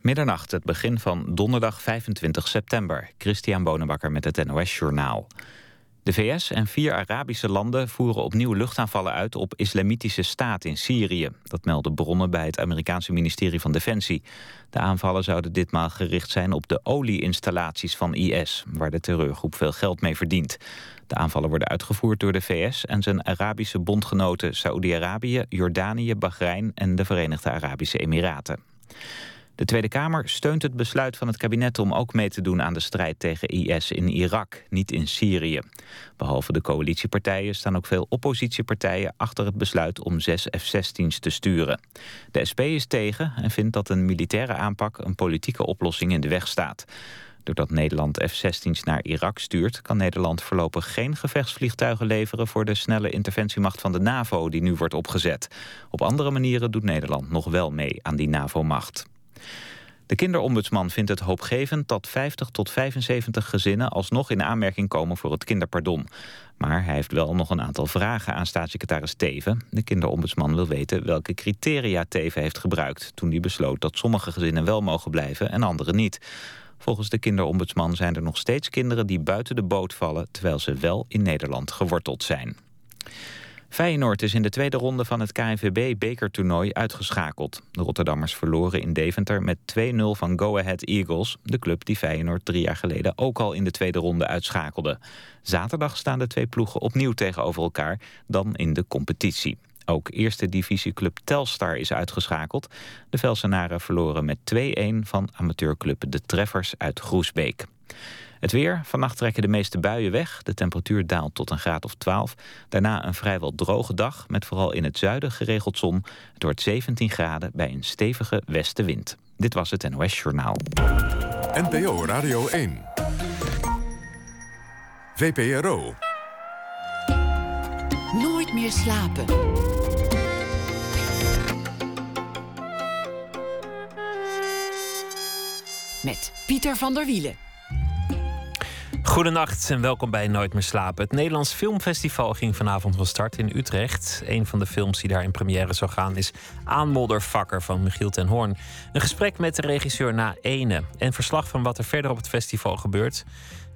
Middernacht, het begin van donderdag 25 september. Christian Bonenbakker met het NOS Journaal. De VS en vier Arabische landen voeren opnieuw luchtaanvallen uit op islamitische staat in Syrië. Dat melden bronnen bij het Amerikaanse ministerie van Defensie. De aanvallen zouden ditmaal gericht zijn op de olieinstallaties van IS, waar de terreurgroep veel geld mee verdient. De aanvallen worden uitgevoerd door de VS en zijn Arabische bondgenoten Saoedi-Arabië, Jordanië, Bahrein en de Verenigde Arabische Emiraten. De Tweede Kamer steunt het besluit van het kabinet om ook mee te doen aan de strijd tegen IS in Irak, niet in Syrië. Behalve de coalitiepartijen staan ook veel oppositiepartijen achter het besluit om zes F-16's te sturen. De SP is tegen en vindt dat een militaire aanpak een politieke oplossing in de weg staat. Doordat Nederland F-16's naar Irak stuurt... kan Nederland voorlopig geen gevechtsvliegtuigen leveren... voor de snelle interventiemacht van de NAVO die nu wordt opgezet. Op andere manieren doet Nederland nog wel mee aan die NAVO-macht. De kinderombudsman vindt het hoopgevend dat 50 tot 75 gezinnen alsnog in aanmerking komen voor het kinderpardon. Maar hij heeft wel nog een aantal vragen aan staatssecretaris Teven. De kinderombudsman wil weten welke criteria Teven heeft gebruikt toen hij besloot dat sommige gezinnen wel mogen blijven en andere niet. Volgens de kinderombudsman zijn er nog steeds kinderen die buiten de boot vallen terwijl ze wel in Nederland geworteld zijn. Feyenoord is in de tweede ronde van het KNVB-bekertoernooi uitgeschakeld. De Rotterdammers verloren in Deventer met 2-0 van Go Ahead Eagles... de club die Feyenoord drie jaar geleden ook al in de tweede ronde uitschakelde. Zaterdag staan de twee ploegen opnieuw tegenover elkaar, dan in de competitie. Ook eerste divisieclub Telstar is uitgeschakeld. De Velsenaren verloren met 2-1 van amateurclub De Treffers uit Groesbeek. Het weer. Vannacht trekken de meeste buien weg. De temperatuur daalt tot een graad of 12. Daarna een vrijwel droge dag met vooral in het zuiden geregeld zon. Het wordt 17 graden bij een stevige westenwind. Dit was het NOS Journaal. NPO Radio 1. VPRO. Nooit meer slapen. Met Pieter van der Wielen. Goedenacht en welkom bij Nooit meer slapen. Het Nederlands Filmfestival ging vanavond van start in Utrecht. Een van de films die daar in première zou gaan is Aanmoddervakker van Michiel ten Hoorn. Een gesprek met de regisseur na ene en verslag van wat er verder op het festival gebeurt.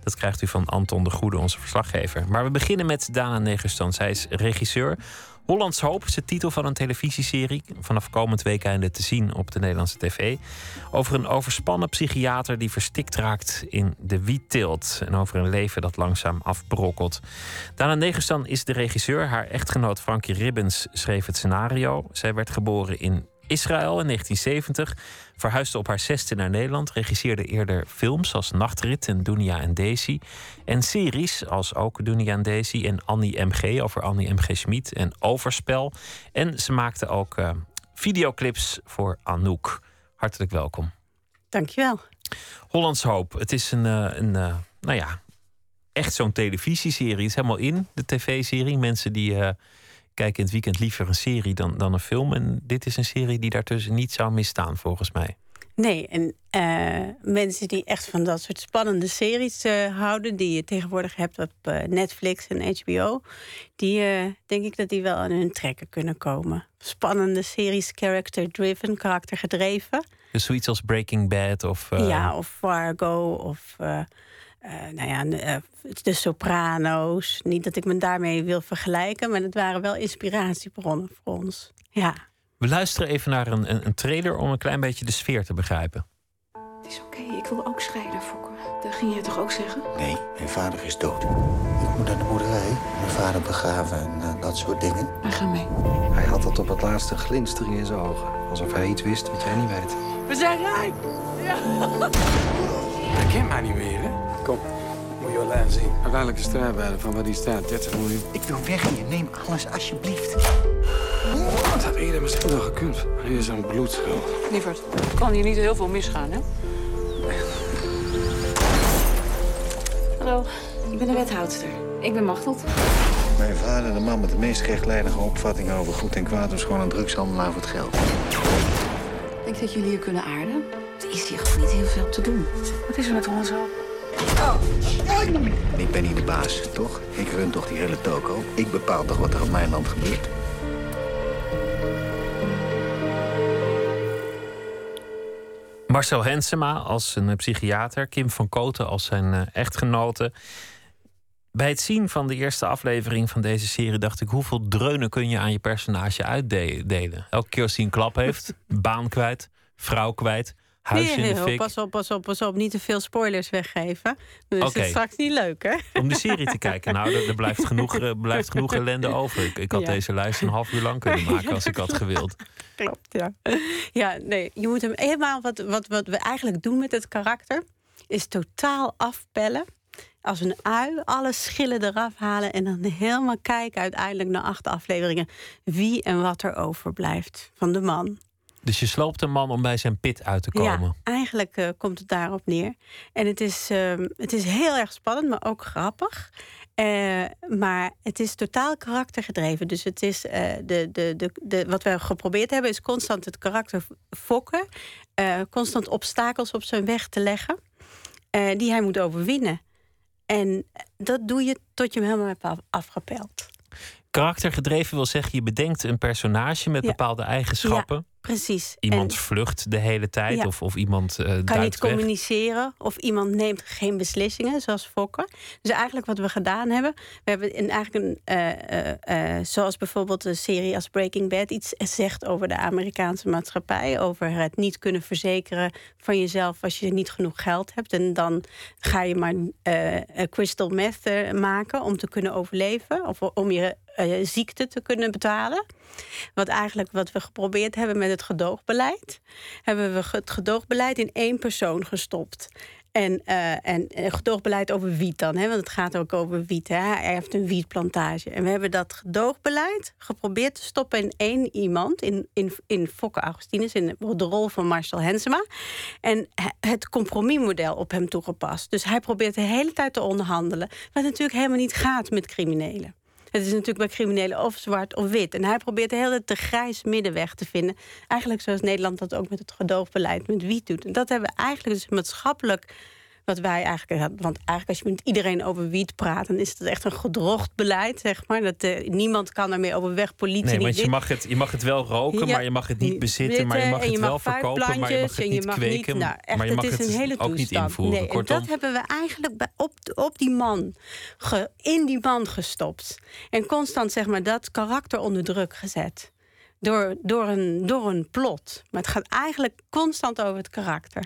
Dat krijgt u van Anton de Goede, onze verslaggever. Maar we beginnen met Dana Negerstand. Zij is regisseur. Hollands Hoop is de titel van een televisieserie. Vanaf komend weekende te zien op de Nederlandse tv. Over een overspannen psychiater die verstikt raakt in de wietteelt. En over een leven dat langzaam afbrokkelt. Dana Negerstan is de regisseur. Haar echtgenoot Frankie Ribbens schreef het scenario. Zij werd geboren in Israël in 1970 verhuisde op haar zesde naar Nederland, regisseerde eerder films als Nachtrit en Dunia en Daisy. En series als ook Dunia en Daisy en Annie M.G. over Annie M.G. Schmid en Overspel. En ze maakte ook uh, videoclips voor Anouk. Hartelijk welkom. Dankjewel. Hollands Hoop. Het is een, uh, een uh, nou ja, echt zo'n televisieserie. Het is helemaal in, de tv-serie. Mensen die kijken in het weekend liever een serie dan, dan een film. En dit is een serie die daartussen niet zou misstaan, volgens mij. Nee, en uh, mensen die echt van dat soort spannende series uh, houden, die je tegenwoordig hebt op uh, Netflix en HBO, die denk ik dat die wel aan hun trekken kunnen komen. Spannende series, character-driven, karaktergedreven. Dus zoiets als Breaking Bad of. Ja, of Fargo of. Nou ja, de Soprano's. Niet dat ik me daarmee wil vergelijken, maar het waren wel inspiratiebronnen voor ons. Ja. We luisteren even naar een, een, een trailer om een klein beetje de sfeer te begrijpen. Het is oké, okay, ik wil ook scheiden, Fokke. Dat ging je toch ook zeggen? Nee, mijn vader is dood. Ik moet naar de boerderij, mijn vader begraven en uh, dat soort dingen. We gaan mee. Hij had tot op het laatste glinstering in zijn ogen. Alsof hij iets wist wat jij niet weet. We zijn rijk! Ja. Hij kent mij niet meer, hè? Kom, moet je wel zien. Uiteindelijk de strijdbaarde van waar die staat, 30 miljoen. Ik wil weg hier, neem alles alsjeblieft. Dat had eerder misschien wel gekund. Hier is een bloedschuld. Lieverd, kan hier niet heel veel misgaan, hè? Hallo, ik ben de wethoudster. Ik ben Machteld. Mijn vader, de man met de meest rechtlijnige opvatting over goed en kwaad, was gewoon een drugshandelaar voor het geld. Ik denk dat jullie hier kunnen aarden. Er is hier gewoon niet heel veel te doen. Wat is er met ons zo? Ik ben hier de baas, toch? Ik run toch die hele toko. Ik bepaal toch wat er op mijn land gebeurt. Marcel Hensema als een psychiater, Kim van Koten als zijn uh, echtgenote. Bij het zien van de eerste aflevering van deze serie dacht ik: hoeveel dreunen kun je aan je personage uitdelen? Elke keer als hij een klap heeft, baan kwijt, vrouw kwijt, huis in de fik. Pas op, pas op, pas op. Niet te veel spoilers weggeven. Dus okay. het is straks niet leuk, hè? Om de serie te kijken. Nou, er, blijft, genoeg, er blijft genoeg ellende over. Ik, ik had deze lijst een half uur lang kunnen maken als ik had gewild. Klopt, ja. Ja, nee, je moet hem eenmaal... Wat, wat, wat we eigenlijk doen met het karakter... is totaal afpellen als een ui alle schillen eraf halen en dan helemaal kijken uiteindelijk naar acht afleveringen wie en wat er overblijft van de man. Dus je sloopt een man om bij zijn pit uit te komen. Ja, eigenlijk uh, komt het daarop neer. En het is, uh, het is heel erg spannend, maar ook grappig. Uh, maar het is totaal karaktergedreven. Dus het is de, de, de, de, wat we geprobeerd hebben, is constant het karakter fokken. constant obstakels op zijn weg te leggen. die hij moet overwinnen. En dat doe je tot je hem helemaal hebt afgepeld. Karaktergedreven wil zeggen, je bedenkt een personage met bepaalde eigenschappen. Precies. Iemand vlucht de hele tijd of, of iemand uh, kan niet communiceren of iemand neemt geen beslissingen, zoals Fokker. Dus eigenlijk wat we gedaan hebben, we hebben in eigenlijk een, uh, uh, zoals bijvoorbeeld een serie als Breaking Bad iets zegt over de Amerikaanse maatschappij, over het niet kunnen verzekeren van jezelf als je niet genoeg geld hebt. En dan ga je maar crystal meth maken om te kunnen overleven of om je uh, ziekte te kunnen betalen. Wat eigenlijk wat we geprobeerd hebben met het gedoogbeleid. Hebben we het gedoogbeleid in één persoon gestopt. En, uh, en gedoogbeleid over wiet dan, hè? want het gaat ook over wiet. Hè? Hij heeft een wietplantage. En we hebben dat gedoogbeleid geprobeerd te stoppen in één iemand, in, in, in Fokke Augustinus, in de rol van Marcel Hensema. En het compromismodel op hem toegepast. Dus hij probeert de hele tijd te onderhandelen, wat natuurlijk helemaal niet gaat met criminelen. Het is natuurlijk bij criminelen of zwart of wit. En hij probeert de hele tijd de grijs middenweg te vinden. Eigenlijk zoals Nederland dat ook met het gedoogbeleid met wiet doet. En dat hebben we eigenlijk dus maatschappelijk wat wij eigenlijk. Want eigenlijk, als je met iedereen over wiet praat, dan is het echt een gedrocht beleid, zeg maar. Dat uh, niemand kan ermee overweg. Politie. Nee, want je mag, het, je mag het wel roken, maar je mag het niet bezitten. Maar je mag het wel verkopen, maar je mag het niet kweken. nou, echt, maar je mag het, is een hele ook niet invoeren. Nee, en dat hebben we eigenlijk bij, op, op die man, ge, in die man gestopt. En constant, zeg maar, dat karakter onder druk gezet. Door, door, een, door een plot. Maar het gaat eigenlijk constant over het karakter.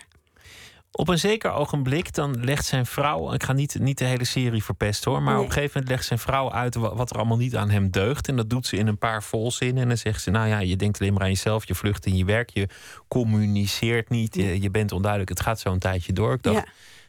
Op een zeker ogenblik dan legt zijn vrouw, ik ga niet, niet de hele serie verpesten hoor, maar op een gegeven moment legt zijn vrouw uit wat er allemaal niet aan hem deugt. En dat doet ze in een paar volzinnen. En dan zegt ze: Nou ja, je denkt alleen maar aan jezelf, je vlucht in je werk, je communiceert niet, je, je bent onduidelijk. Het gaat zo een tijdje door. Ik dacht,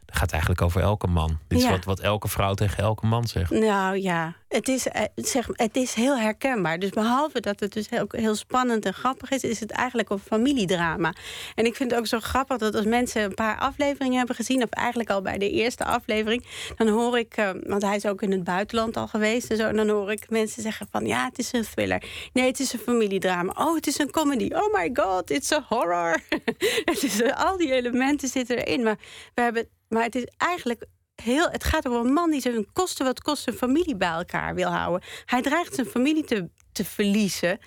dat gaat eigenlijk over elke man. Dit is wat, wat elke vrouw tegen elke man zegt. Nou ja, het is, eh, zeg, het is heel herkenbaar. Dus behalve dat het dus heel, heel spannend en grappig is, is het eigenlijk een familiedrama. En ik vind het ook zo grappig dat als mensen een paar afleveringen hebben gezien, of eigenlijk al bij de eerste aflevering, dan hoor ik, uh, want hij is ook in het buitenland al geweest en zo, en dan hoor ik mensen zeggen van ja, het is een thriller. Nee, het is een familiedrama. Oh, het is een comedy. Oh my god, it's a horror. het is, al die elementen zitten erin. Maar we hebben maar het is eigenlijk heel. Het gaat over een man die zijn kosten wat kost zijn familie bij elkaar wil houden. Hij dreigt zijn familie te, te verliezen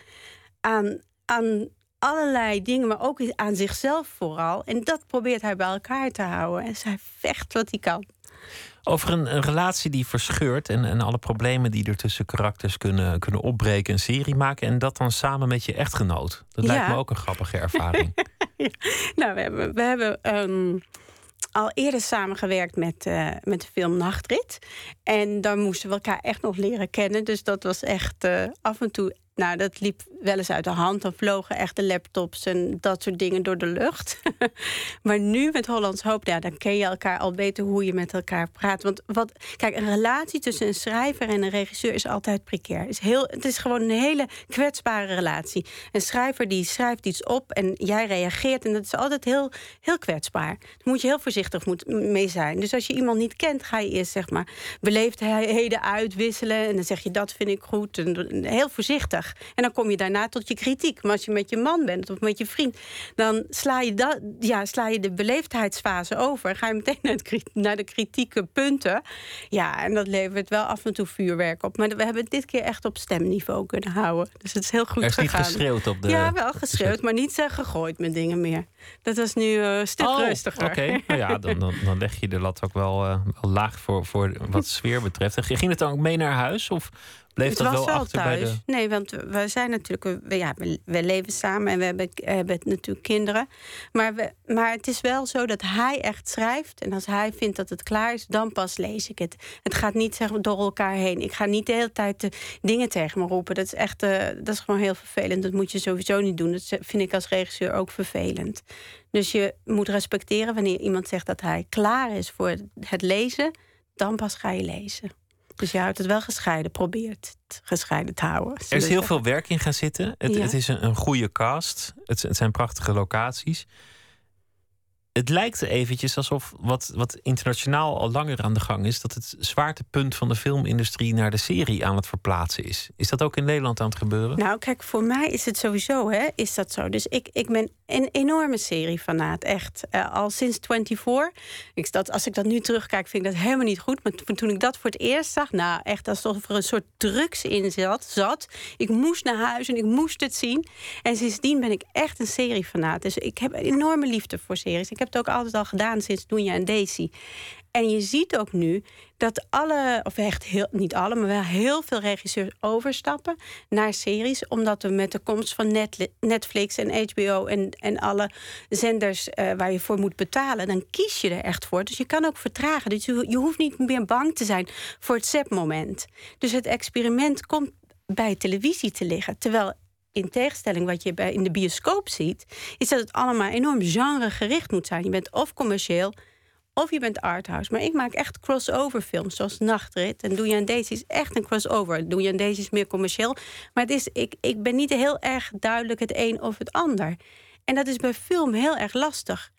aan, aan allerlei dingen, maar ook aan zichzelf vooral. En dat probeert hij bij elkaar te houden. En zij vecht wat hij kan. Over een, een, relatie die verscheurt en, en alle problemen die er tussen karakters kunnen, kunnen opbreken, een serie maken. En dat dan samen met je echtgenoot. Dat lijkt me ook een grappige ervaring. Nou, we hebben, we hebben um, al eerder samengewerkt met, uh, met de film Nachtrit. En dan moesten we elkaar echt nog leren kennen. Dus dat was echt uh, af en toe nou, dat liep wel eens uit de hand. Dan vlogen echt de laptops en dat soort dingen door de lucht. maar nu met Hollands Hoop, ja, dan ken je elkaar al beter hoe je met elkaar praat. Want wat, kijk, een relatie tussen een schrijver en een regisseur is altijd precair. Is heel, het is gewoon een hele kwetsbare relatie. Een schrijver die schrijft iets op en jij reageert. En dat is altijd heel, heel kwetsbaar. Daar moet je heel voorzichtig mee zijn. Dus als je iemand niet kent, ga je eerst zeg maar beleefdheden uitwisselen. En dan zeg je dat vind ik goed. En heel voorzichtig. Weg. En dan kom je daarna tot je kritiek. Maar als je met je man bent of met je vriend, dan sla je, dat, ja, sla je de beleefdheidsfase over. Ga je meteen naar, het, naar de kritieke punten. Ja, en dat levert wel af en toe vuurwerk op. Maar we hebben het dit keer echt op stemniveau kunnen houden. Dus het is heel goed er is gegaan. niet geschreeuwd op de... Ja, wel geschreeuwd, maar niet gegooid met dingen meer. Dat was nu uh, een stuk oh, rustiger. Oké, nou ja, dan, dan, dan, leg je de lat ook wel, uh, wel laag voor, voor wat sfeer betreft. Ging het dan ook mee naar huis? Of het dat was wel al achter thuis. bij de... Nee, want we zijn natuurlijk, we, ja, we, we leven samen en we hebben, hebben natuurlijk kinderen. Maar, we, maar het is wel zo dat hij echt schrijft. En als hij vindt dat het klaar is, dan pas lees ik het. Het gaat niet zeg, door elkaar heen. Ik ga niet de hele tijd de dingen tegen me roepen. Dat is echt, uh, dat is gewoon heel vervelend. Dat moet je sowieso niet doen. Dat vind ik als regisseur ook vervelend. Dus je moet respecteren wanneer iemand zegt dat hij klaar is voor het lezen, dan pas ga je lezen. Dus je houdt het wel gescheiden, probeert het gescheiden te houden. Er is heel veel werk in gaan zitten. Het, Ja. het is een, een goede cast. Het, het zijn prachtige locaties. Het lijkt eventjes alsof wat, wat internationaal al langer aan de gang is, dat het zwaartepunt van de filmindustrie naar de serie aan het verplaatsen is. Is dat ook in Nederland aan het gebeuren? Nou, kijk, voor mij is het sowieso, hè, is dat zo. Dus ik, ik ben een enorme seriefanaat, echt. Eh, al sinds 24. Ik, dat, als ik dat nu terugkijk, vind ik dat helemaal niet goed. Maar toen, ik dat voor het eerst zag, nou, echt alsof er een soort drugs in zat. zat. Ik moest naar huis en ik moest het zien. En sindsdien ben ik echt een seriefanaat. Dus ik heb een enorme liefde voor series. Ik heb het ook altijd al gedaan sinds Doenja en Daisy. En je ziet ook nu dat alle, of echt heel, niet alle, maar wel heel veel regisseurs overstappen naar series. Omdat we met de komst van Netflix en HBO en, en alle zenders eh, waar je voor moet betalen, dan kies je er echt voor. Dus je kan ook vertragen. Dus je, je hoeft niet meer bang te zijn voor het zepmoment. Dus het experiment komt bij televisie te liggen. Terwijl in tegenstelling wat je in de bioscoop ziet, is dat het allemaal enorm genregericht moet zijn. Je bent of commercieel of je bent arthouse. Maar ik maak echt crossover films, zoals Nachtrit. En Doe je aan Daisy is echt een crossover. Doe je aan Daisy is meer commercieel. Maar het is, ik, ik ben niet heel erg duidelijk het een of het ander. En dat is bij film heel erg lastig.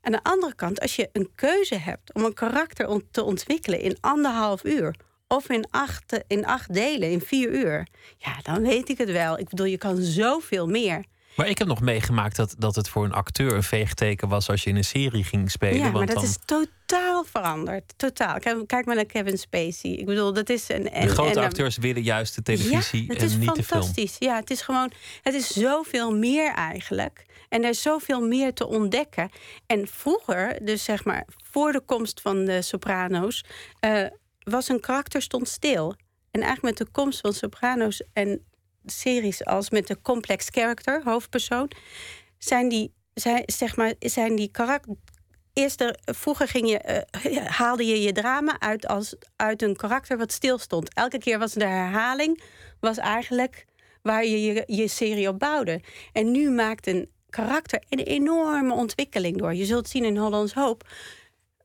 Aan de andere kant, als je een keuze hebt om een karakter te ontwikkelen in anderhalf uur. Of in acht, in acht delen, in vier uur. Ja, dan weet ik het wel. Ik bedoel, je kan zoveel meer. Maar ik heb nog meegemaakt dat, dat het voor een acteur een veegteken was als je in een serie ging spelen. Ja, maar dat dan, is totaal veranderd. Totaal. Kijk, kijk maar naar Kevin Spacey. Ik bedoel, dat is een. En, de grote en- acteurs willen juist de televisie ja, en is niet de film. fantastisch. Ja, het is gewoon. Het is zoveel meer eigenlijk. En er is zoveel meer te ontdekken. En vroeger, dus zeg maar voor de komst van de Soprano's, eh, was een karakter stond stil. En eigenlijk met de komst van Soprano's en series als met de complex character, hoofdpersoon, zijn die, zijn, zeg maar, zijn die karakter. Eerst er, vroeger ging je, eh, haalde je je drama uit als uit een karakter wat stilstond. Elke keer was de herhaling was eigenlijk waar je, je je serie op bouwde. En nu maakt een karakter een enorme ontwikkeling door. Je zult zien in Hollands Hoop.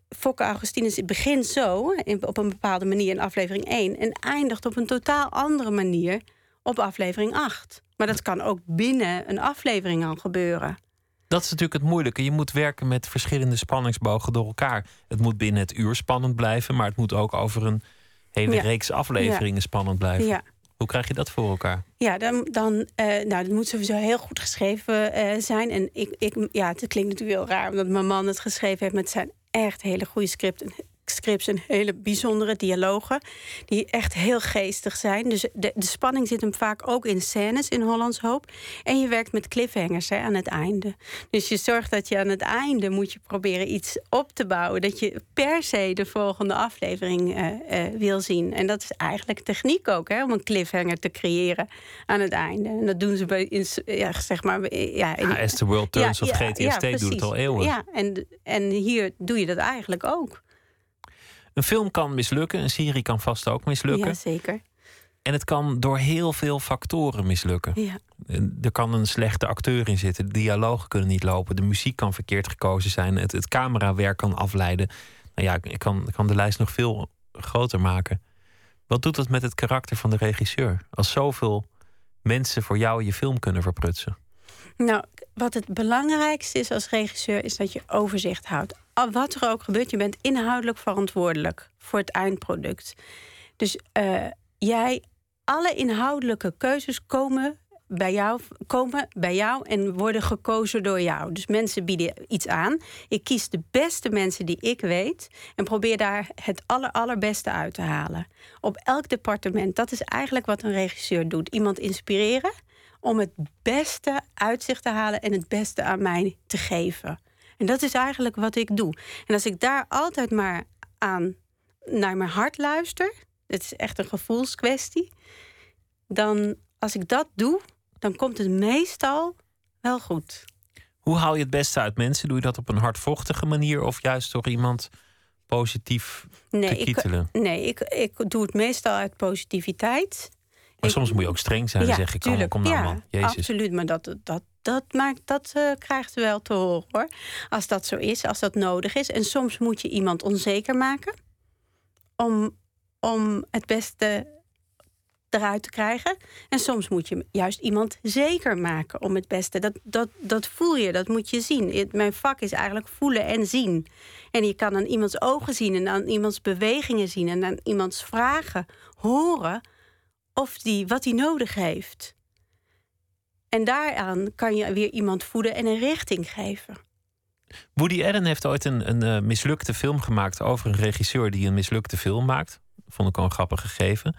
Fokke Augustinus begint zo, op een bepaalde manier in aflevering 1... en eindigt op een totaal andere manier op aflevering 8. Maar dat kan ook binnen een aflevering al gebeuren. Dat is natuurlijk het moeilijke. Je moet werken met verschillende spanningsbogen door elkaar. Het moet binnen het uur spannend blijven, maar het moet ook over een hele Ja. reeks afleveringen Ja. spannend blijven. Ja. Hoe krijg je dat voor elkaar? Ja, dan, dan eh, nou, dat moet sowieso heel goed geschreven eh, zijn. En ik, ik, ja, het klinkt natuurlijk heel raar omdat mijn man het geschreven heeft, maar het zijn echt hele goede scripten. Scripts en hele bijzondere dialogen. Die echt heel geestig zijn. Dus de, de spanning zit hem vaak ook in scènes in Hollands Hoop. En je werkt met cliffhangers hè, aan het einde. Dus je zorgt dat je aan het einde moet je proberen iets op te bouwen. Dat je per se de volgende aflevering eh, eh, wil zien. En dat is eigenlijk techniek ook, hè, om een cliffhanger te creëren aan het einde. En dat doen ze bij, in, ja, zeg maar, ja, in, Ja, As the World Turns of GTST doet het al eeuwen. Ja, en, en hier doe je dat eigenlijk ook. Een film kan mislukken, een serie kan vast ook mislukken. Ja, zeker. En het kan door heel veel factoren mislukken. Ja. Er kan een slechte acteur in zitten, de dialogen kunnen niet lopen, de muziek kan verkeerd gekozen zijn, het, het camerawerk kan afleiden. Nou ja, ik ik kan, ik kan de lijst nog veel groter maken. Wat doet dat met het karakter van de regisseur? Als zoveel mensen voor jou je film kunnen verprutsen. Nou, wat het belangrijkste is als regisseur, is dat je overzicht houdt. Wat er ook gebeurt, je bent inhoudelijk verantwoordelijk voor het eindproduct. Dus eh, jij alle inhoudelijke keuzes komen bij jou, komen bij jou en worden gekozen door jou. Dus mensen bieden iets aan. Ik kies de beste mensen die ik weet en probeer daar het aller, allerbeste uit te halen. Op elk departement. Dat is eigenlijk wat een regisseur doet. Iemand inspireren om het beste uit zich te halen en het beste aan mij te geven. En dat is eigenlijk wat ik doe. En als ik daar altijd maar aan naar mijn hart luister, het is echt een gevoelskwestie, dan als ik dat doe, dan komt het meestal wel goed. Hoe haal je het beste uit mensen? Doe je dat op een hardvochtige manier of juist door iemand positief nee, te kietelen? Ik, nee, ik, ik doe het meestal uit positiviteit. Maar soms moet je ook streng zijn en zeggen: ik tuurlijk, kom nou ja, man, Jezus. Absoluut, maar dat, dat, dat, maakt, dat uh, krijgt wel te horen hoor. Als dat zo is, als dat nodig is. En soms moet je iemand onzeker maken om, om het beste eruit te krijgen. En soms moet je juist iemand zeker maken om het beste. Dat, dat, dat voel je, dat moet je zien. mijn vak is eigenlijk voelen en zien. En je kan aan iemands ogen zien en aan iemands bewegingen zien en aan iemands vragen horen of die, wat hij nodig heeft. En daaraan kan je weer iemand voeden en een richting geven. Woody Allen heeft ooit een, een uh, mislukte film gemaakt over een regisseur die een mislukte film maakt. Vond ik al een grappig gegeven.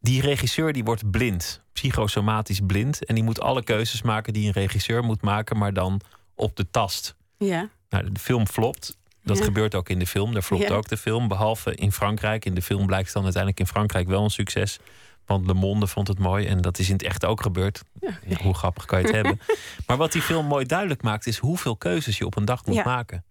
Die regisseur die wordt blind, psychosomatisch blind. En die moet alle keuzes maken die een regisseur moet maken, maar dan op de tast. Ja. Nou, de film flopt. Dat Ja. gebeurt ook in de film. Daar flopt Ja. ook de film. Behalve in Frankrijk. In de film blijkt het dan uiteindelijk in Frankrijk wel een succes. Want Le Monde vond het mooi. En dat is in het echt ook gebeurd. Ja, hoe grappig kan je het hebben? Maar wat die film mooi duidelijk maakt, is hoeveel keuzes je op een dag moet Ja. maken.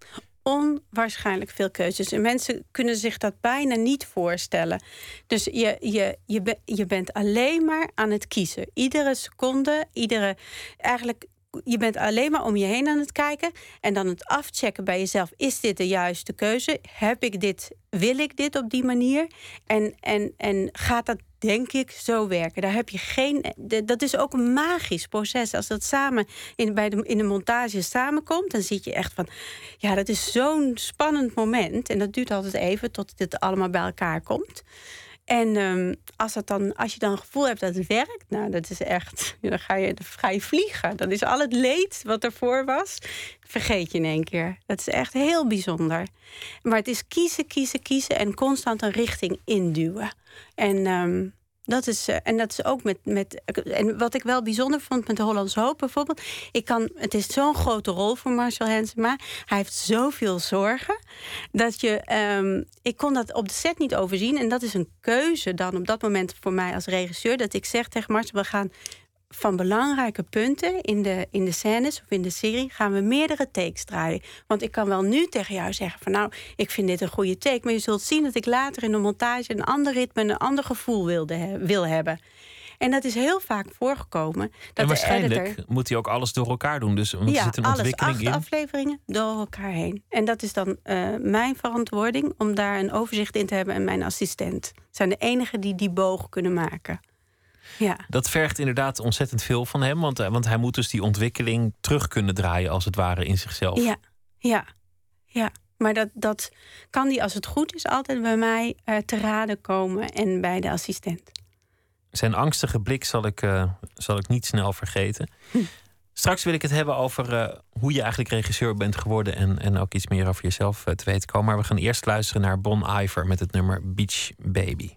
onwaarschijnlijk veel keuzes. En mensen kunnen zich dat bijna niet voorstellen. Dus je, je, je, je bent alleen maar aan het kiezen. Iedere seconde, iedere. Eigenlijk, je bent alleen maar om je heen aan het kijken. En dan het afchecken bij jezelf. Is dit de juiste keuze? Heb ik dit? Wil ik dit op die manier? En, en, en gaat dat, denk ik, zo werken? Daar heb je geen. Dat is ook een magisch proces. Als dat samen in, bij de, in de montage samenkomt, dan zie je echt van. Ja, dat is zo'n spannend moment. En dat duurt altijd even tot dit allemaal bij elkaar komt. En ehm, als, dat dan, als je dan een gevoel hebt dat het werkt, nou, dat is echt. Dan ga je, dan ga je vliegen. Dan is al het leed wat ervoor was, vergeet je in één keer. Dat is echt heel bijzonder. Maar het is kiezen, kiezen, kiezen en constant een richting induwen. En. ehm, dat is, eh, en dat is ook met, met. En wat ik wel bijzonder vond met de Hollandse Hoop bijvoorbeeld. Ik kan, het is zo'n grote rol voor Marcel Hensema. Hij heeft zoveel zorgen. Dat je. ehm, ik kon dat op de set niet overzien. En dat is een keuze dan op dat moment voor mij als regisseur. Dat ik zeg tegen Marcel: we gaan van belangrijke punten in de, in de scènes of in de serie gaan we meerdere takes draaien. Want ik kan wel nu tegen jou zeggen van nou, ik vind dit een goede take, maar je zult zien dat ik later in de montage een ander ritme, een ander gevoel wilde wil hebben. En dat is heel vaak voorgekomen. Dat en waarschijnlijk editor, moet hij ook alles door elkaar doen. Dus want er ja, zit een alles, ontwikkeling acht in. afleveringen door elkaar heen. En dat is dan eh, mijn verantwoording om daar een overzicht in te hebben en mijn assistent. zijn de enigen die die boog kunnen maken. Ja. Dat vergt inderdaad ontzettend veel van hem. Want, eh, want hij moet dus die ontwikkeling terug kunnen draaien, als het ware, in zichzelf. Ja, ja, ja. Maar dat, dat kan die, als het goed is, altijd bij mij eh, te raden komen en bij de assistent. Zijn angstige blik zal ik, eh, zal ik niet snel vergeten. Straks wil ik het hebben over hoe je eigenlijk regisseur bent geworden. En, en ook iets meer over jezelf te weten komen. Maar we gaan eerst luisteren naar Bon Iver met het nummer Beach Baby.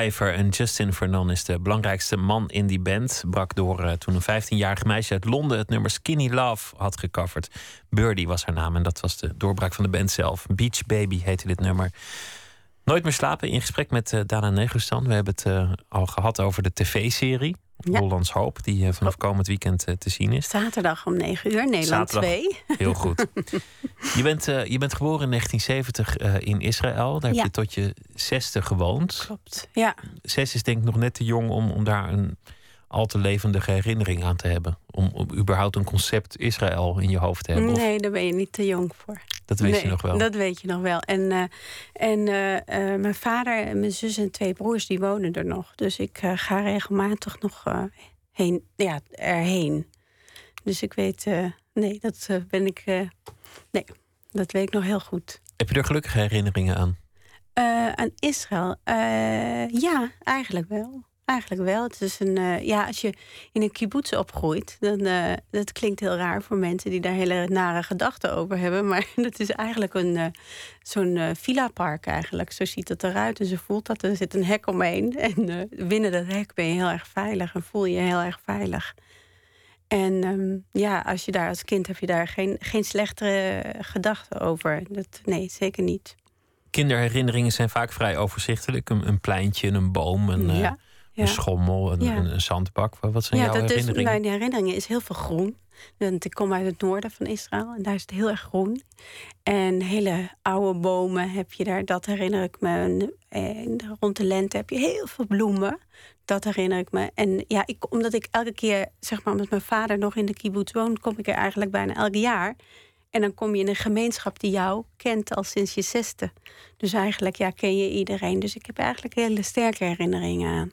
En Justin Vernon is de belangrijkste man in die band. Brak door eh, toen een 15-jarig meisje uit Londen het nummer Skinny Love had gecoverd. Birdie was haar naam en dat was de doorbraak van de band zelf. Beach Baby heette dit nummer. Nooit meer slapen in gesprek met uh, Dana Negustan. We hebben het uh, al gehad over de tv-serie. Ja. Hollands Hoop, die uh, vanaf komend weekend te zien is. Zaterdag om 9 uur, Nederland Zaterdag. 2. Heel goed. je, bent, je bent geboren in 1970 in Israël. Daar heb je tot je zesde gewoond. Klopt, ja. Zes is denk ik nog net te jong om, om daar een al te levendige herinnering aan te hebben. Om, om überhaupt een concept Israël in je hoofd te hebben. Of- Nee, daar ben je niet te jong voor. Dat weet je nog wel. Dat weet je nog wel. En, eh, en eh, eh, mijn vader, en mijn zus en twee broers, die wonen er nog. Dus ik ga regelmatig nog heen, ja, erheen. Dus ik weet, nee, dat ben ik, nee, dat weet ik nog heel goed. Heb je er gelukkige herinneringen aan? Aan Israël? Ja, eigenlijk wel. Eigenlijk wel. Het is een, eh, ja, als je in een kibbutz opgroeit, dan eh, dat klinkt heel raar voor mensen die daar hele nare gedachten over hebben. Maar dat is eigenlijk een eh, zo'n villa-park eigenlijk. Zo ziet het eruit en zo voelt dat. Er zit een hek omheen. En binnen dat hek ben je heel erg veilig en voel je je heel erg veilig. En ehm, ja, als je daar als kind heb je daar geen, geen slechtere gedachten over. Dat, nee, zeker niet. Kinderherinneringen zijn vaak vrij overzichtelijk. Een, een pleintje, een boom, een, ja. Een schommel, een, Ja. een, een zandbak. Wat- zijn ja, jouw dat is, herinneringen? mijn herinneringen is heel veel groen. Want ik kom uit het noorden van Israël en daar is het heel erg groen. En hele oude bomen heb je daar, dat herinner ik me. En, rond de lente heb je heel veel bloemen. Dat herinner ik me. En ja, ik, omdat ik elke keer, zeg maar, omdat mijn vader nog in de kibbutz woont, kom ik er eigenlijk bijna elk jaar. En dan kom je in een gemeenschap die jou kent al sinds je zesde. Dus eigenlijk ja, ken je iedereen. Dus ik heb eigenlijk hele sterke herinneringen aan.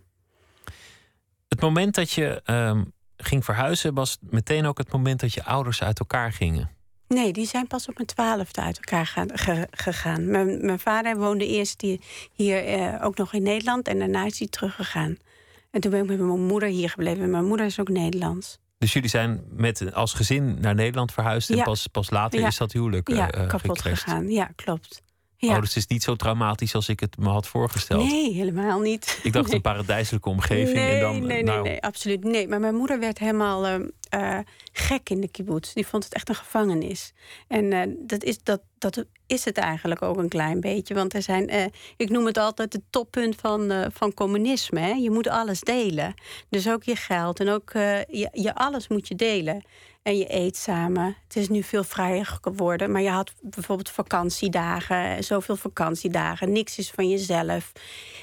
Het moment dat je ehm, ging verhuizen was meteen ook het moment dat je ouders uit elkaar gingen. Nee, die zijn pas op mijn twaalfde uit elkaar gaan, ge- gegaan. Mijn, mijn vader woonde eerst hier, hier eh, ook nog in Nederland en daarna is hij teruggegaan. En toen ben ik met mijn moeder hier gebleven. Mijn moeder is ook Nederlands. Dus jullie zijn met, als gezin naar Nederland verhuisd. En Ja. pas, pas later Ja. is dat huwelijk ja, eh, eh, kapot gecrashed. gegaan. Ja, klopt. Ja. Oh, dus het is niet zo traumatisch als ik het me had voorgesteld. nee, helemaal niet. Ik dacht Nee. een paradijselijke omgeving. Nee, en dan, nee, nee, nou, nee, absoluut nee. Maar mijn moeder werd helemaal ehm, eh, gek in de kibbutz. Die vond het echt een gevangenis. En eh, dat, is, dat, dat is het eigenlijk ook een klein beetje. Want er zijn, eh, ik noem het altijd het toppunt van, van communisme. Hè? Je moet alles delen. Dus ook je geld en ook je, je alles moet je delen. En je eet samen. Het is nu veel vrijer geworden. Maar je had bijvoorbeeld vakantiedagen. Zoveel vakantiedagen. Niks is van jezelf.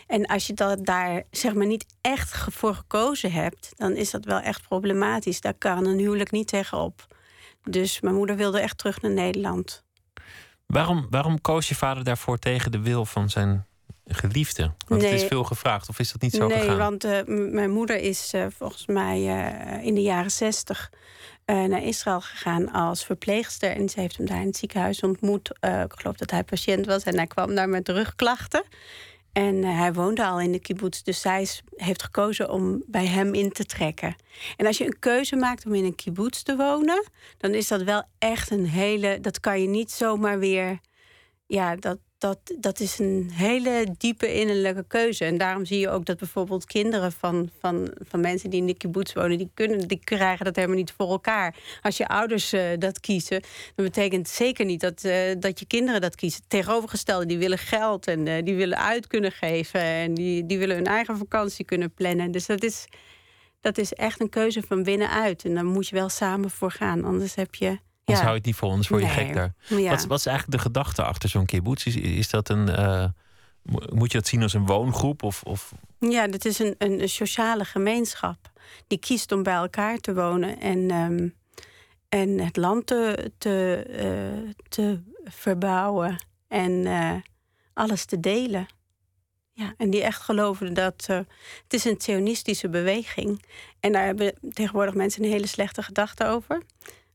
En als je dat daar zeg maar niet echt voor gekozen hebt... dan is dat wel echt problematisch. Daar kan een huwelijk niet tegenop. Dus mijn moeder wilde echt terug naar Nederland. waarom, waarom koos je vader daarvoor tegen de wil van zijn geliefde? Want het is Nee. veel gevraagd, of is dat niet zo nee, gegaan? want eh, mijn moeder is eh, volgens mij eh, in de jaren zestig eh, naar Israël gegaan als verpleegster. En ze heeft hem daar in het ziekenhuis ontmoet. Eh, ik geloof dat hij patiënt was en hij kwam daar met rugklachten. En eh, hij woonde al in de kibbutz, dus zij heeft gekozen om bij hem in te trekken. En als je een keuze maakt om in een kibbutz te wonen, dan is dat wel echt een hele. Dat kan je niet zomaar weer. Ja, dat, dat, dat is een hele diepe innerlijke keuze. En daarom zie je ook dat bijvoorbeeld kinderen van, van, van mensen die in de kibbutz wonen, die, kunnen, die krijgen dat helemaal niet voor elkaar. Als je ouders uh, dat kiezen, dan betekent zeker niet dat, uh, dat je kinderen dat kiezen. Tegenovergestelde, die willen geld en uh, die willen uit kunnen geven en die, die willen hun eigen vakantie kunnen plannen. Dus dat is, dat is echt een keuze van binnenuit. En daar moet je wel samen voor gaan, anders heb je zou je het niet voor ons voor je gek daar. Wat, wat, is eigenlijk de gedachte achter zo'n kibbutz? Is, is dat een. Uh, moet je dat zien als een woongroep? Of, of... Ja, dat is een, een, sociale gemeenschap. Die kiest om bij elkaar te wonen en, um, en het land te, te, uh, te verbouwen en uh, alles te delen. Ja, en die echt geloven dat uh, het is een theonistische beweging. En daar hebben tegenwoordig mensen een hele slechte gedachte over.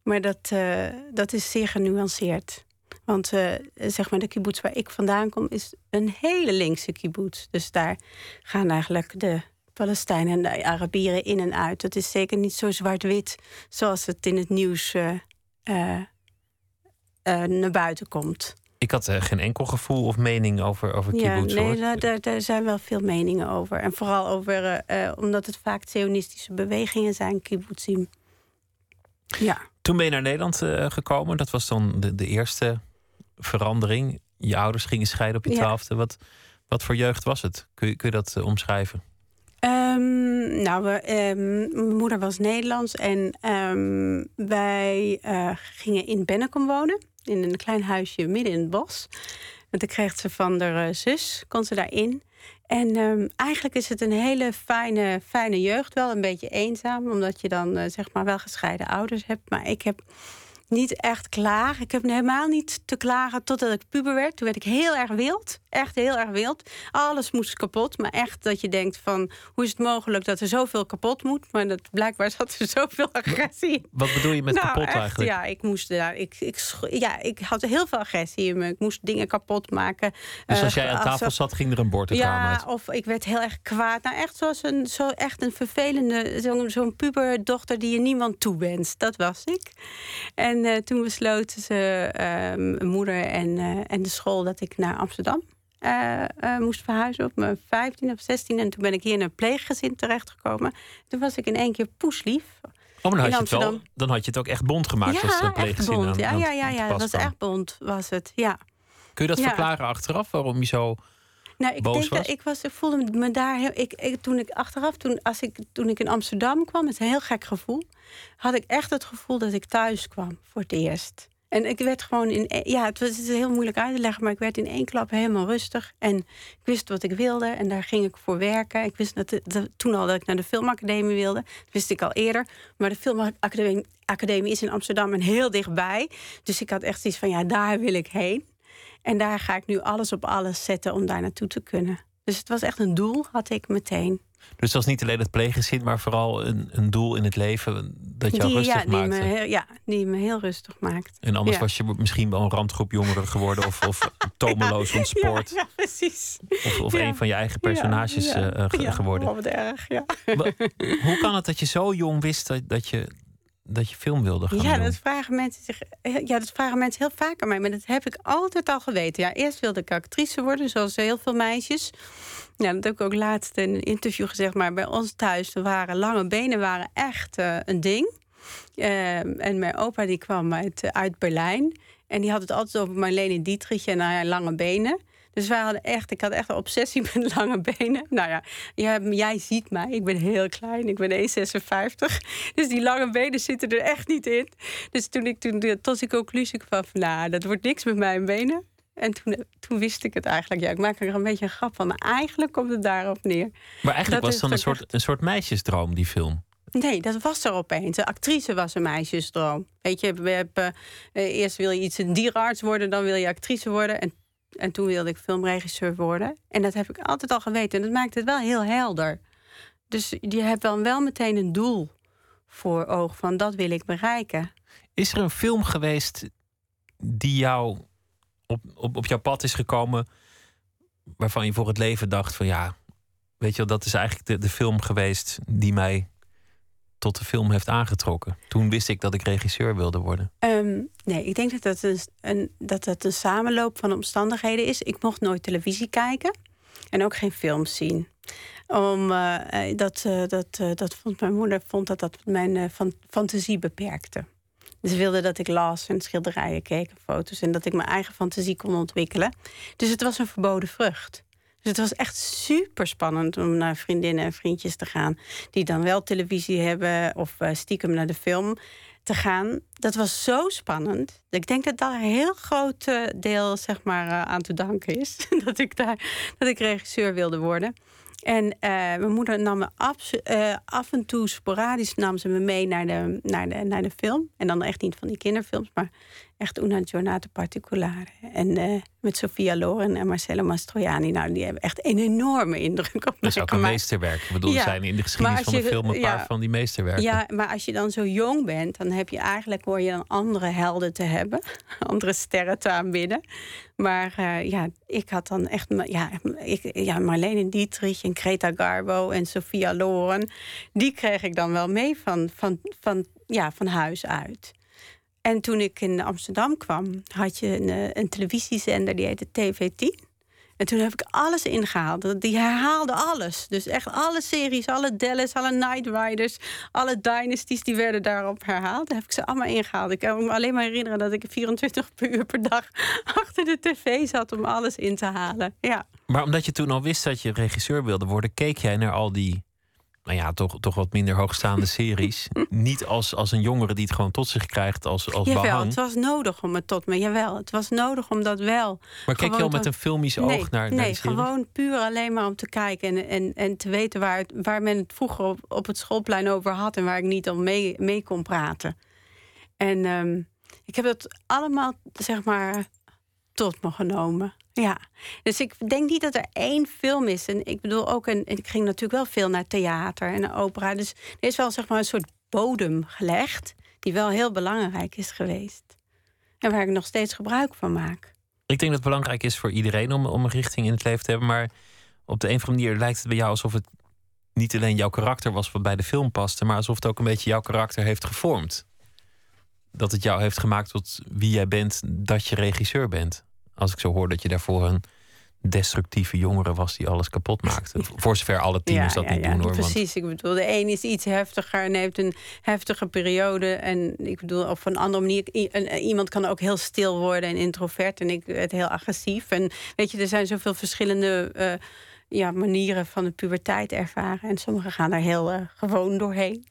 Maar dat, uh, dat is zeer genuanceerd. Want uh, zeg maar de kibbutz waar ik vandaan kom is een hele linkse kibbutz. Dus daar gaan eigenlijk de Palestijnen en de Arabieren in en uit. Dat is zeker niet zo zwart-wit zoals het in het nieuws uh, naar buiten komt. Ik had geen enkel gevoel of mening over, over kibbutz. Ja, nee, daar, daar, zijn wel veel meningen over. En vooral over, omdat het vaak theonistische bewegingen zijn, kibbutzim. Ja. Toen ben je naar Nederland uh, gekomen. Dat was dan de, de, eerste verandering. Je ouders gingen scheiden op je twaalfde. Wat, wat voor jeugd was het? Kun je, kun je dat uh, omschrijven? Um, nou, we, um, mijn moeder was Nederlands en um, wij uh, gingen in Bennekom wonen. In een klein huisje midden in het bos. En toen kreeg ze van haar zus, kon ze daarin. En um, eigenlijk is het een hele fijne, fijne jeugd. Wel een beetje eenzaam, omdat je dan uh, zeg maar wel gescheiden ouders hebt. Maar ik heb niet echt klagen. Ik heb helemaal niet te klagen totdat ik puber werd. Toen werd ik heel erg wild. Echt heel erg wild. Alles moest kapot. Maar echt dat je denkt van... hoe is het mogelijk dat er zoveel kapot moet? Maar dat, blijkbaar zat er zoveel agressie Wat bedoel je met nou, kapot echt, eigenlijk? Ja, ik moest daar... Ik, ik, ja, ik had heel veel agressie in me. Ik moest dingen kapot maken. Dus als jij aan tafel zat, ging er een bord uit Ja, of ik werd heel erg kwaad. Nou, echt zoals een, zo echt een vervelende... zo'n zo puberdochter die je niemand toewenst. Dat was ik. En en uh, toen besloten ze, uh, mijn moeder en, uh, en de school, dat ik naar Amsterdam moest verhuizen op mijn 15 of 16. En toen ben ik hier in een pleeggezin terechtgekomen. Toen was ik in één keer poeslief. Oh, maar dan, had je het wel, dan had je het ook echt bond gemaakt ja, als een pleeggezin bond. aan, ja, ja, ja, ja, dat was echt bond, was het, ja. Kun je dat Ja. verklaren achteraf, waarom je zo Nou, ik boos denk was? dat ik was, ik voelde me daar heel. Ik, ik, toen ik achteraf, toen, als ik, toen ik in Amsterdam kwam, het is een heel gek gevoel, had ik echt het gevoel dat ik thuis kwam voor het eerst. En ik werd gewoon in. e- Ja, het was heel moeilijk uit te leggen, maar ik werd in één klap helemaal rustig. En ik wist wat ik wilde en daar ging ik voor werken. Ik wist dat, toen al dat ik naar de filmacademie wilde. Dat wist ik al eerder. Maar de filmacademie academie is in Amsterdam en heel dichtbij. Dus ik had echt zoiets van: ja, daar wil ik heen. En daar ga ik nu alles op alles zetten om daar naartoe te kunnen. Dus het was echt een doel, had ik meteen. Dus dat was niet alleen het pleeggezin, maar vooral een, een doel in het leven dat jou die, rustig ja, die maakte. me heel, ja, die me heel rustig maakt. En anders Ja. was je misschien wel een randgroep jongeren geworden of, of tomeloos ontspoord. Ja, ja, precies. Of, of Ja. een van je eigen personages Ja, ja. eh, ge- Ja, geworden. wat erg, ja. Hoe kan het dat je zo jong wist dat, dat, je, dat je film wilde gaan Ja, doen? dat vragen mensen zich. Ja, dat vragen mensen heel vaak aan mij. Maar dat heb ik altijd al geweten. Ja, eerst wilde ik actrice worden, zoals heel veel meisjes. Ja, dat heb ik ook laatst in een interview gezegd. Maar bij ons thuis waren lange benen waren echt eh, een ding. Ehm, en mijn opa die kwam uit, eh, uit Berlijn. En die had het altijd over Marlene Dietrich en ja, lange benen. Dus wij hadden echt, ik had echt een obsessie met lange benen. Nou ja, jij, jij ziet mij, ik ben heel klein, ik ben 1,56. Dus die lange benen zitten er echt niet in. Dus toen ik toen tot de conclusie kwam van, nou, dat wordt niks met mijn benen. En toen, toen wist ik het eigenlijk. Ja, ik maak er een beetje een grap van. Maar eigenlijk komt het daarop neer. Maar eigenlijk Dat was het dan een soort, een soort meisjesdroom, die film. Nee, dat was er opeens. De actrice was een meisjesdroom. Weet je, we hebben, eh, eerst wil je iets een dierenarts worden, dan wil je actrice worden. En, en toen wilde ik filmregisseur worden. En dat heb ik altijd al geweten. En dat maakt het wel heel helder. Dus je hebt dan wel meteen een doel voor oog van dat wil ik bereiken. Is er een film geweest die jou op, op, op jouw pad is gekomen waarvan je voor het leven dacht van ja, weet je wel, dat is eigenlijk de, de film geweest die mij tot de film heeft aangetrokken? Toen wist ik dat ik regisseur wilde worden. Ehm, nee, ik denk dat dat een, een, dat dat een samenloop van omstandigheden is. Ik mocht nooit televisie kijken en ook geen films zien. Om, uh, dat, uh, dat, dat vond mijn moeder vond dat dat mijn fantasie beperkte. Ze wilde dat ik las en schilderijen keek en foto's en dat ik mijn eigen fantasie kon ontwikkelen. Dus het was een verboden vrucht. Dus het was echt super spannend om naar vriendinnen en vriendjes te gaan. Die dan wel televisie hebben of uh, stiekem naar de film te gaan. Dat was zo spannend. Ik denk dat daar een heel groot uh, deel zeg maar, uh, aan te danken is. dat, ik daar, dat ik regisseur wilde worden. En uh, mijn moeder nam me af, uh, af, en toe sporadisch nam ze me mee naar de, naar, de, naar de film. En dan echt niet van die kinderfilms, maar echt Una Giornata Particolare. En uh, met Sofia Loren en Marcello Mastroianni. Nou, die hebben echt een enorme indruk op mij Dat is ook een meesterwerk. Ik bedoel, ja, zijn in de geschiedenis van de film een paar van die meesterwerken. Ja, maar als je dan zo jong bent, dan heb je eigenlijk hoor je dan andere helden te hebben. Andere sterren te aanbidden. Maar uh, ja, ik had dan echt ja, ik, ja, Marlene Dietrich en Greta Garbo en Sofia Loren. Die kreeg ik dan wel mee van, van, van, ja, van huis uit. En toen ik in Amsterdam kwam, had je een, eh, een televisiezender die heette TV10. En toen heb ik alles ingehaald. Die herhaalde alles. Dus echt alle series, alle Dallas, alle Night Riders, alle Dynasties, die werden daarop herhaald. Daar heb ik ze allemaal ingehaald. Ik kan me alleen maar herinneren dat ik 24 uur per dag achter de tv zat om alles in te halen. Ja. Maar omdat je toen al wist dat je regisseur wilde worden, keek jij naar al die nou ja, toch, toch wat minder hoogstaande series. Niet als, als een jongere die het gewoon tot zich krijgt als, als jawel, behang. het was nodig om het tot me. Jawel, het was nodig om dat wel. Maar kijk je al met een filmisch oog nee, naar, naar Nee, gewoon puur alleen maar om te kijken en, en, en te weten waar, het, waar men het vroeger op, op het schoolplein over had en waar ik niet om mee, mee kon praten. En um, ik heb dat allemaal, zeg maar, tot me genomen. Ja, dus ik denk niet dat er één film is. En ik bedoel ook, en ik ging natuurlijk wel veel naar theater en opera. Dus er is wel zeg maar een soort bodem gelegd, die wel heel belangrijk is geweest. En waar ik nog steeds gebruik van maak. Ik denk dat het belangrijk is voor iedereen om, om een richting in het leven te hebben. Maar op de een of andere manier lijkt het bij jou alsof het niet alleen jouw karakter was wat bij de film paste, maar alsof het ook een beetje jouw karakter heeft gevormd. Dat het jou heeft gemaakt tot wie jij bent, dat je regisseur bent. Als ik zo hoor dat je daarvoor een destructieve jongere was die alles kapot maakte. Voor zover alle tieners ja, dat ja, niet ja, doen hoor. Precies, ik bedoel, de een is iets heftiger en heeft een heftige periode. En ik bedoel, op een andere manier, iemand kan ook heel stil worden en introvert. En ik werd heel agressief. En weet je, er zijn zoveel verschillende uh, ja, manieren van de puberteit ervaren. En sommigen gaan daar heel uh, gewoon doorheen.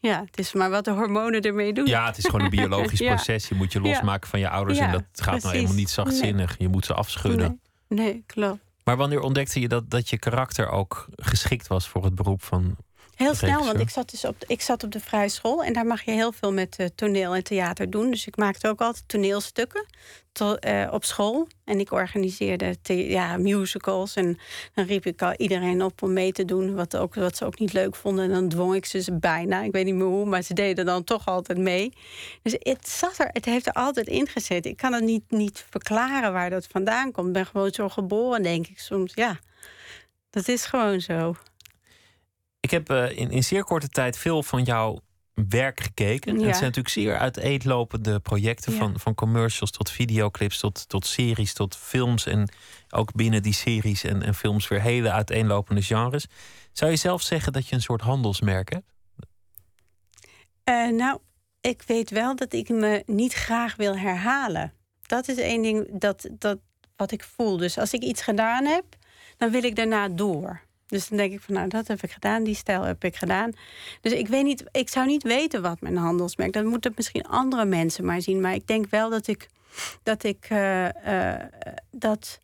Ja, het is maar wat de hormonen ermee doen. Ja, het is gewoon een biologisch ja. proces. Je moet je losmaken van je ouders. En dat gaat precies. nou helemaal niet zachtzinnig. Nee. Je moet ze afschudden. Nee, nee, klopt. Maar wanneer ontdekte je dat, dat je karakter ook geschikt was voor het beroep van. Heel snel, want ik zat dus op, ik zat op de vrije school en daar mag je heel veel met uh, toneel en theater doen. Dus ik maakte ook altijd toneelstukken to, uh, op school. En ik organiseerde ja, musicals. En dan riep ik al iedereen op om mee te doen, wat, ook, wat ze ook niet leuk vonden. En dan dwong ik ze, bijna. Ik weet niet meer hoe, maar ze deden dan toch altijd mee. Dus het zat er, het heeft er altijd in gezeten. Ik kan het niet, niet verklaren waar dat vandaan komt. Ik ben gewoon zo geboren, denk ik soms. Ja, dat is gewoon zo. Ik heb uh, in, in zeer korte tijd veel van jouw werk gekeken. Ja. Het zijn natuurlijk zeer uiteenlopende projecten, ja. van, van commercials tot videoclips, tot, tot series, tot films. En ook binnen die series en, en films weer hele uiteenlopende genres. Zou je zelf zeggen dat je een soort handelsmerk hebt? Uh, nou, ik weet wel dat ik me niet graag wil herhalen. Dat is één ding dat, dat, wat ik voel. Dus als ik iets gedaan heb, dan wil ik daarna door. Dus dan denk ik van, nou, dat heb ik gedaan, die stijl heb ik gedaan. Dus ik weet niet, ik zou niet weten wat mijn handelsmerk. Dat moeten misschien andere mensen maar zien. Maar ik denk wel dat ik dat ik uh, uh, dat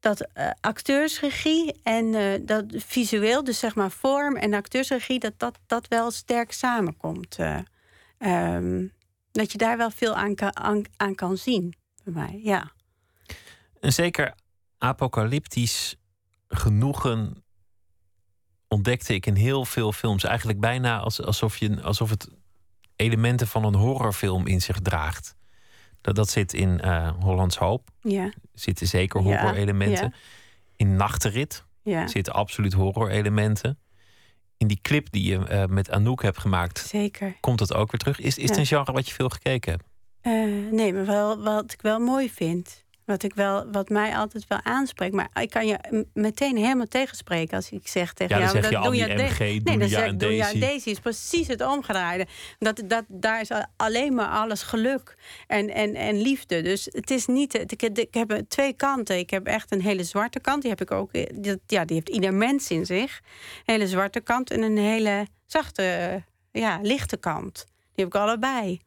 dat uh, acteursregie en dat visueel, dus zeg maar vorm en acteursregie, dat dat, dat wel sterk samenkomt. Um, dat je daar wel veel aan kan, aan, aan kan zien bij mij, ja. Een zeker apocalyptisch genoegen ontdekte ik in heel veel films. Eigenlijk bijna alsof, je, alsof het elementen van een horrorfilm in zich draagt. Dat, dat zit in uh, Hollands Hoop. Ja. Zitten zeker horror-elementen. Ja. In Nachtenrit Ja. zitten absoluut horror-elementen. In die clip die je eh, met Anouk hebt gemaakt, Zeker. komt dat ook weer terug. Is, is het een genre wat je veel gekeken hebt? Eh, nee, maar wel wat ik wel mooi vind. Wat, ik wel, wat mij altijd wel aanspreekt. Maar ik kan je meteen helemaal tegenspreken als ik zeg tegen Ja, dan jou... je dat doe de- MG, nee, Doe dan zeg doe ja Daisy. Daisy is precies het omgedraaide. Dat, dat, daar is alleen maar alles geluk en, en, en liefde. Dus het is niet... Ik, heb- ik heb twee kanten. Ik heb echt een hele zwarte kant. Die heb ik ook... eh, die- Ja, die heeft ieder mens in zich. Een hele zwarte kant en een hele zachte, ja, lichte kant. Die heb ik allebei.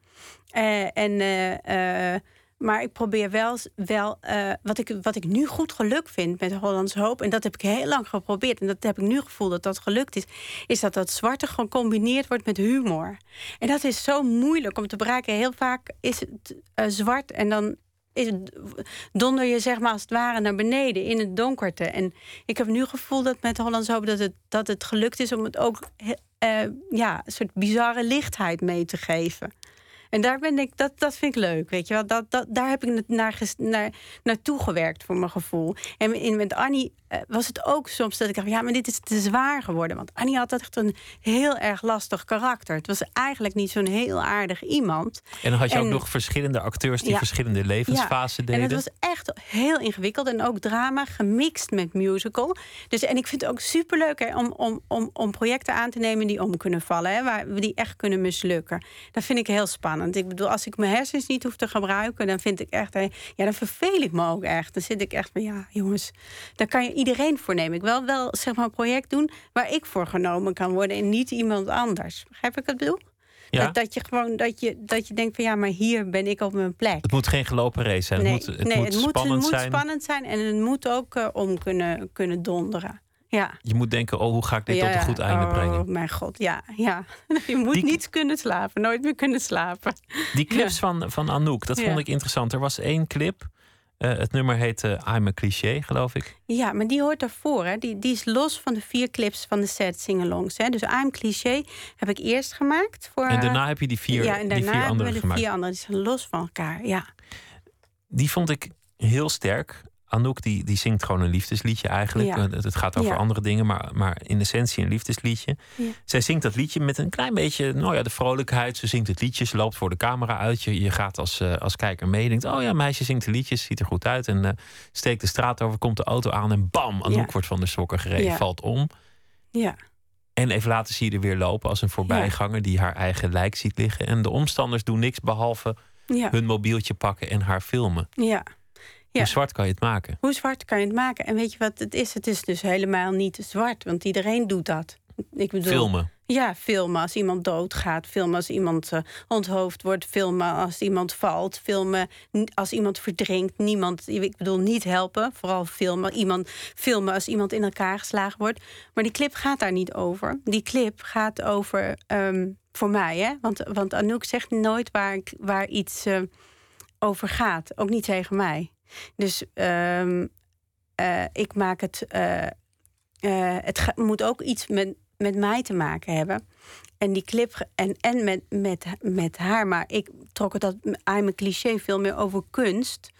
Eh, en, eh, maar ik probeer wel, wel eh, wat, ik, wat ik nu goed geluk vind met Hollands Hoop... en dat heb ik heel lang geprobeerd... en dat heb ik nu gevoel dat dat gelukt is... is dat dat zwarte gecombineerd wordt met humor. En dat is zo moeilijk om te bereiken. Heel vaak is het eh, zwart en dan is donder je zeg maar als het ware naar beneden in het donkerte. En ik heb nu het gevoel dat met Hollands Hoop dat het, dat het gelukt is... om het ook eh, ja, een soort bizarre lichtheid mee te geven. En daar ben ik, dat, dat vind ik leuk, weet je wel. Dat, dat, daar heb ik naar, naar, naartoe gewerkt voor mijn gevoel. En in, met Annie was het ook soms dat ik dacht... ja, maar dit is te zwaar geworden. Want Annie had echt een heel erg lastig karakter. Het was eigenlijk niet zo'n heel aardig iemand. En dan had je ook nog verschillende acteurs die Ja. verschillende levensfasen Ja, deden. En het was echt heel ingewikkeld en ook drama gemixt met musical. Dus, en ik vind het ook superleuk hè, om, om, om, om projecten aan te nemen die om kunnen vallen, hè, waar we die echt kunnen mislukken. Dat vind ik heel spannend. Ik bedoel, als ik mijn hersens niet hoef te gebruiken, dan vind ik echt, hè, ja, dan verveel ik me ook echt. Dan zit ik echt van, ja, jongens, daar kan je iedereen voor. Ik wil wel zeg maar een project doen waar ik voor genomen kan worden en niet iemand anders. Begrijp ik het bedoel? Ja? Dat, dat je gewoon dat je, dat je denkt van ja, maar hier ben ik op mijn plek. Het moet geen gelopen race zijn. Nee, het moet, het nee, moet het moet, spannend het moet zijn. spannend zijn en het moet ook eh, om kunnen, kunnen donderen. Ja. Je moet denken, oh, hoe ga ik dit ja, tot een goed einde oh, brengen? mijn god, ja. ja. Je moet niet kunnen slapen, nooit meer kunnen slapen. Die clips van, van Anouk, dat vond ik interessant. Er was één clip. Eh, het nummer heette I'm a Cliché, geloof ik. Ja, maar die hoort daarvoor. Hè. Die, die is los van de vier clips van de set singalongs. Hè. Dus I'm Cliché heb ik eerst gemaakt. Voor, En daarna heb je die vier- ja, en die daarna vier hebben andere we de gemaakt. vier andere. Die zijn los van elkaar, ja. Die vond ik heel sterk. Anouk die, die zingt gewoon een liefdesliedje eigenlijk. Ja. Eh, Het, gaat over Ja. andere dingen, maar, maar in essentie een liefdesliedje. Ja. Zij zingt dat liedje met een klein beetje nou ja, de vrolijkheid. Ze zingt het liedje, ze loopt voor de camera uit. Je, je gaat als, eh, als kijker mee. Je denkt, oh ja, meisje zingt de liedjes, ziet er goed uit. En eh, steekt de straat over, komt de auto aan en bam, Anouk wordt van de sokken gereden, valt om. Ja, En even later zie je er weer lopen als een voorbijganger die haar eigen lijk ziet liggen. En de omstanders doen niks behalve hun mobieltje pakken en haar filmen. ja. Ja. Hoe zwart kan je het maken? Hoe zwart kan je het maken? En weet je wat het is? Het is dus helemaal niet zwart, want iedereen doet dat. Ik bedoel, Filmen. Ja, filmen als iemand doodgaat, filmen als iemand eh, onthoofd wordt, filmen als iemand valt, filmen als iemand verdrinkt. Niemand, ik bedoel niet helpen, vooral filmen. Iemand, filmen als iemand in elkaar geslagen wordt. Maar die clip gaat daar niet over. Die clip gaat over, ehm, voor mij, hè? Want, want Anouk zegt nooit waar, waar iets eh, over gaat. Ook niet tegen mij. Dus ehm, eh, ik maak het. eh, eh, het moet ook iets met, met mij te maken hebben. En die clip. En, en met, met, met haar. Maar ik trok het dat. I'm a cliché veel meer over kunst.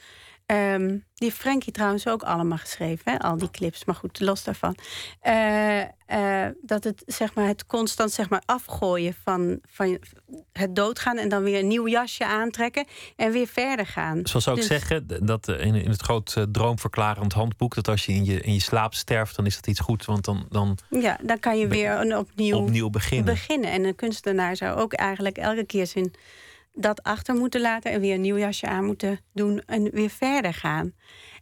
Ehm, die heeft Frankie trouwens ook allemaal geschreven, hè? al die clips. Maar goed, los daarvan. Eh, eh, dat het, zeg maar, het constant zeg maar, afgooien van, van het doodgaan... en dan weer een nieuw jasje aantrekken en weer verder gaan. Zoals zou ik Dus- zeggen, d- dat eh, in, in het groot droomverklarend handboek, dat als je in je, in je slaap sterft, dan is dat iets goed. Want dan, dan Ja, dan kan je weer een opnieuw, opnieuw beginnen. beginnen. En een kunstenaar zou ook eigenlijk elke keer zijn dat achter moeten laten en weer een nieuw jasje aan moeten doen en weer verder gaan.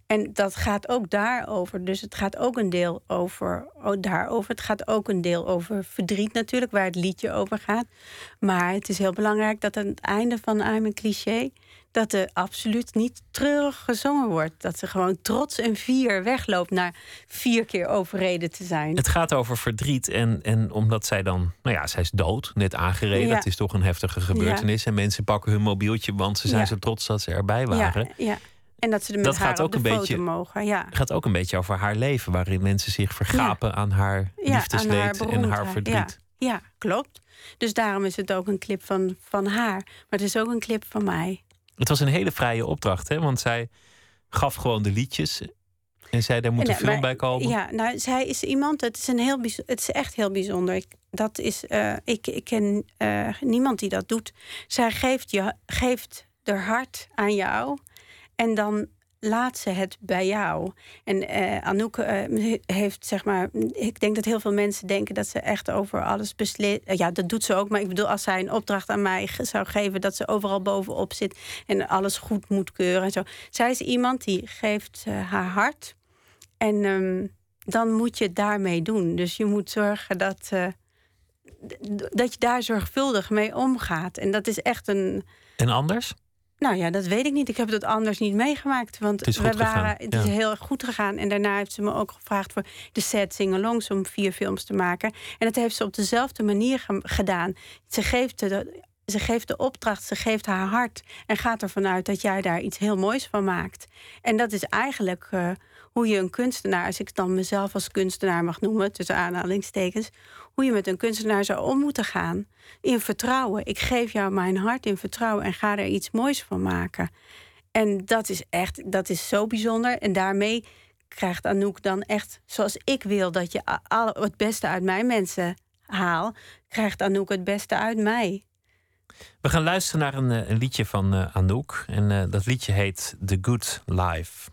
En dat gaat ook daarover. Dus het gaat ook een deel over oh, daarover. Het gaat ook een deel over verdriet natuurlijk, waar het liedje over gaat. Maar het is heel belangrijk dat aan het einde van I'm een cliché dat er absoluut niet treurig gezongen wordt. Dat ze gewoon trots en vier wegloopt naar vier keer overreden te zijn. Het gaat over verdriet. En, en omdat zij dan, nou ja, zij is dood, net aangereden. Ja. Het is toch een heftige gebeurtenis. En mensen pakken hun mobieltje, want ze zijn Ja. zo trots dat ze erbij waren. Ja, ja. En dat ze er met Dat haar gaat op ook de een foto beetje- mogen. Ja. Het gaat ook een beetje over haar leven, waarin mensen zich vergapen aan haar liefdesleed aan en haar verdriet. Ja, ja, klopt. Dus daarom is het ook een clip van, van haar. Maar het is ook een clip van mij. Het was een hele vrije opdracht, hè? want zij gaf gewoon de liedjes. En zij, daar moet een En, eh, film bij komen. Ja, nou, zij is iemand, het is, een heel, het is echt heel bijzonder. Ik, dat is, eh, ik, ik ken eh, niemand die dat doet. Zij geeft, je, geeft haar hart aan jou en dan laat ze het bij jou. En eh, Anouk eh, heeft, zeg maar, ik denk dat heel veel mensen denken dat ze echt over alles beslist. ja, dat doet ze ook, maar ik bedoel, als zij een opdracht aan mij zou geven, dat ze overal bovenop zit en alles goed moet keuren en zo. Zij is iemand die geeft eh, haar hart. En ehm, dan moet je het daarmee doen. Dus je moet zorgen dat, eh, dat je daar zorgvuldig mee omgaat. En dat is echt een. En anders? Nou ja, dat weet ik niet. Ik heb het anders niet meegemaakt. Want Het is we waren, het is heel erg goed gegaan. En daarna heeft ze me ook gevraagd voor de set Singalongs om vier films te maken. En dat heeft ze op dezelfde manier ge- gedaan. Ze geeft de, ze geeft de opdracht, ze geeft haar hart. En gaat ervan uit dat jij daar iets heel moois van maakt. En dat is eigenlijk eh, hoe je een kunstenaar, als ik dan mezelf als kunstenaar mag noemen, tussen aanhalingstekens, hoe je met een kunstenaar zou om moeten gaan. In vertrouwen. Ik geef jou mijn hart in vertrouwen en ga er iets moois van maken. En dat is echt, dat is zo bijzonder. En daarmee krijgt Anouk dan echt, zoals ik wil dat je a- al het beste uit mijn mensen haal, krijgt Anouk het beste uit mij. We gaan luisteren naar een, eh, liedje van eh, Anouk. En eh, dat liedje heet The Good Life.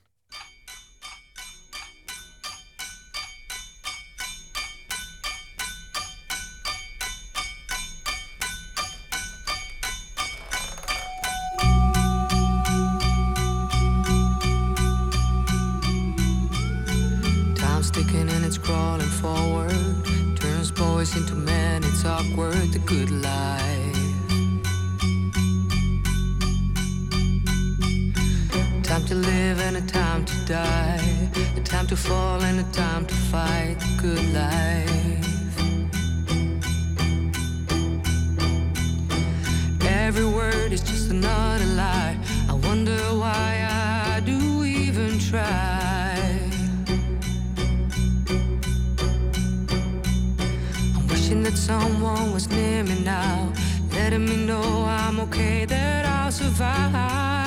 Ticking and it's crawling forward. Turns boys into men, it's awkward, the good life. Time to live and a time to die. A time to fall and a time to fight, the good life. Every word is just another lie. I wonder why I do even try. Wishing that someone was near me now, letting me know I'm okay, that I'll survive.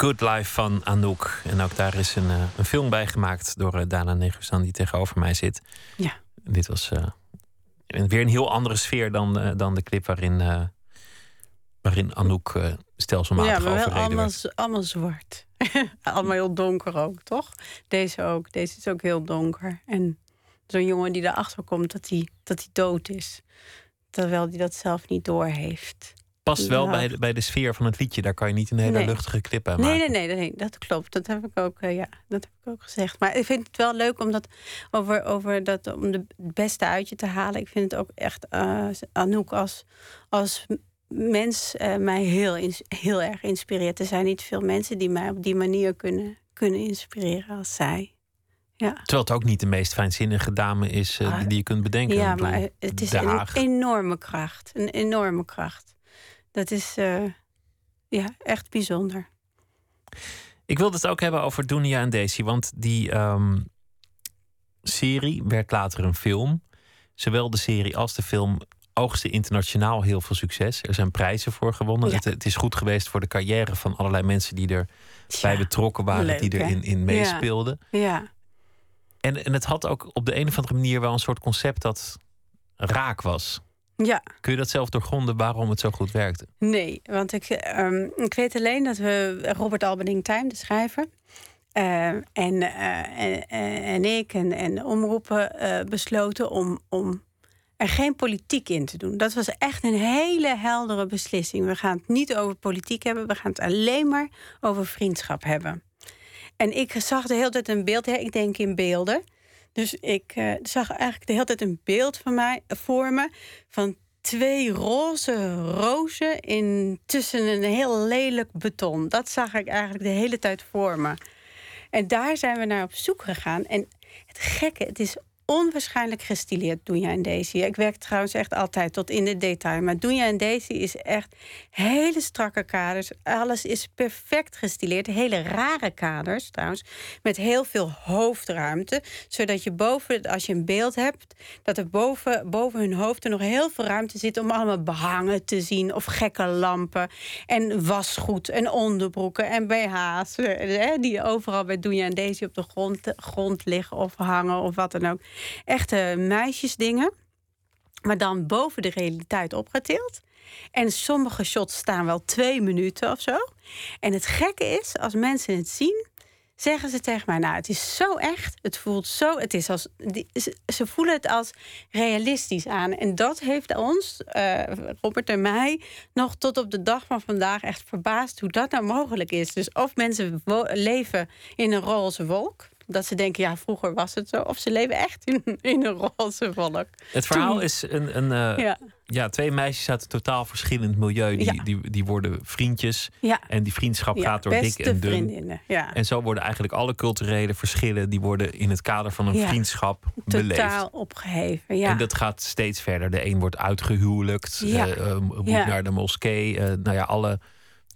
Good Life van Anouk. En ook daar is een, uh, een film bij gemaakt door uh, Dana Negusan, die tegenover mij zit. Ja. Dit was uh, weer een heel andere sfeer dan, dan de clip waarin, waarin Anouk stelselmatig ja, maar wel allemaal, werd. allemaal zwart. allemaal heel donker ook, toch? Deze ook. Deze is ook heel donker. En zo'n jongen die erachter komt dat hij, dat dood is. Terwijl hij dat zelf niet doorheeft. Past wel bij, de, bij de sfeer van het liedje. Daar kan je niet een hele Nee. luchtige clip aan Nee, maken. nee, nee, nee, dat klopt. Dat heb ik ook, eh, ja, dat heb ik ook gezegd. Maar ik vind het wel leuk om, dat, over, over dat, om de, het beste uit je te halen. Ik vind het ook echt, eh Anouk als, als mens eh, mij heel, heel erg inspireert. Er zijn niet veel mensen die mij op die manier kunnen, kunnen inspireren als zij. Ja. Terwijl het ook niet de meest fijnzinnige dame is eh, die, die je kunt bedenken. Ja, maar het is een enorme kracht. Een enorme kracht. Dat is eh, ja, echt bijzonder. Ik wilde het ook hebben over Dunia en Daisy. Want die ehm, serie werd later een film. Zowel de serie als de film oogsten internationaal heel veel succes. Er zijn prijzen voor gewonnen. Ja. Het, het is goed geweest voor de carrière van allerlei mensen die er bij betrokken waren, leuk, die erin in Ja. meespeelden. Ja. En, en het had ook op de een of andere manier wel een soort concept dat raak was. Ja. Kun je dat zelf doorgronden waarom het zo goed werkte? Nee, want ik, ehm, ik weet alleen dat we Robert Albening Time, de schrijver, eh, en, eh, en, en- en ik en, en omroepen eh, besloten om, om er geen politiek in te doen. Dat was echt een hele heldere beslissing. We gaan het niet over politiek hebben, we gaan het alleen maar over vriendschap hebben. En ik zag de hele tijd een beeld, hè, ik denk in beelden. Dus ik eh, zag eigenlijk de hele tijd een beeld van mij voor me van twee roze rozen in, tussen een heel lelijk beton. Dat zag ik eigenlijk de hele tijd voor me. En daar zijn we naar op zoek gegaan. En het gekke, het is onwaarschijnlijk gestileerd, Doenja en Daisy. Ik werk trouwens echt altijd tot in de detail. Maar Doenja en Daisy is echt hele strakke kaders. Alles is perfect gestileerd. Hele rare kaders trouwens. Met heel veel hoofdruimte. Zodat je boven, als je een beeld hebt... dat er boven, boven hun hoofd er nog heel veel ruimte zit... om allemaal behangen te zien. Of gekke lampen. En wasgoed en onderbroeken en BH's. hè, Die overal bij Doenja en Daisy op de grond, grond liggen of hangen of wat dan ook. Echte meisjesdingen. Maar dan boven de realiteit opgetild. En sommige shots staan wel twee minuten of zo. En het gekke is, als mensen het zien, zeggen ze tegen mij: Nou, het is zo echt. Het voelt zo. Het is als, ze, voelen het als realistisch aan. En dat heeft ons, eh, Robert en mij, nog tot op de dag van vandaag echt verbaasd hoe dat nou mogelijk is. Dus of mensen leven in een roze wolk. Dat ze denken, ja, vroeger was het zo. Of ze leven echt in, in een roze wolk. Het verhaal Toen- is een, een eh, Ja. ja. twee meisjes uit een totaal verschillend milieu. Die, Ja. die, die worden vriendjes. Ja. En die vriendschap gaat door dik en dun. vriendinnen. En zo worden eigenlijk alle culturele verschillen... die worden in het kader van een vriendschap beleefd. Totaal opgeheven, ja. En dat gaat steeds verder. De een wordt uitgehuwelijkt, eh, eh, moet naar de moskee. nou ja, alle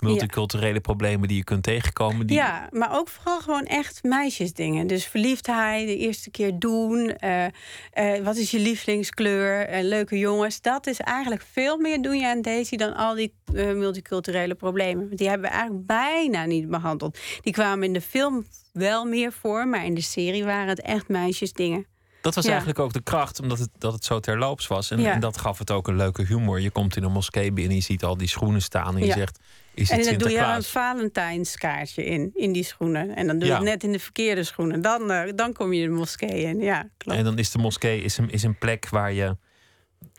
multiculturele problemen die je kunt tegenkomen. Die, Ja, maar ook vooral gewoon echt meisjesdingen. Dus verliefdheid, de eerste keer doen. eh, eh, wat is je lievelingskleur? eh, leuke jongens. Dat is eigenlijk veel meer doen je aan Daisy dan al die multiculturele problemen. Die hebben we eigenlijk bijna niet behandeld. Die kwamen in de film wel meer voor, maar in de serie waren het echt meisjesdingen. Dat was Ja. eigenlijk ook de kracht, omdat het, dat het zo terloops was. En, Ja. en dat gaf het ook een leuke humor. Je komt in een moskee binnen, je ziet al die schoenen staan en je Ja. zegt: Is en dan doe je een? Valentijnskaartje in, in die schoenen. En dan doe je Ja. het net in de verkeerde schoenen. Dan, eh, dan kom je de moskee in. Ja, klopt. En dan is de moskee is een, is een plek waar je,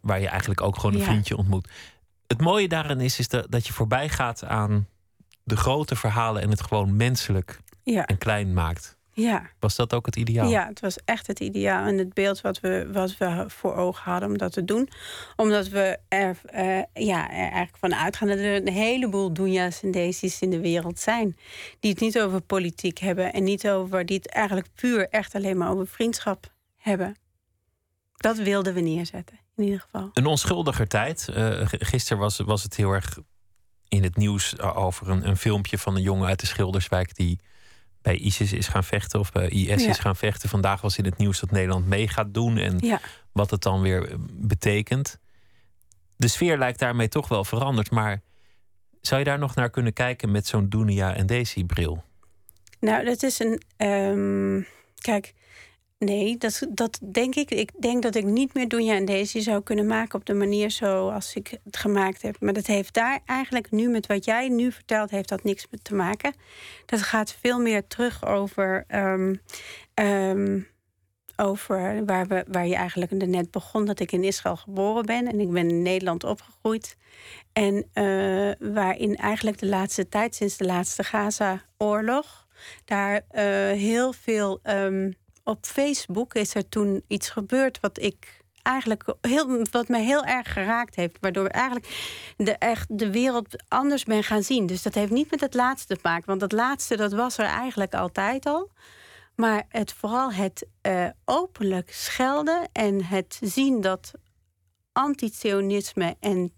waar je eigenlijk ook gewoon een Ja. vriendje ontmoet. Het mooie daarin is, is dat, dat je voorbij gaat aan de grote verhalen en het gewoon menselijk Ja. en klein maakt. Ja. Was dat ook het ideaal? Ja, het was echt het ideaal en het beeld wat we, wat we voor ogen hadden om dat te doen. Omdat we er, eh, ja, er eigenlijk van uitgaan dat er een heleboel Doenja's en Daisy's in de wereld zijn. Die het niet over politiek hebben en niet over, die het eigenlijk puur echt alleen maar over vriendschap hebben. Dat wilden we neerzetten, in ieder geval. Een onschuldiger tijd. G- gisteren was, was het heel erg in het nieuws over een, een filmpje van een jongen uit de Schilderswijk die bij ISIS is gaan vechten of bij IS Ja. is gaan vechten. Vandaag was in het nieuws dat Nederland mee gaat doen en Ja. wat het dan weer eh, betekent. De sfeer lijkt daarmee toch wel veranderd, maar Zou je daar nog naar kunnen kijken met zo'n Dunia en Daisy-bril? Nou, dat is een. ehm, kijk, nee, dat, dat denk ik. Ik denk dat ik niet meer Doenja en Daisy zou kunnen maken op de manier zoals ik het gemaakt heb. Maar dat heeft daar eigenlijk nu met wat jij nu vertelt, heeft dat niks mee te maken. Dat gaat veel meer terug over. ehm, ehm, over waar, we, waar je eigenlijk net begon, dat ik in Israël geboren ben en ik ben in Nederland opgegroeid. En eh, waarin eigenlijk de laatste tijd, sinds de laatste Gaza-oorlog, daar eh, heel veel ehm, op Facebook is er toen iets gebeurd wat ik eigenlijk heel, wat mij heel erg geraakt heeft, waardoor ik eigenlijk de, echt de wereld anders ben gaan zien. Dus dat heeft niet met het laatste te maken, want dat laatste dat was er eigenlijk altijd al. Maar het, vooral het eh, openlijk schelden en het zien dat antisionisme en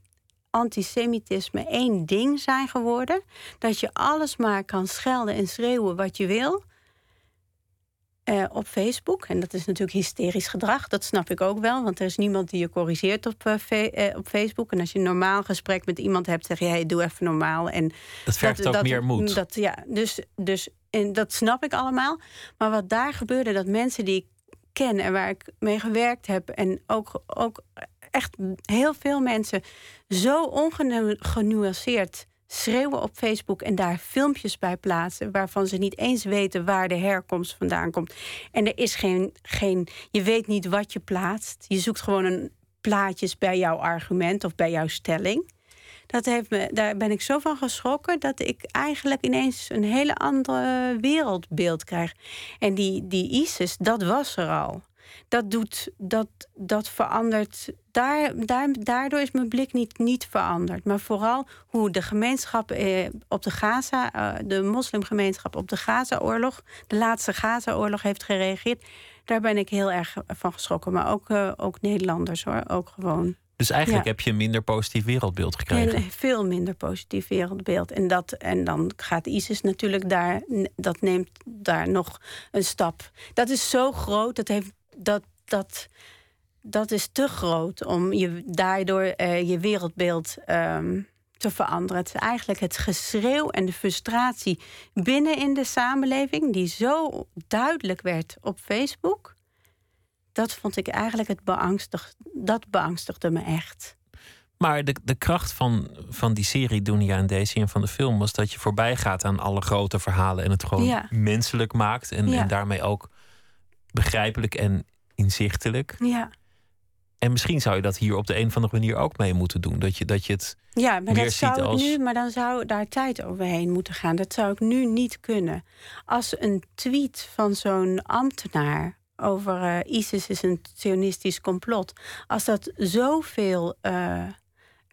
antisemitisme één ding zijn geworden. Dat je alles maar kan schelden en schreeuwen wat je wil. Eh, op Facebook. En dat is natuurlijk hysterisch gedrag. Dat snap ik ook wel. Want er is niemand die je corrigeert op, eh, eh, op Facebook. En als je een normaal gesprek met iemand hebt, zeg je: hey, doe even normaal. En Dat vergt ook meer moed. Dat, ja, dus, dus en dat snap ik allemaal. Maar wat daar gebeurde, dat mensen die ik ken en waar ik mee gewerkt heb, en ook, ook echt heel veel mensen zo ongenuanceerd schreeuwen op Facebook en daar filmpjes bij plaatsen waarvan ze niet eens weten waar de herkomst vandaan komt. En er is geen, geen je weet niet wat je plaatst. Je zoekt gewoon een plaatjes bij jouw argument of bij jouw stelling. Dat heeft me, daar ben ik zo van geschrokken dat ik eigenlijk ineens een hele andere wereldbeeld krijg. En die, die ISIS, dat was er al. Dat, doet, dat, dat verandert. Daar, daar, daardoor is mijn blik niet, niet veranderd. Maar vooral hoe de gemeenschap eh, op de Gaza, eh, de moslimgemeenschap op de Gaza-oorlog, de laatste Gaza-oorlog heeft gereageerd. Daar ben ik heel erg van geschrokken. Maar ook, eh, ook Nederlanders hoor, ook gewoon. Dus eigenlijk Ja. heb je een minder positief wereldbeeld gekregen. Een veel minder positief wereldbeeld. En, dat, en dan gaat ISIS natuurlijk daar, dat neemt daar nog een stap. Dat is zo groot, dat, heeft, dat, dat, dat is te groot om je daardoor eh, je wereldbeeld ehm, te veranderen. Het is eigenlijk het geschreeuw en de frustratie binnen in de samenleving, die zo duidelijk werd op Facebook. Dat vond ik eigenlijk het beangstig, dat beangstigde me echt. Maar de, de kracht van, van die serie Dunia en Daisy en van de film was dat je voorbij gaat aan alle grote verhalen en het gewoon Ja. menselijk maakt en, Ja. en daarmee ook begrijpelijk en inzichtelijk. Ja. En misschien zou je dat hier op de een of andere manier ook mee moeten doen. Dat je, dat je het Ja, maar dat zou als. nu, maar dan zou daar tijd overheen moeten gaan. Dat zou ik nu niet kunnen. Als een tweet van zo'n ambtenaar over eh, ISIS is een sionistisch complot, als dat zoveel eh,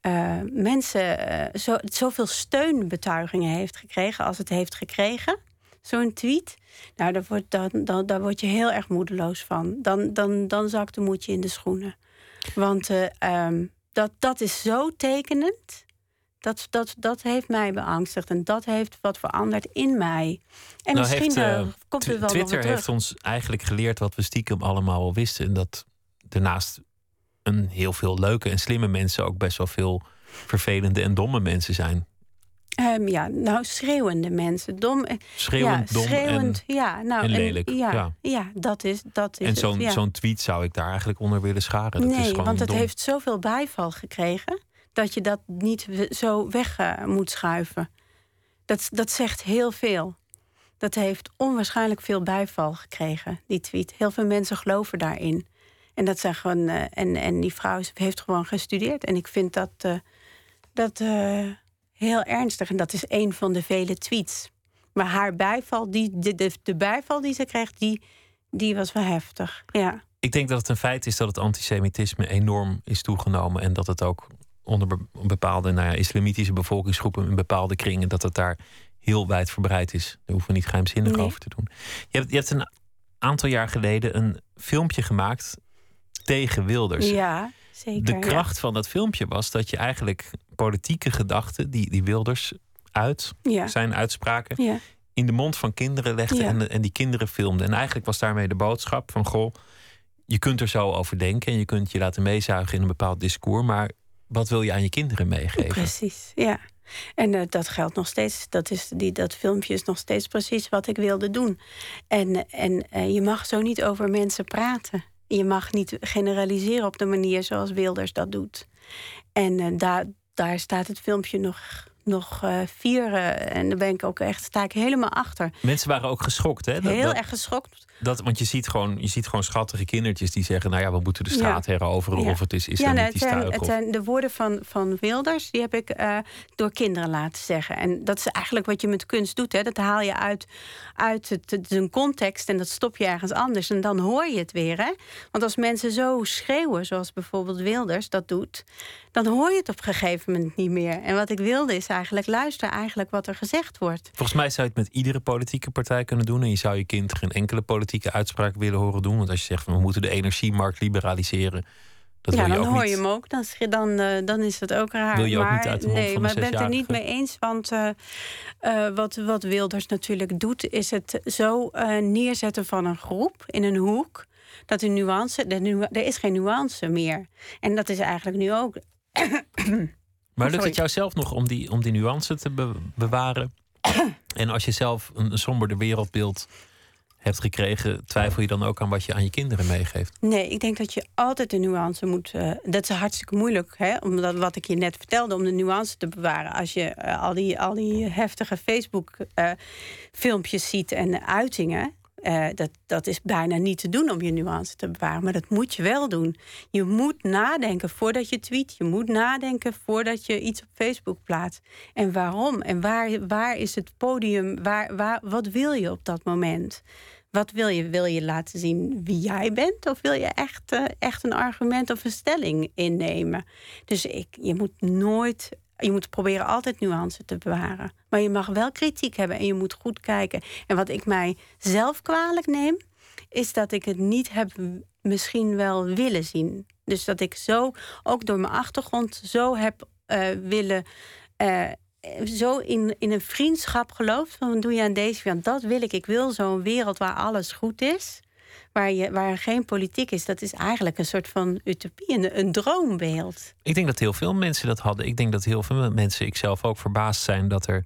eh, mensen, zo, zoveel steunbetuigingen heeft gekregen als het heeft gekregen, zo'n tweet, nou, daar word, dan, dan, daar word je heel erg moedeloos van. Dan, dan, dan zakt de moedje in de schoenen. Want eh, ehm, dat, dat is zo tekenend. Dat, dat, dat heeft mij beangstigd en dat heeft wat veranderd in mij. En Nou misschien heeft, eh, komt het wel Twitter heeft ons eigenlijk geleerd wat we stiekem allemaal al wisten. En dat daarnaast een heel veel leuke en slimme mensen ook best wel veel vervelende en domme mensen zijn. Ehm, ja, nou, schreeuwende mensen. Dom, eh, Schreeuwend, ja, dom schreeuwend, ja, nou, en lelijk, ja, ja. ja. dat is, dat is En zo'n ja. zo'n tweet zou ik daar eigenlijk onder willen scharen. Dat nee, want het dom. heeft zoveel bijval gekregen dat je dat niet zo weg eh, moet schuiven. Dat, dat zegt heel veel. Dat heeft onwaarschijnlijk veel bijval gekregen, die tweet. Heel veel mensen geloven daarin. En dat zijn gewoon. eh, en, en die vrouw heeft gewoon gestudeerd. En ik vind dat, dat heel ernstig. En dat is een van de vele tweets. Maar haar bijval, die, de, de, de bijval die ze kreeg, die, die was wel heftig. Ja. Ik denk dat het een feit is dat het antisemitisme enorm is toegenomen. En dat het ook onder be- bepaalde nou ja, islamitische bevolkingsgroepen in bepaalde kringen, dat het daar heel wijd verbreid is. Daar hoeven we niet geheimzinnig Nee. over te doen. Je hebt, je hebt een aantal jaar geleden een filmpje gemaakt tegen Wilders. Ja, zeker. De ja. kracht van dat filmpje was dat je eigenlijk politieke gedachten die, die Wilders uit, Ja. zijn uitspraken, Ja. in de mond van kinderen legde en, en die kinderen filmde. En eigenlijk was daarmee de boodschap van goh, je kunt er zo over denken en je kunt je laten meezuigen in een bepaald discours, maar wat wil je aan je kinderen meegeven? Precies, ja. En eh, dat geldt nog steeds. Dat, is, die, dat filmpje is nog steeds precies wat ik wilde doen. En, en uh, je mag zo niet over mensen praten. Je mag niet generaliseren op de manier zoals Wilders dat doet. En uh, daar, daar staat het filmpje nog nog uh, vieren. En daar ben ik ook echt, sta ik helemaal achter. Mensen waren ook geschokt, hè? Dat, Heel erg geschokt. Dat, want je ziet, gewoon, je ziet gewoon schattige kindertjes die zeggen... nou ja, we moeten de straat ja. heroveren ja. of het is islamitisch ja, nee, het, zijn, het zijn de woorden van, van Wilders, die heb ik uh, door kinderen laten zeggen. En dat is eigenlijk wat je met kunst doet. Hè? Dat haal je uit, uit het, het, een context en dat stop je ergens anders. En dan hoor je het weer. Hè? Want als mensen zo schreeuwen, zoals bijvoorbeeld Wilders dat doet... dan hoor je het op een gegeven moment niet meer. En wat ik wilde is eigenlijk luister eigenlijk wat er gezegd wordt. Volgens mij zou je het met iedere politieke partij kunnen doen. En je zou je kind geen enkele politieke uitspraak willen horen doen. Want als je zegt van we moeten de energiemarkt liberaliseren. Dat ja, wil je dan ook hoor niet. je hem ook. Dan, dan, uh, dan is het ook raar. Wil je ook maar, niet uit de mond nee, maar ik ben het er niet mee eens. Want uh, uh, wat, wat Wilders natuurlijk doet, is het zo neerzetten van een groep in een hoek. Dat de nuance, de nu, er is geen nuance meer. En dat is eigenlijk nu ook. Maar lukt het jou zelf nog om die, om die nuance te be bewaren? en als je zelf een somberder wereldbeeld hebt gekregen, twijfel je dan ook aan wat je aan je kinderen meegeeft? Nee, ik denk dat je altijd de nuance moet. Uh, dat is hartstikke moeilijk, hè? omdat wat ik je net vertelde, om de nuance te bewaren. Als je uh, al, die, al die heftige Facebook-filmpjes uh, ziet en uitingen. Uh, dat, dat is bijna niet te doen om je nuance te bewaren. Maar dat moet je wel doen. Je moet nadenken voordat je tweet. Je moet nadenken voordat je iets op Facebook plaatst. En waarom? En waar, waar is het podium? Waar, waar, wat wil je op dat moment? Wat wil je? Wil je laten zien wie jij bent? Of wil je echt, uh, echt een argument of een stelling innemen? Dus ik, je moet nooit je moet proberen altijd nuance te bewaren. Maar je mag wel kritiek hebben en je moet goed kijken. En wat ik mij zelf kwalijk neem, is dat ik het niet heb misschien wel willen zien. Dus dat ik zo, ook door mijn achtergrond, zo heb uh, willen. Uh, zo in, in een vriendschap geloof. Van doe je aan deze kant? Dat wil ik. Ik wil zo'n wereld waar alles goed is. Waar, je, waar geen politiek is, dat is eigenlijk een soort van utopie, een, een droombeeld. Ik denk dat heel veel mensen dat hadden. Ik denk dat heel veel mensen, ik zelf ook, verbaasd zijn dat er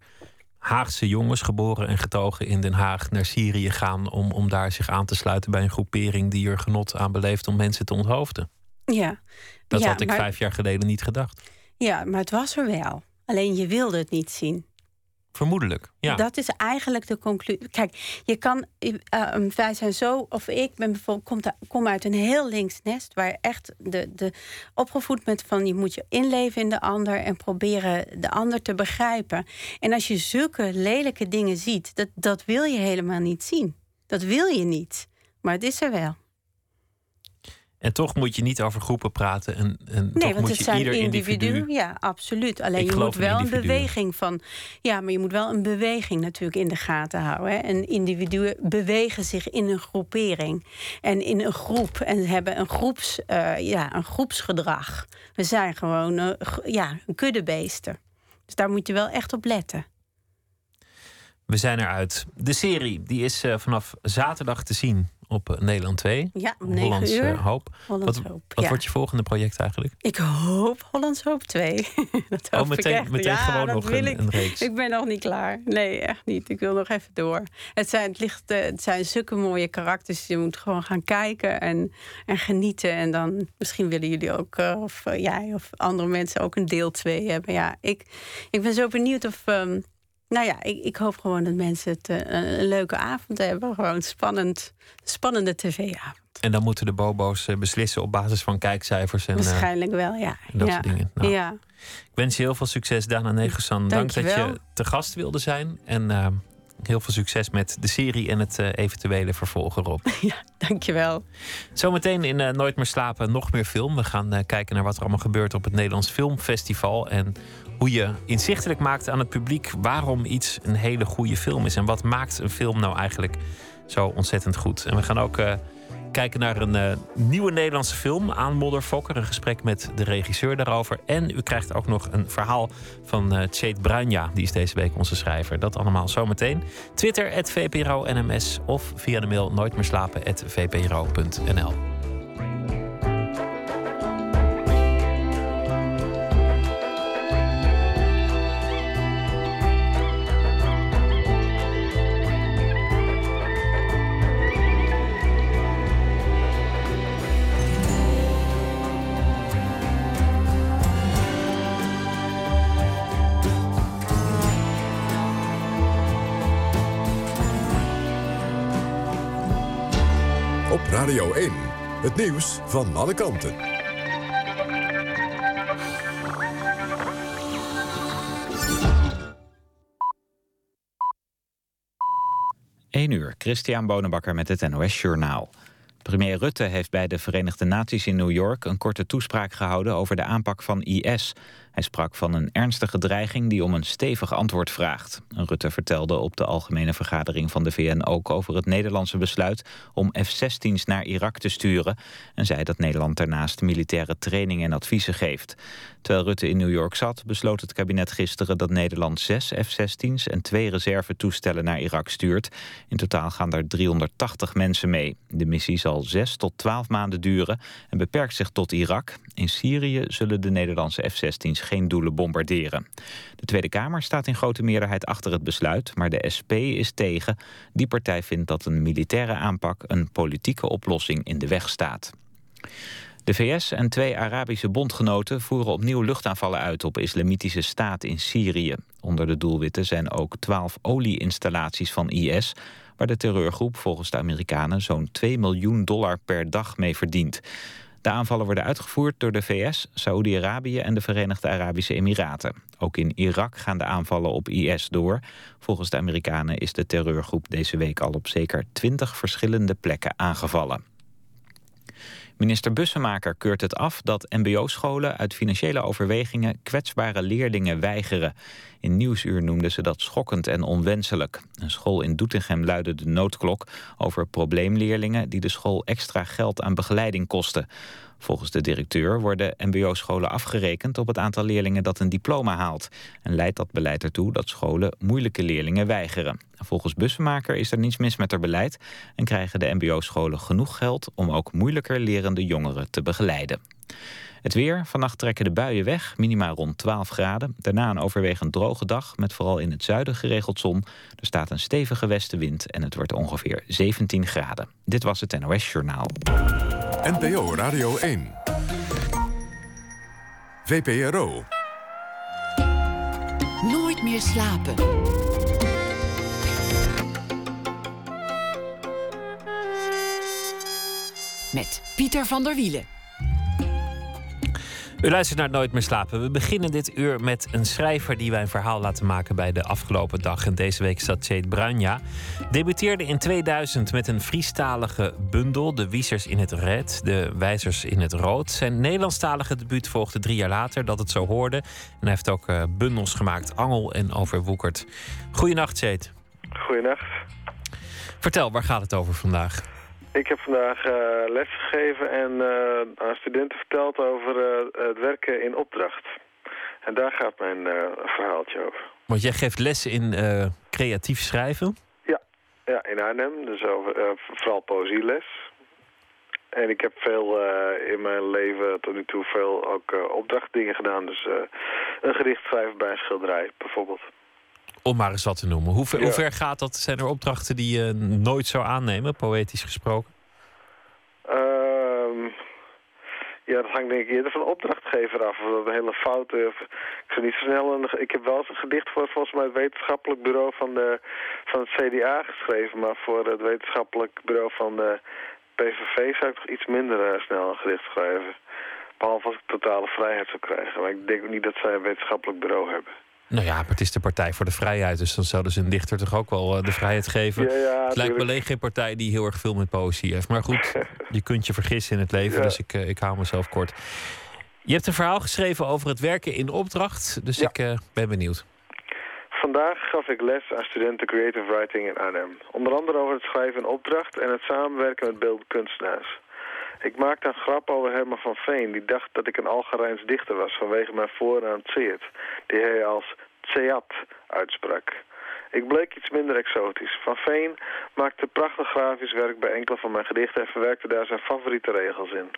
Haagse jongens, geboren en getogen in Den Haag, naar Syrië gaan om, om daar zich aan te sluiten bij een groepering die er genot aan beleeft om mensen te onthoofden. Ja. Dat ja, had ik maar, vijf jaar geleden niet gedacht. Ja, maar het was er wel. Alleen je wilde het niet zien. Vermoedelijk, ja. Dat is eigenlijk de conclusie. Kijk, je kan, uh, wij zijn zo, of ik ben bijvoorbeeld, kom, uit een heel links nest, waar echt de, de opgevoed met van je moet je inleven in de ander en proberen de ander te begrijpen. En als je zulke lelijke dingen ziet, dat, dat wil je helemaal niet zien. Dat wil je niet. Maar het is er wel. En toch moet je niet over groepen praten. En, en nee, toch want moet het je zijn ieder individuen. individu. Ja, absoluut. Alleen je moet wel een beweging van. Ja, maar je moet wel een beweging natuurlijk in de gaten houden. Hè. En individuen bewegen zich in een groepering en in een groep en hebben een, groeps, uh, ja, een groepsgedrag. We zijn gewoon uh, ja, een kuddebeesten. Dus daar moet je wel echt op letten. We zijn eruit. De serie die is uh, vanaf zaterdag te zien op uh, Nederland 2. Ja, om 9 Hollands uur. uh, Hoop. Hollands wat Hoop, wat ja. wordt je volgende project eigenlijk? Ik hoop Hollands Hoop 2. dat Oh, hoop meteen- ik echt. meteen ja, gewoon nog een- ik. een reeks. Ik ben nog niet klaar. Nee, echt niet. Ik wil nog even door. Het zijn, het ligt, eh, het zijn zulke mooie karakters. Je moet gewoon gaan kijken en, en genieten. En dan misschien willen jullie ook, eh, of eh, jij of andere mensen ook een deel 2 hebben. Ja, ik, ik ben zo benieuwd of. ehm, nou ja, ik, ik hoop gewoon dat mensen het eh, een, leuke avond hebben. Gewoon spannend, spannende tv-avond. En dan moeten de bobo's eh, beslissen op basis van kijkcijfers en, eh, Waarschijnlijk wel, ja. en dat ja. soort dingen. Nou, Ja. Ik wens je heel veel succes, Dana Negersan. Dank dat Dankjewel. je te gast wilde zijn. En eh, heel veel succes met de serie en het eh, eventuele vervolg erop. Dankjewel. Zometeen in eh, Nooit meer slapen nog meer film. We gaan eh, kijken naar wat er allemaal gebeurt op het Nederlands Filmfestival. En hoe je inzichtelijk maakt aan het publiek waarom iets een hele goede film is. En wat maakt een film nou eigenlijk zo ontzettend goed. En we gaan ook kijken naar een eh, nieuwe Nederlandse film, Aan Modderfokker. Een gesprek met de regisseur daarover. En u krijgt ook nog een verhaal van eh Tjeet Bruinja. Die is deze week onze schrijver. Dat allemaal zometeen. Twitter, het VPRO NMS. Of via de mail nooit meer slapen, VPRO.nl. het nieuws van alle kanten. 1 uur, Christian Bonenbakker met het NOS Journaal. Premier Rutte heeft bij de Verenigde Naties in New York... een korte toespraak gehouden over de aanpak van IS. Hij sprak van een ernstige dreiging die om een stevig antwoord vraagt. Rutte vertelde op de algemene vergadering van de VN ook over het Nederlandse besluit om F-16's naar Irak te sturen en zei dat Nederland daarnaast militaire training en adviezen geeft. Terwijl Rutte in New York zat, besloot het kabinet gisteren dat Nederland zes F-16's en twee reservetoestellen naar Irak stuurt. In totaal gaan daar 380 mensen mee. De missie zal zes tot twaalf maanden duren en beperkt zich tot Irak. In Syrië zullen de Nederlandse F-16's geen doelen bombarderen. De Tweede Kamer staat in grote meerderheid achter het besluit, maar de SP is tegen. Die partij vindt dat een militaire aanpak een politieke oplossing in de weg staat. De VS en twee Arabische bondgenoten voeren opnieuw luchtaanvallen uit op islamitische staat in Syrië. Onder de doelwitten zijn ook twaalf olieinstallaties van IS, waar de terreurgroep volgens de Amerikanen zo'n 2 miljoen dollar per dag mee verdient. De aanvallen worden uitgevoerd door de VS, Saoedi-Arabië en de Verenigde Arabische Emiraten. Ook in Irak gaan de aanvallen op IS door. Volgens de Amerikanen is de terreurgroep deze week al op zeker 20 verschillende plekken aangevallen. Minister Bussemaker keurt het af dat mbo-scholen uit financiële overwegingen kwetsbare leerlingen weigeren. In Nieuwsuur noemden ze dat schokkend en onwenselijk. Een school in Doetinchem luidde de noodklok over probleemleerlingen die de school extra geld aan begeleiding kosten. Volgens de directeur worden mbo-scholen afgerekend op het aantal leerlingen dat een diploma haalt. En leidt dat beleid ertoe dat scholen moeilijke leerlingen weigeren. Volgens Bussenmaker is er niets mis met haar beleid en krijgen de mbo-scholen genoeg geld om ook moeilijker lerende jongeren te begeleiden. Het weer. Vannacht trekken de buien weg, minimaal rond 12 graden. Daarna een overwegend droge dag, met vooral in het zuiden geregeld zon. Er staat een stevige westenwind en het wordt ongeveer 17 graden. Dit was het NOS Journaal. NPO Radio 1. VPRO. Nooit meer slapen. Met Pieter van der Wielen. U luistert naar Nooit meer slapen. We beginnen dit uur met een schrijver die wij een verhaal laten maken bij de afgelopen dag. En deze week zat Jade Bruinja. Debuteerde in 2000 met een Friestalige bundel. De Wiesers in het Red, de Wijzers in het Rood. Zijn Nederlandstalige debuut volgde drie jaar later, dat het zo hoorde. En hij heeft ook uh, bundels gemaakt, Angel en Overwoekerd. Goedenacht, Jade. Goedenacht. Vertel, waar gaat het over vandaag? Ik heb vandaag uh, les gegeven en uh, aan studenten verteld over uh, het werken in opdracht. En daar gaat mijn verhaaltje over. Want jij geeft lessen in creatief schrijven? Ja, ja in Arnhem. Dus over, vooral poëzieles. En ik heb veel in mijn leven tot nu toe veel ook opdrachtdingen gedaan. Dus een gedicht schrijven bij een schilderij bijvoorbeeld. Om maar eens wat te noemen. Hoe ver, hoe ver gaat dat? Zijn er opdrachten die je nooit zou aannemen, poëtisch gesproken? Um, ja, dat hangt denk ik eerder van de opdrachtgever af. Of dat een hele fout. Ik zou niet zo snel een, Ik heb wel eens een gedicht voor volgens mij het wetenschappelijk bureau van, de, van het CDA geschreven. Maar voor het wetenschappelijk bureau van de PVV zou ik toch iets minder uh, snel een gedicht schrijven. Behalve als ik totale vrijheid zou krijgen. Maar ik denk ook niet dat zij een wetenschappelijk bureau hebben. Nou ja, maar het is de Partij voor de Vrijheid. Dus dan zouden ze een dichter toch ook wel uh, de vrijheid geven. Ja, ja, het lijkt me alleen geen partij die heel erg veel met poëzie heeft. Maar goed, je kunt je vergissen in het leven. Dus ik, uh, ik hou mezelf kort. Je hebt een verhaal geschreven over het werken in opdracht. Dus ik uh, ben benieuwd. Vandaag gaf ik les aan studenten Creative Writing in Arnhem. Onder andere over het schrijven in opdracht en het samenwerken met beeldkunstenaars. Ik maakte een grap over Herman van Veen. Die dacht dat ik een Algerijns dichter was vanwege mijn voornaam Tseert. Die hij als Tseat uitsprak. Ik bleek iets minder exotisch. Van Veen maakte prachtig grafisch werk bij enkele van mijn gedichten... en verwerkte daar zijn favoriete regels in.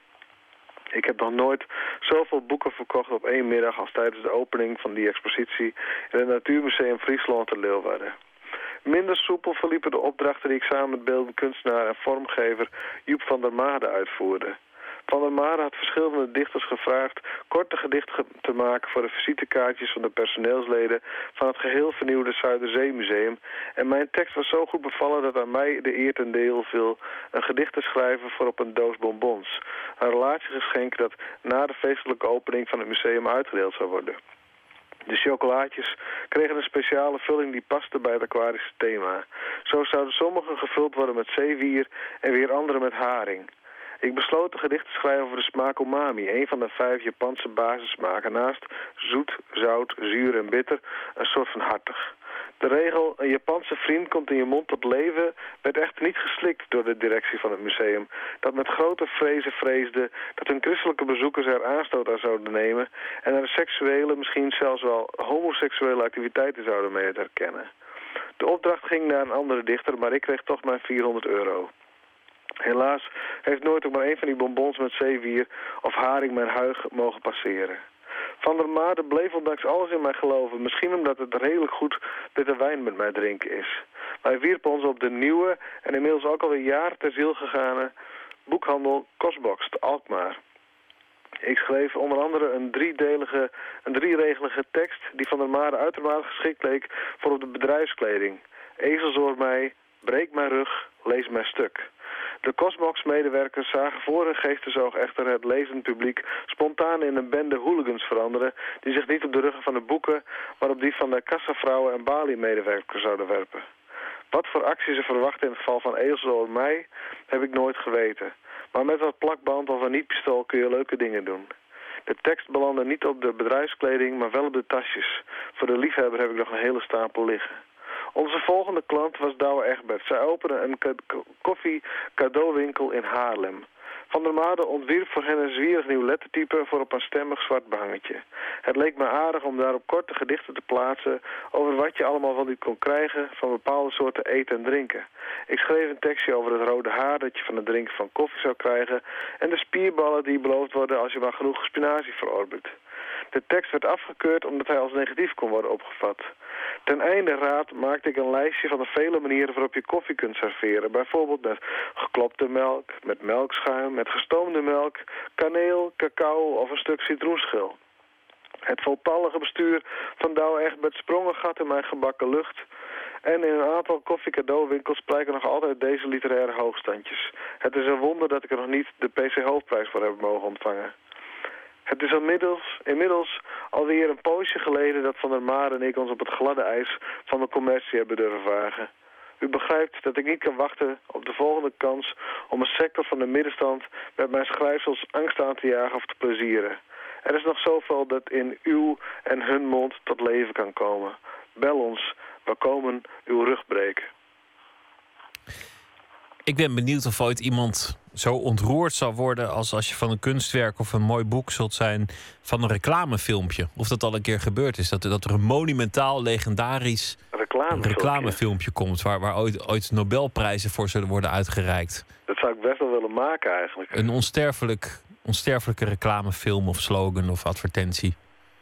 Ik heb nog nooit zoveel boeken verkocht op één middag... als tijdens de opening van die expositie in het Natuurmuseum Friesland te Leeuwarden. Minder soepel verliepen de opdrachten die ik samen met beeldend kunstenaar en vormgever Joep van der Made uitvoerde. Van der Mare had verschillende dichters gevraagd korte gedichten te maken voor de visitekaartjes van de personeelsleden van het geheel vernieuwde Zuiderzeemuseum. En mijn tekst was zo goed bevallen dat aan mij de eer ten deel viel een gedicht te schrijven voor op een doos bonbons. Een relatiegeschenk dat na de feestelijke opening van het museum uitgedeeld zou worden. De chocolaatjes kregen een speciale vulling die paste bij het aquarische thema. Zo zouden sommige gevuld worden met zeewier en weer andere met haring. Ik besloot een gedicht te schrijven over de smaak umami, een van de vijf Japanse basissmaken. Naast zoet, zout, zuur en bitter, een soort van hartig. De regel, een Japanse vriend komt in je mond tot leven, werd echter niet geslikt door de directie van het museum. Dat met grote vrezen vreesde dat hun christelijke bezoekers er aanstoot aan zouden nemen en er seksuele, misschien zelfs wel homoseksuele activiteiten zouden mee herkennen. De opdracht ging naar een andere dichter, maar ik kreeg toch maar 400 euro. Helaas heeft nooit ook maar een van die bonbons met zeewier of haring mijn huig mogen passeren. Van der Made bleef ondanks alles in mij geloven. Misschien omdat het redelijk goed witte wijn met mij drinken is. Wij wierpen ons op de nieuwe en inmiddels ook alweer jaren ter ziel gegane boekhandel Kosbox te Alkmaar. Ik schreef onder andere een driedelige, een drieregelige tekst die Van der Made uitermate geschikt leek voor op de bedrijfskleding. Ezelzoor mij, breek mijn rug, lees mijn stuk. De Cosmox-medewerkers zagen voor hun geestesoog echter het lezend publiek spontaan in een bende hooligans veranderen... die zich niet op de ruggen van de boeken, maar op die van de kassavrouwen en balie-medewerkers zouden werpen. Wat voor actie ze verwachten in het geval van Eelsel en mij, heb ik nooit geweten. Maar met wat plakband of een niet-pistool kun je leuke dingen doen. De tekst belandde niet op de bedrijfskleding, maar wel op de tasjes. Voor de liefhebber heb ik nog een hele stapel liggen. Onze volgende klant was Douwe Egbert. Zij opende een koffie cadeauwinkel in Haarlem. Van der Made ontwierp voor hen een zwierig nieuw lettertype voor op een stemmig zwart behangetje. Het leek me aardig om daarop korte gedichten te plaatsen over wat je allemaal van die kon krijgen van bepaalde soorten eten en drinken. Ik schreef een tekstje over het rode haar dat je van het drinken van koffie zou krijgen en de spierballen die beloofd worden als je maar genoeg spinazie verorbert. De tekst werd afgekeurd omdat hij als negatief kon worden opgevat. Ten einde raad maakte ik een lijstje van de vele manieren waarop je koffie kunt serveren. Bijvoorbeeld met geklopte melk, met melkschuim, met gestoomde melk, kaneel, cacao of een stuk citroenschil. Het voltallige bestuur van Douwe Egbert sprong een gat in mijn gebakken lucht... En in een aantal koffie-cadeauwinkels prijken nog altijd deze literaire hoogstandjes. Het is een wonder dat ik er nog niet de PC-hoofdprijs voor heb mogen ontvangen. Het is inmiddels, inmiddels alweer een poosje geleden dat Van der Maar en ik ons op het gladde ijs van de commercie hebben durven vragen. U begrijpt dat ik niet kan wachten op de volgende kans om een sector van de middenstand met mijn schrijfsels angst aan te jagen of te plezieren. Er is nog zoveel dat in uw en hun mond tot leven kan komen. Bel ons, we komen uw rug breken. Ik ben benieuwd of ooit iemand zo ontroerd zal worden als als je van een kunstwerk of een mooi boek zult zijn van een reclamefilmpje. Of dat al een keer gebeurd is. Dat, dat er een monumentaal, legendarisch reclamefilmpje, reclamefilmpje komt waar, waar ooit, ooit Nobelprijzen voor zullen worden uitgereikt. Dat zou ik best wel willen maken eigenlijk. Een onsterfelijk, onsterfelijke reclamefilm of slogan of advertentie.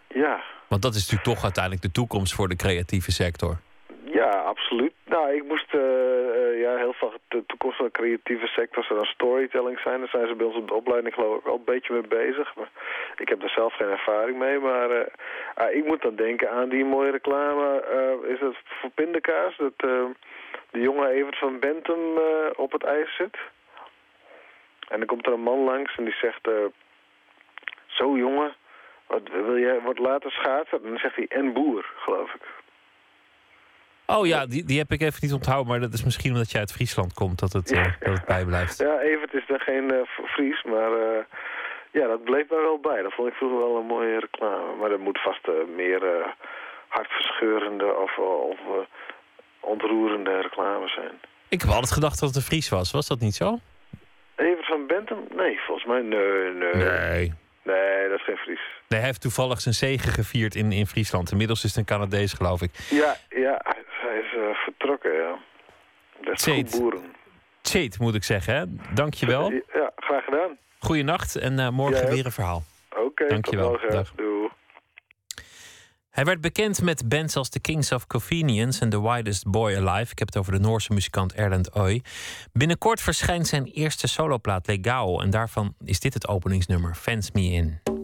Ja. Want dat is natuurlijk toch uiteindelijk de toekomst voor de creatieve sector. Ja, absoluut. Nou, ik moest uh, ja, heel veel de toekomst van de creatieve sector zou dan storytelling zijn. Daar zijn ze bij ons op de opleiding geloof ik al een beetje mee bezig. Maar ik heb daar zelf geen ervaring mee. Maar uh, uh, ik moet dan denken aan die mooie reclame. is het voor pindakaas? Dat de jonge Evert van Bentum op het ijs zit. En dan komt er een man langs en die zegt... zo jongen, wat, wil jij wat later schaatsen? En dan zegt hij en boer, geloof ik. Oh ja, die, die heb ik even niet onthouden. Maar dat is misschien omdat je uit Friesland komt dat het, uh, dat het bijblijft. Ja, Evert is dan geen uh, Fries, maar uh, ja, dat bleef mij wel bij. Dat vond ik vroeger wel een mooie reclame. Maar dat moet vast meer hartverscheurende of, of ontroerende reclame zijn. Ik heb altijd gedacht dat het een Fries was. Was dat niet zo? Evert van Bentham? Nee, volgens mij nee, nee. Nee. Nee, dat is geen Fries. Nee, hij heeft toevallig zijn zegen gevierd in, in Friesland. Inmiddels is het een Canadees, geloof ik. Ja, ja hij is uh, vertrokken, ja. Dat is boeren. Tjeet, moet ik zeggen, hè? Dank je wel. Ja, graag gedaan. Goeienacht en uh, morgen ja, weer een verhaal. Oké, okay, Dank je wel. Doei. Hij werd bekend met bands als The Kings of Convenience en The Widest Boy Alive. Ik heb het over de Noorse muzikant Erland Oy. Binnenkort verschijnt zijn eerste soloplaat Legao. En daarvan is dit het openingsnummer, Fans Me In.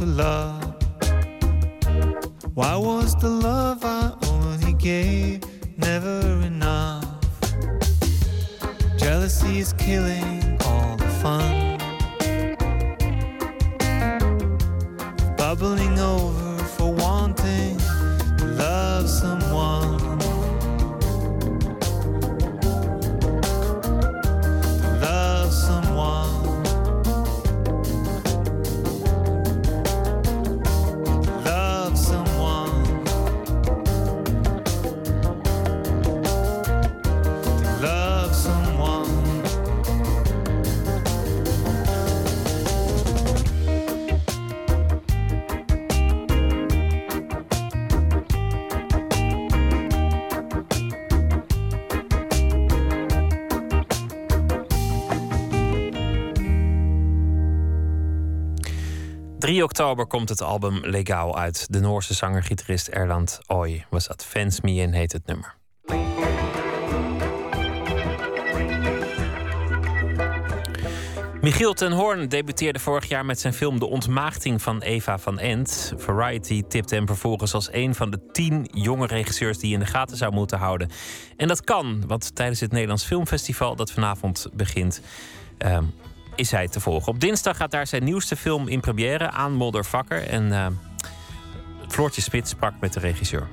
To love? ...3 oktober komt het album Legaal uit. De Noorse zanger-gitarist Erland Oy was dat. Fans Me In heet het nummer. Michiel ten Hoorn debuteerde vorig jaar met zijn film De Ontmaagding van Eva van Ent. Variety tipte hem vervolgens als een van de tien jonge regisseurs die je in de gaten zou moeten houden. En dat kan, want tijdens het Nederlands Filmfestival dat vanavond begint, ehm, is hij te volgen. Op dinsdag gaat daar zijn nieuwste film in première, Aan Moddervakker. En eh, Floortje Spits sprak met de regisseur.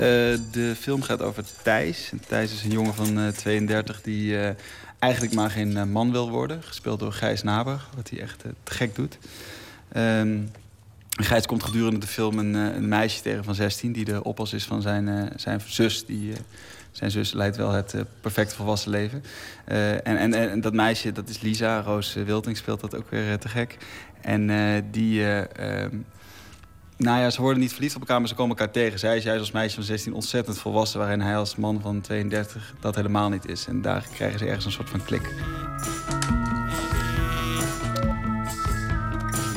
Eh, de film gaat over Thijs. Thijs is een jongen van eh, 32 die eh, eigenlijk maar geen man wil worden. Gespeeld door Gijs Naber, wat hij echt te gek doet. Ehm, Gijs komt gedurende de film een, eh, een meisje tegen van 16... die de oppas is van zijn, eh, zijn zus. Die, eh, zijn zus leidt wel het perfecte volwassen leven. En, en, dat meisje, dat is Lisa. Roos Wilting speelt dat ook weer te gek. En die... eh, ehm, nou ja, ze worden niet verliefd op elkaar, maar ze komen elkaar tegen. Zij is juist als meisje van 16 ontzettend volwassen... waarin hij als man van 32 dat helemaal niet is. En daar krijgen ze ergens een soort van klik.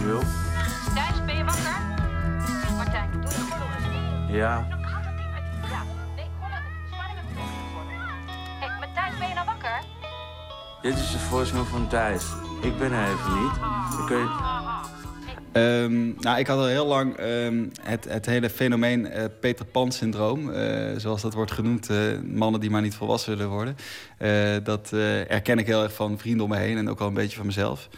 Jo. Thijs, ben je wakker? Martijn, doe het gewoon eens. Ja. Thijs, ben je nou wakker? Dit is de voicemail van Thijs. Ik ben er even niet. Dan kun je... Ehm, nou, ik had al heel lang ehm, het, het hele fenomeen uh, Peter Pan-syndroom, uh, zoals dat wordt genoemd, uh, mannen die maar niet volwassen willen worden. dat herken ik heel erg van vrienden om me heen en ook al een beetje van mezelf.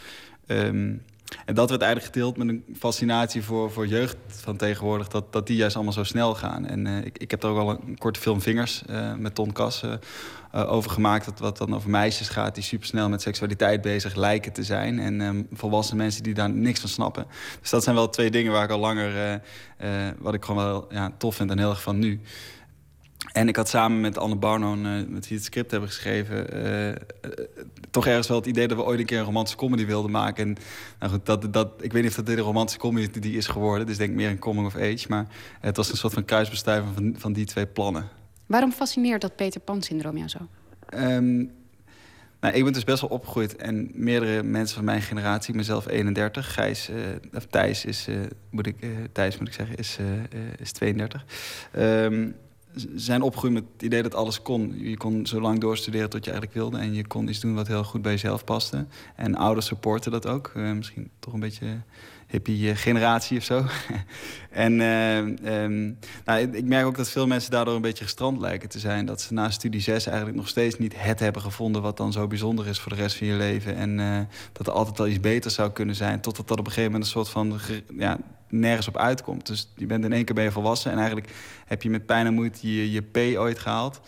Um, en dat werd eigenlijk gedeeld met een fascinatie voor, voor jeugd van tegenwoordig, dat, dat die juist allemaal zo snel gaan. En ik, ik heb er ook al een korte film Vingers met Ton Kass uh, over gemaakt. Dat, wat dan over meisjes gaat die supersnel met seksualiteit bezig lijken te zijn. En um, volwassen mensen die daar niks van snappen. Dus dat zijn wel twee dingen waar ik al langer, wat ik gewoon wel ja, tof vind en heel erg van nu. En ik had samen met Anne Barnon, met wie het script hebben geschreven... toch ergens wel het idee dat we ooit een keer een romantische comedy wilden maken. En nou goed, dat, dat, ik weet niet of dat dit een romantische comedy die is geworden. Dus denk ik meer een coming of age. Maar het was een soort van kruisbestuiving van, van die twee plannen. Waarom fascineert dat Peter Pan-syndroom jou zo? Um, nou, ik ben dus best wel opgegroeid en meerdere mensen van mijn generatie, mezelf 31, Gijs, uh, of Thijs is, uh, moet ik, uh, Thijs moet ik zeggen, is, is 32. Um, zijn opgegroeid met het idee dat alles kon. Je kon zo lang doorstuderen tot je eigenlijk wilde. En je kon iets doen wat heel goed bij jezelf paste. En ouders supporten dat ook. misschien toch een beetje hippie eh, generatie of zo. en uh, um, nou, ik merk ook dat veel mensen daardoor een beetje gestrand lijken te zijn. Dat ze na studie 6 eigenlijk nog steeds niet het hebben gevonden... wat dan zo bijzonder is voor de rest van je leven. En uh, dat er altijd al iets beter zou kunnen zijn. Totdat dat op een gegeven moment een soort van... Ja, nergens op uitkomt. Dus je bent in één keer ben je volwassen... en eigenlijk heb je met pijn en moeite je, je P ooit gehaald...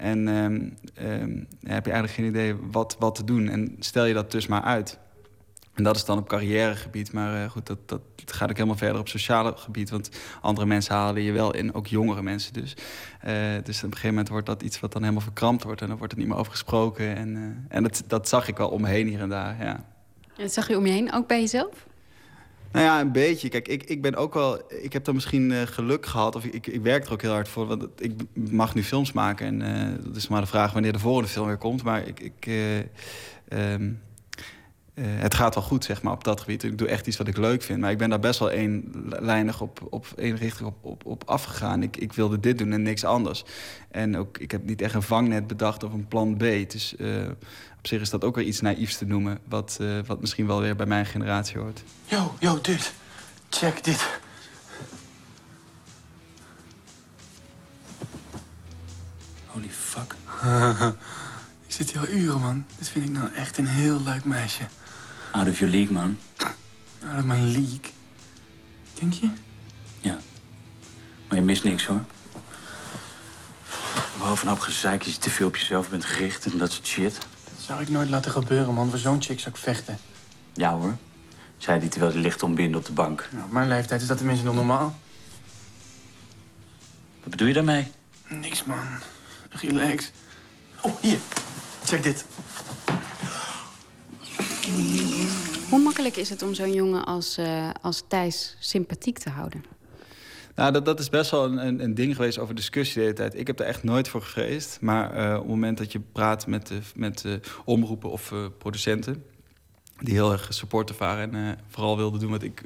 En um, um, heb je eigenlijk geen idee wat, wat te doen. En stel je dat dus maar uit. En dat is dan op carrièregebied. Maar uh, goed, dat, dat gaat ook helemaal verder op sociale gebied. Want andere mensen halen je wel in, ook jongere mensen dus. Uh, dus op een gegeven moment wordt dat iets wat dan helemaal verkrampt wordt. En dan wordt het niet meer over gesproken. En, uh, en dat, dat zag ik wel om me heen hier en daar, ja. Dat zag je om je heen, ook bij jezelf? Nou ja, een beetje. Kijk, ik, ik ben ook wel. Ik heb dan misschien uh, geluk gehad. Of ik, ik werk er ook heel hard voor. Want ik mag nu films maken. En uh, dat is maar de vraag wanneer de volgende film weer komt. Maar ik. ik uh, um, uh, het gaat wel goed, zeg maar, op dat gebied. Ik doe echt iets wat ik leuk vind. Maar ik ben daar best wel eenlijnig op, op één richting op, op, op afgegaan. Ik, ik wilde dit doen en niks anders. En ook, ik heb niet echt een vangnet bedacht of een plan B. Dus uh, op zich is dat ook weer iets naïefs te noemen... Wat, uh, wat misschien wel weer bij mijn generatie hoort. Yo, yo, dit. Check dit. Holy fuck. ik zit hier al uren, man. Dit vind ik nou echt een heel leuk meisje. Out of your league, man. Out of my league? Denk je? Ja. Maar je mist niks, hoor. Behalve een hoop gezeik, je te veel op jezelf bent gericht en dat soort shit. Dat zou ik nooit laten gebeuren, man. Voor zo'n chick zou ik vechten. Ja, hoor. Zei die terwijl hij ligt ontbinden op de bank. Nou, op mijn leeftijd is dat tenminste nog normaal. Wat bedoel je daarmee? Niks, man. Relax. Oh, hier. Check dit. Hoe makkelijk is het om zo'n jongen als, uh, als Thijs sympathiek te houden? Nou, dat, dat is best wel een, een, ding geweest over discussie de hele tijd. Ik heb er echt nooit voor gevreesd. Maar uh, op het moment dat je praat met, uh, met omroepen of producenten... die heel erg supporter waren en vooral wilden doen wat ik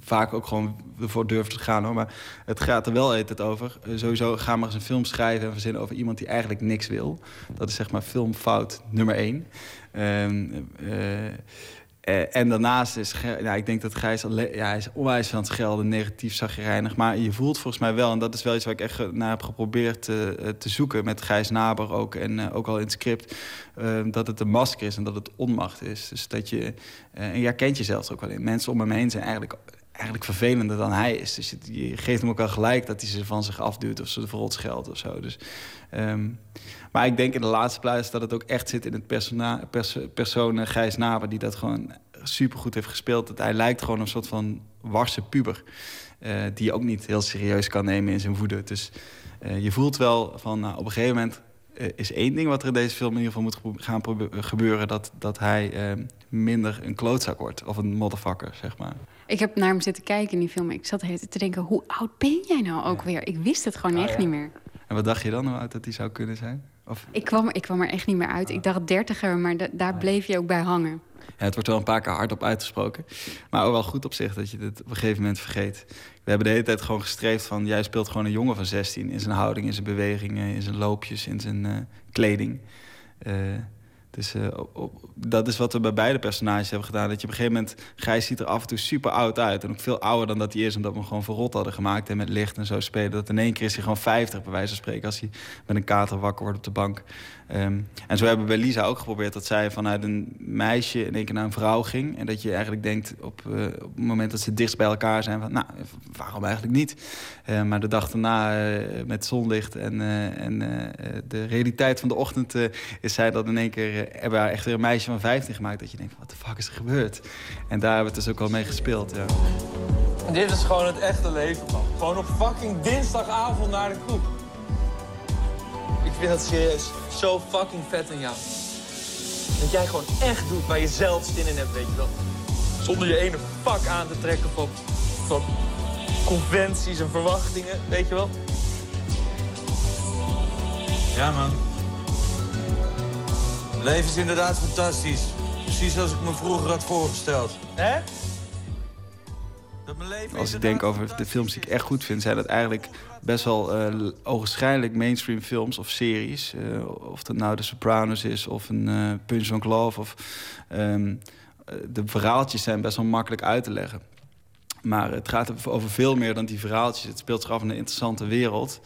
vaak ook gewoon ervoor durfde te gaan. Hoor. Maar het gaat er wel het over. sowieso ga maar eens een film schrijven en verzinnen over iemand die eigenlijk niks wil. Dat is zeg maar filmfout nummer één. Uh, en daarnaast is, ja, ik denk dat Gijs ja, hij is onwijs van het schelden, negatief, zagrijnig. Maar je voelt volgens mij wel, en dat is wel iets waar ik echt naar heb geprobeerd te, te zoeken met Gijs Naber ook. En ook al in het script, dat het een masker is en dat het onmacht is. Dus dat je, en jij kent jezelf er ook wel in. Mensen om hem heen zijn eigenlijk eigenlijk vervelender dan hij is. Dus je, geeft hem ook wel gelijk dat hij ze van zich afduwt of ze de verrot scheldt of zo. Dus, um, maar ik denk in de laatste plaats dat het ook echt zit in het persona, pers, persoon Gijs Naber... die dat gewoon supergoed heeft gespeeld. Dat hij lijkt gewoon een soort van warse puber. Uh, die je ook niet heel serieus kan nemen in zijn voeden. Dus uh, je voelt wel van nou, op een gegeven moment uh, is één ding wat er in deze film in ieder geval moet gaan gebeuren: dat, dat hij minder een klootzak wordt of een motherfucker, zeg maar. Ik heb naar hem zitten kijken in die film. Ik zat te denken: hoe oud ben jij nou ook weer? Ik wist het gewoon ah, echt ja. niet meer. En wat dacht je dan hoe oud dat hij zou kunnen zijn? Of... Ik, kwam, ik kwam er echt niet meer uit. Ik dacht dertiger, maar daar bleef je ook bij hangen. Ja, het wordt wel een paar keer hardop uitgesproken. Maar ook wel goed op zich dat je het op een gegeven moment vergeet. We hebben de hele tijd gewoon gestreefd van... jij speelt gewoon een jongen van 16 in zijn houding, in zijn bewegingen... in zijn loopjes, in zijn uh, kleding. Uh, Dus dat is wat we bij beide personages hebben gedaan. Dat je op een gegeven moment... Gijs ziet er af en toe super oud uit. En ook veel ouder dan dat hij is. Omdat we hem gewoon verrot hadden gemaakt. En met licht en zo spelen. Dat in één keer is hij gewoon 50 bij wijze van spreken. Als hij met een kater wakker wordt op de bank. Ehm, en zo hebben we bij Lisa ook geprobeerd. Dat zij vanuit een meisje in één keer naar een vrouw ging. En dat je eigenlijk denkt op, eh, op het moment dat ze dichtst bij elkaar zijn. Van, nou, waarom eigenlijk niet? Eh, maar de dag daarna eh, met zonlicht en, en de realiteit van de ochtend... is zij dat in één keer... hebben we haar echt weer een meisje van 15 gemaakt. Dat je denkt, wat de fuck is er gebeurd? En daar hebben we het dus ook wel mee gespeeld, ja. Dit is gewoon het echte leven, man. Gewoon op fucking dinsdagavond naar de kroeg. Ik vind dat serieus zo fucking vet aan jou. Dat jij gewoon echt doet waar je zelf zin in hebt, weet je wel. Zonder je ene fuck aan te trekken van, van conventies en verwachtingen, weet je wel. Ja, man. Leven is inderdaad fantastisch. Precies zoals ik me vroeger had voorgesteld. Hè? Dat mijn leven Als ik denk over de films die ik echt goed vind... zijn dat eigenlijk best wel eh ogenschijnlijk mainstream films of series. Eh, of dat nou The Sopranos is of een eh Punch on Love. Of, ehm, eh, de verhaaltjes zijn best wel makkelijk uit te leggen. Maar het gaat over veel meer dan die verhaaltjes. Het speelt zich af in een interessante wereld.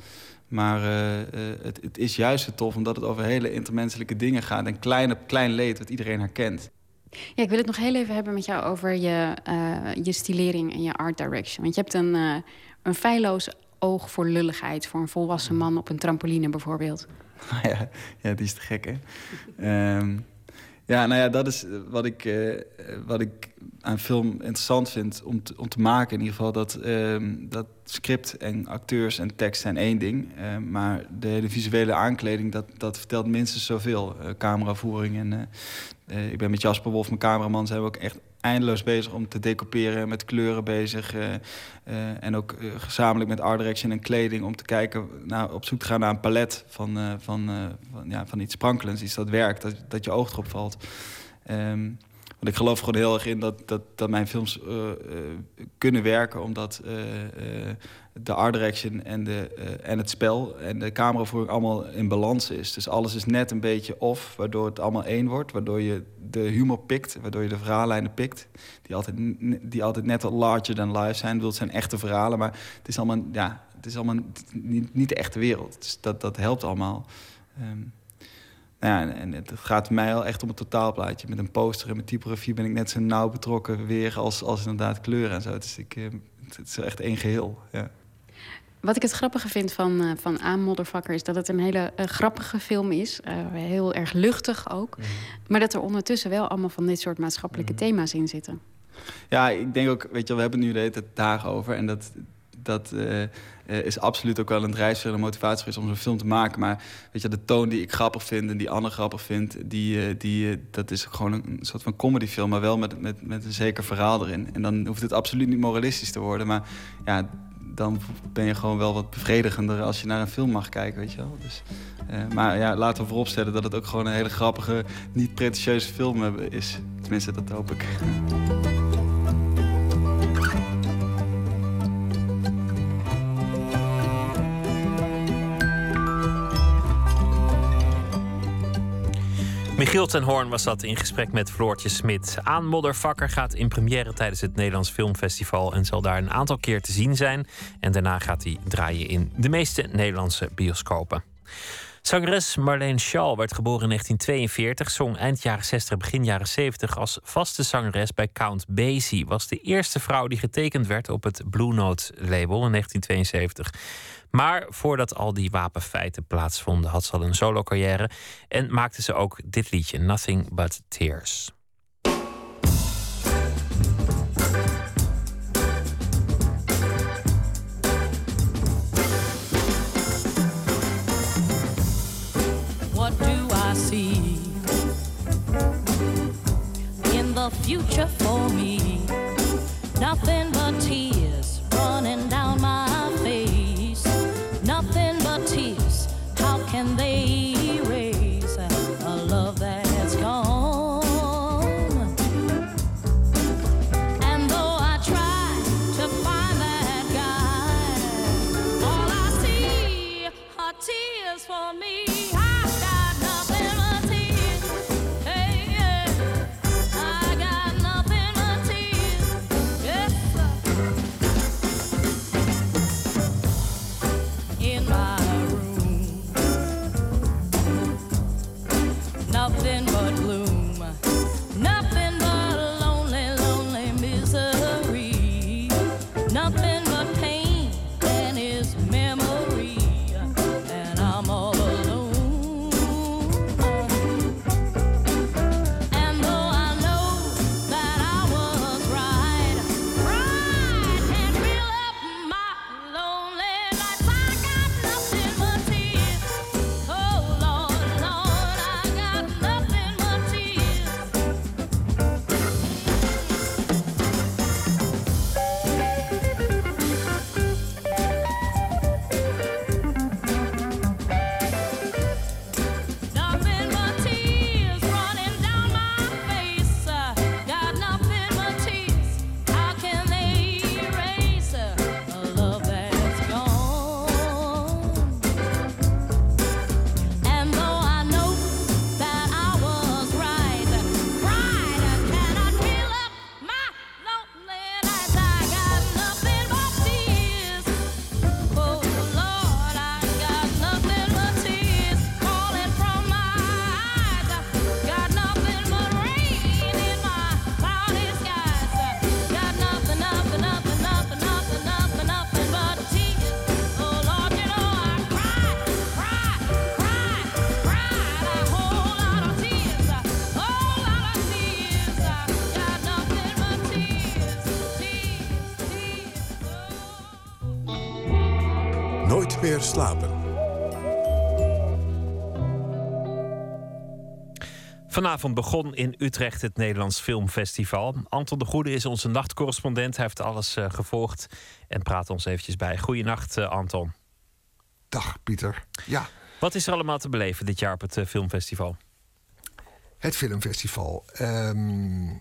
Maar eh, eh, het, het is juist zo tof omdat het over hele intermenselijke dingen gaat. En klein, klein leed wat iedereen herkent. Ja, ik wil het nog heel even hebben met jou over je, eh, je stilering en je art direction. Want je hebt een, een feilloos oog voor lulligheid... voor een volwassen man op een trampoline bijvoorbeeld. ja, ja, die is te gek, hè? Ehm, ja, nou ja, dat is wat ik, wat ik aan film interessant vind om te, om te maken. In ieder geval dat, ehm, dat script en acteurs en tekst zijn één ding. eh, maar de hele visuele aankleding, dat, dat vertelt minstens zoveel. Eh, cameravoering en... eh, eh, ik ben met Jasper Wolf, mijn cameraman, zijn we ook echt eindeloos bezig om te decoperen, met kleuren bezig. en ook gezamenlijk met art direction en kleding om te kijken, nou, op zoek te gaan naar een palet van, van, van, ja, van iets sprankelends, iets dat werkt, dat, dat je oog erop valt. Ehm, want ik geloof gewoon heel erg in dat, dat, dat mijn films eh, eh, kunnen werken, omdat eh, de art direction en, de, en het spel en de cameravoering allemaal in balans is. Dus alles is net een beetje off, waardoor het allemaal één wordt. Waardoor je de humor pikt, waardoor je de verhaallijnen pikt. Die altijd, die altijd net wat larger than life zijn. Het zijn echte verhalen, maar het is allemaal, ja, het is allemaal niet, niet de echte wereld. Dus dat, dat helpt allemaal. Ehm, nou ja, en- het gaat mij wel echt om het totaalplaatje. Met een poster en met typografie ben ik net zo nauw betrokken weer als, als inderdaad kleuren en zo. Dus ik, eh, het is echt één geheel. Ja. Wat ik het grappige vind van, eh van A Motherfucker... is dat het een hele eh, grappige film is. Eh, heel erg luchtig ook. Maar dat er ondertussen wel allemaal van dit soort maatschappelijke thema's in zitten. Ja, ik denk ook, weet je we hebben het nu de hele tijd dagen over. En dat, dat eh, eh, is absoluut ook wel een drijfveer en motivatie geweest om zo'n film te maken. Maar weet je, de toon die ik grappig vind en die Anne grappig vindt, die, eh, die, eh, dat is gewoon een, soort van comedyfilm, maar wel met, met, met een zeker verhaal erin. En dan hoeft het absoluut niet moralistisch te worden. Maar ja, dan ben je gewoon wel wat bevredigender als je naar een film mag kijken, weet je wel. Dus, maar ja, laten we vooropstellen dat het ook gewoon een hele grappige, niet pretentieuze film is. Tenminste, dat hoop ik. Michiel ten Hoorn was dat in gesprek met Floortje Smit. Aan Moddervakker gaat in première tijdens het Nederlands Filmfestival en zal daar een aantal keer te zien zijn. En daarna gaat hij draaien in de meeste Nederlandse bioscopen. Zangeres Marlene Shaw werd geboren in 1942, zong eind jaren 60, begin jaren 70 als vaste zangeres bij Count Basie. Was de eerste vrouw die getekend werd op het Blue Note label in 1972. Maar voordat al die wapenfeiten plaatsvonden, had ze al een solo-carrière en maakte ze ook dit liedje, Nothing But Tears. What do I see in the future for me? Nothing but tears Vanavond begon in Utrecht het Nederlands Filmfestival. Anton de Goede is onze nachtcorrespondent. Hij heeft alles eh, gevolgd en praat ons eventjes bij. Goedenacht, eh, Anton. Dag, Pieter. Ja. Wat is er allemaal te beleven dit jaar op het eh, filmfestival? Het filmfestival. Ehm,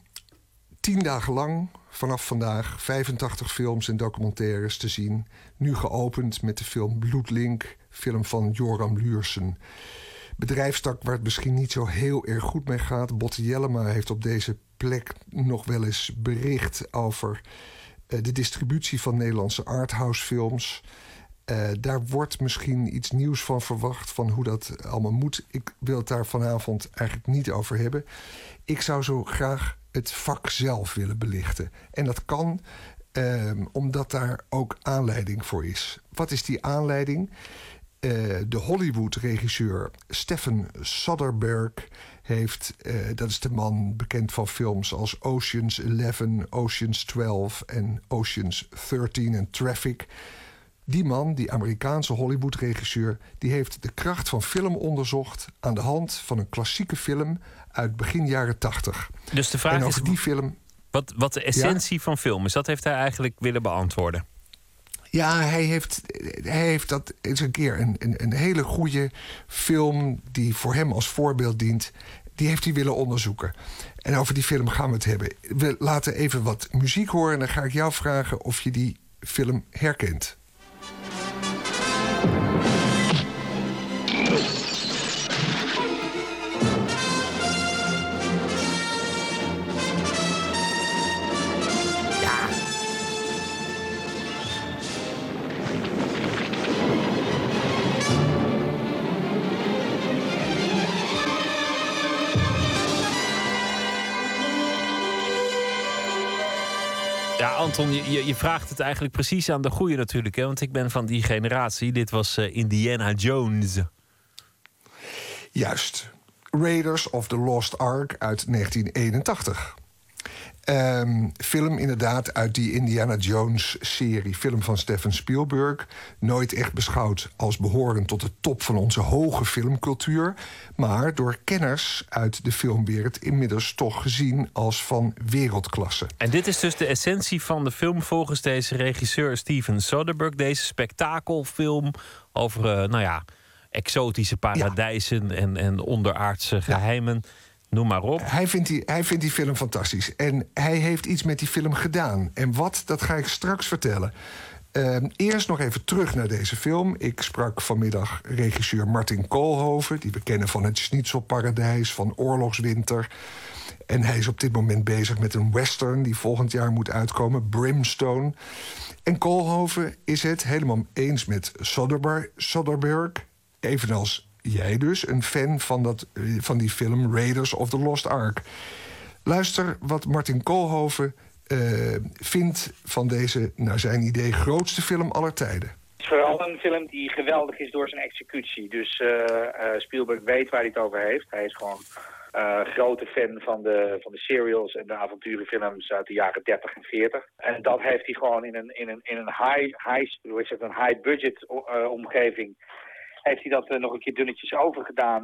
tien dagen lang, vanaf vandaag, 85 films en documentaires te zien. Nu geopend met de film Bloedlink, film van Joram Luursen. Bedrijfstak waar het misschien niet zo heel erg goed mee gaat. Botte Jellema heeft op deze plek nog wel eens bericht over eh, de distributie van Nederlandse arthouse-films. Eh, daar wordt misschien iets nieuws van verwacht, van hoe dat allemaal moet. Ik wil het daar vanavond eigenlijk niet over hebben. Ik zou zo graag het vak zelf willen belichten. En dat kan ehm, omdat daar ook aanleiding voor is. Wat is die aanleiding? Eh, de Hollywood-regisseur Stephen Soderbergh heeft, eh, dat is de man bekend van films als Oceans 11, Oceans 12 en Oceans 13 en Traffic. Die man, die Amerikaanse Hollywood-regisseur, die heeft de kracht van film onderzocht aan de hand van een klassieke film uit begin jaren 80. Dus de vraag en is die film. wat, wat de essentie van film is. Dat heeft hij eigenlijk willen beantwoorden. Ja, hij heeft, hij heeft dat eens een keer een, een, een hele goede film die voor hem als voorbeeld dient. Die heeft hij willen onderzoeken. En over die film gaan we het hebben. We laten even wat muziek horen en dan ga ik jou vragen of je die film herkent. Je- je vraagt het eigenlijk precies aan de goede natuurlijk. Hè? Want ik ben van die generatie. Dit was eh, Indiana Jones. Juist. Raiders of the Lost Ark uit 1981. Ehm, film inderdaad uit die Indiana Jones-serie. Film van Steven Spielberg. Nooit echt beschouwd als behorend tot de top van onze hoge filmcultuur. Maar door kenners uit de filmwereld inmiddels toch gezien als van wereldklasse. En dit is dus de essentie van de film volgens deze regisseur Steven Soderbergh. Deze spektakelfilm over, eh, nou ja, exotische paradijzen en, en onderaardse geheimen. Noem maar op. Hij vindt, die, hij vindt die film fantastisch. En hij heeft iets met die film gedaan. En wat, dat ga ik straks vertellen. Ehm, eerst nog even terug naar deze film. Ik sprak vanmiddag regisseur Martin Koolhoven... die we kennen van het Schnitzelparadijs, van Oorlogswinter. En hij is op dit moment bezig met een western die volgend jaar moet uitkomen, Brimstone. En Koolhoven is het helemaal eens met Soderbergh, Soderbergh evenals jij dus, een fan van, dat, eh, van die film Raiders of the Lost Ark. Luister wat Martin Koolhoven uh, vindt van deze, naar zijn idee, grootste film aller tijden. Het is vooral een film die geweldig is door zijn executie. Dus uh, Spielberg weet waar hij het over heeft. Hij is gewoon uh, grote fan van de, van de serials en de avonturenfilms uit de jaren 30 en 40. En dat heeft hij gewoon in een, in een, in een high, high, hoe het, een high budget omgeving. Heeft hij dat uh, nog een keer dunnetjes overgedaan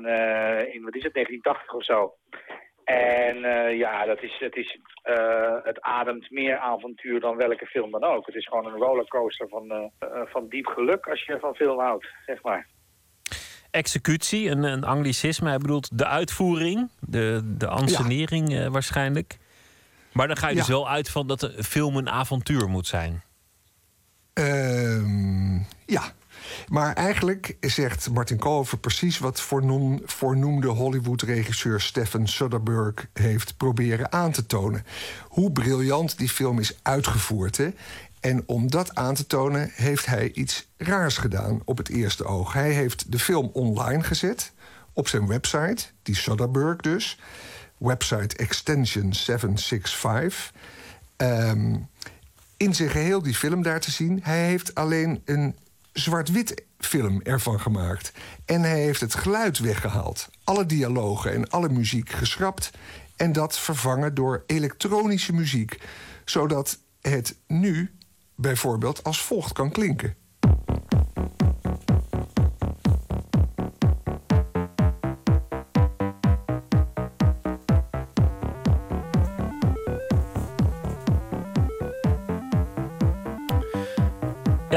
in, wat is het, 1980 of zo. En ja, dat is, het, is, het ademt meer avontuur dan welke film dan ook. Het is gewoon een rollercoaster van, van diep geluk als je van film houdt, zeg maar executie, een, een anglicisme. Hij bedoelt de uitvoering, de, de ansenering ja. uh, waarschijnlijk. Maar dan ga je ja. dus wel uit van dat de film een avontuur moet zijn. Uh, ja. Maar eigenlijk zegt Martin Koolhoven precies wat voornoem, voornoemde Hollywood-regisseur Stephen Soderbergh heeft proberen aan te tonen. Hoe briljant die film is uitgevoerd. En om dat aan te tonen heeft hij iets raars gedaan op het eerste oog. Hij heeft de film online gezet op zijn website, die Soderbergh dus. Website extension 765. Um, in zijn geheel die film daar te zien. Hij heeft alleen een zwart-wit film ervan gemaakt. En hij heeft het geluid weggehaald. Alle dialogen en alle muziek geschrapt. En dat vervangen door elektronische muziek. Zodat het nu bijvoorbeeld als volgt kan klinken.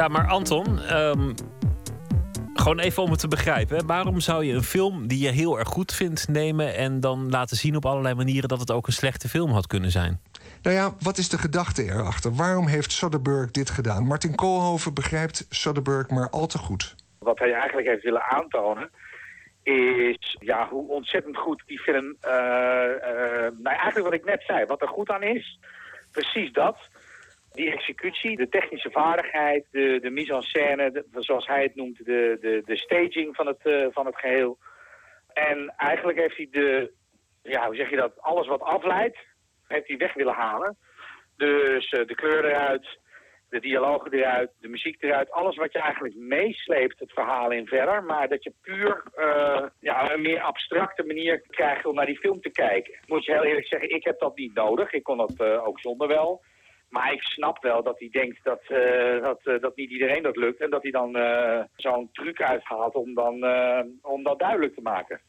Ja, maar Anton, um, gewoon even om het te begrijpen. Waarom zou je een film die je heel erg goed vindt nemen en dan laten zien op allerlei manieren dat het ook een slechte film had kunnen zijn? Nou ja, wat is de gedachte erachter? Waarom heeft Soderbergh dit gedaan? Martin Koolhoven begrijpt Soderbergh maar al te goed. Wat hij eigenlijk heeft willen aantonen is ja, hoe ontzettend goed die film... Uh, uh, nou, eigenlijk wat ik net zei, wat er goed aan is, precies dat. Die executie, de technische vaardigheid, de, de mise en scène, zoals hij het noemt, de, de, de staging van het, uh, van het geheel. En eigenlijk heeft hij de, ja, hoe zeg je dat, alles wat afleidt, heeft hij weg willen halen. Dus uh, de kleur eruit, de dialogen eruit, de muziek eruit. Alles wat je eigenlijk meesleept het verhaal in verder. Maar dat je puur uh, ja, een meer abstracte manier krijgt om naar die film te kijken. Moet je heel eerlijk zeggen, ik heb dat niet nodig. Ik kon dat ook zonder wel. Maar ik snap wel dat hij denkt dat, dat, dat niet iedereen dat lukt. En dat hij dan zo'n truc uithaalt om, dan, om dat duidelijk te maken.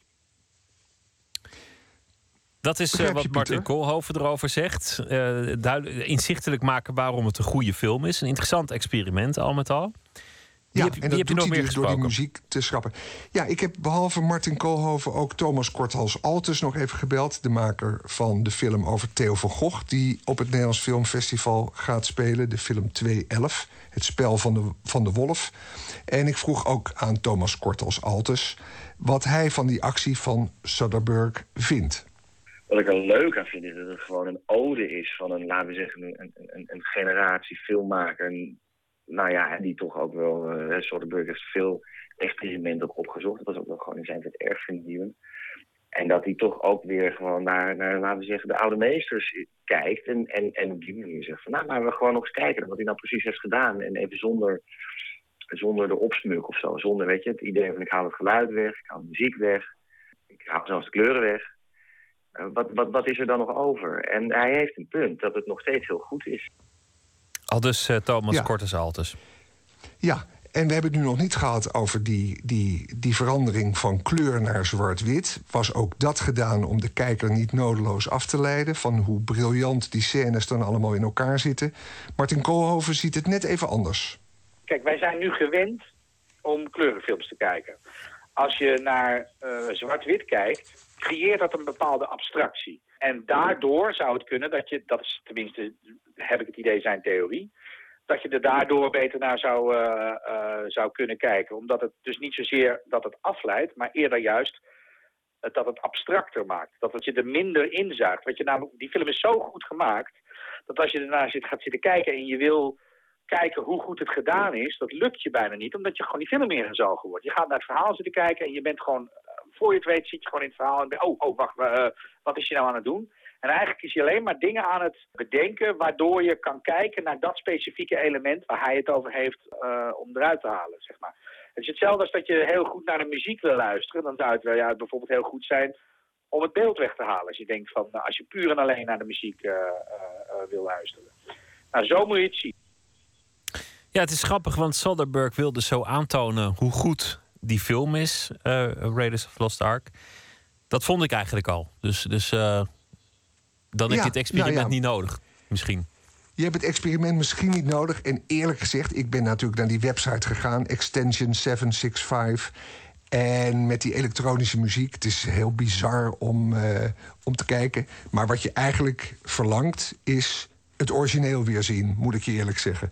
Dat is uh, wat Martin Koolhoven erover zegt. Uh, inzichtelijk maken waarom het een goede film is. Een interessant experiment al met al. Ja, heb, en dat doet hij dus door die muziek te schrappen. Ja, ik heb behalve Martin Koolhoven ook Thomas Korthals Altus nog even gebeld. De maker van de film over Theo van Gogh... die op het Nederlands Filmfestival gaat spelen. De film 211, het spel van de, van de wolf. En ik vroeg ook aan Thomas Korthals Altus... wat hij van die actie van Soderbergh vindt. Wat ik er leuk aan vind is dat het gewoon een ode is van een, laten we zeggen, een, een, een generatie filmmaker. Nou ja, die toch ook wel, uh, Soderbergh heeft veel experimenten opgezocht. Dat was ook wel gewoon in zijn tijd erg vernieuwend. En dat hij toch ook weer gewoon naar, naar, laten we zeggen, de oude meesters kijkt. En, en, en op die manier zegt van, nou, maar we gewoon nog eens kijken wat hij nou precies heeft gedaan. En even zonder, zonder de opsmuk of zo. Zonder, weet je, het idee van ik haal het geluid weg, ik haal de muziek weg. Ik haal zelfs de kleuren weg. Wat, wat, wat is er dan nog over? En hij heeft een punt dat het nog steeds heel goed is. Al dus uh, Thomas ja. Kortes Altes. Ja, en we hebben het nu nog niet gehad over die, die, die verandering van kleur naar zwart-wit. Was ook dat gedaan om de kijker niet nodeloos af te leiden... van hoe briljant die scènes dan allemaal in elkaar zitten. Martin Koolhoven ziet het net even anders. Kijk, wij zijn nu gewend om kleurenfilms te kijken. Als je naar uh, zwart-wit kijkt creëert dat een bepaalde abstractie. En daardoor zou het kunnen dat je, dat is tenminste, heb ik het idee zijn theorie, dat je er daardoor beter naar zou, uh, uh, zou kunnen kijken. Omdat het dus niet zozeer dat het afleidt, maar eerder juist dat het abstracter maakt. Dat het je er minder inzuigt. Wat je namelijk, die film is zo goed gemaakt dat als je ernaar zit, gaat zitten kijken en je wil kijken hoe goed het gedaan is, dat lukt je bijna niet, omdat je gewoon die film meer ingezogen wordt. Je gaat naar het verhaal zitten kijken en je bent gewoon, eh, voor je het weet, zit je gewoon in het verhaal en ben, oh, oh, wacht, eh, wat is je nou aan het doen? En eigenlijk is hij alleen maar dingen aan het bedenken waardoor je kan kijken naar dat specifieke element waar hij het over heeft eh, om eruit te halen, zeg maar. Het is hetzelfde als dat je heel goed naar de muziek wil luisteren. Dan zou het wel ja, bijvoorbeeld heel goed zijn om het beeld weg te halen. Als je denkt van, nou, als je puur en alleen naar de muziek uh, wil luisteren. Nou, zo moet je het zien. Ja, het is grappig, want Soderbergh wilde zo aantonen hoe goed die film is, Raiders of Lost Ark. Dat vond ik eigenlijk al. Dus, dus dan heb je het experiment nou ja. niet nodig, misschien. Je hebt het experiment misschien niet nodig. En eerlijk gezegd, ik ben natuurlijk naar die website gegaan, Extension 765. En met die elektronische muziek, het is heel bizar om, uh, om te kijken. Maar wat je eigenlijk verlangt, is het origineel weer zien, moet ik je eerlijk zeggen.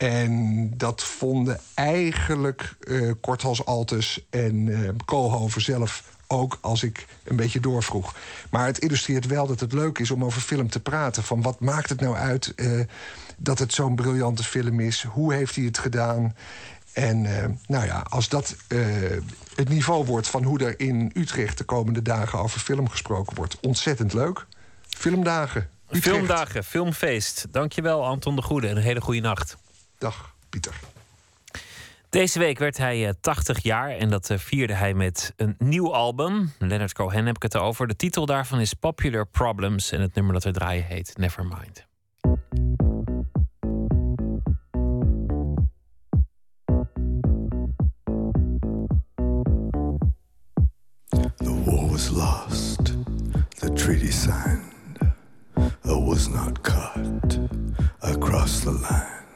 En dat vonden eigenlijk uh, Korthals Altus en uh, Koolhoven zelf ook als ik een beetje doorvroeg. Maar het illustreert wel dat het leuk is om over film te praten. Van wat maakt het nou uit uh, dat het zo'n briljante film is? Hoe heeft hij het gedaan? En nou ja, als dat het niveau wordt van hoe er in Utrecht de komende dagen over film gesproken wordt, ontzettend leuk. Filmdagen. Utrecht. Filmdagen, filmfeest. Dankjewel, Anton de Goede. En een hele goede nacht. Dag, Pieter. Deze week werd hij 80 jaar en dat vierde hij met een nieuw album. Leonard Cohen heb ik het over. De titel daarvan is Popular Problems en het nummer dat we draaien heet Nevermind. The war was lost, the treaty signed, I was not caught across the line.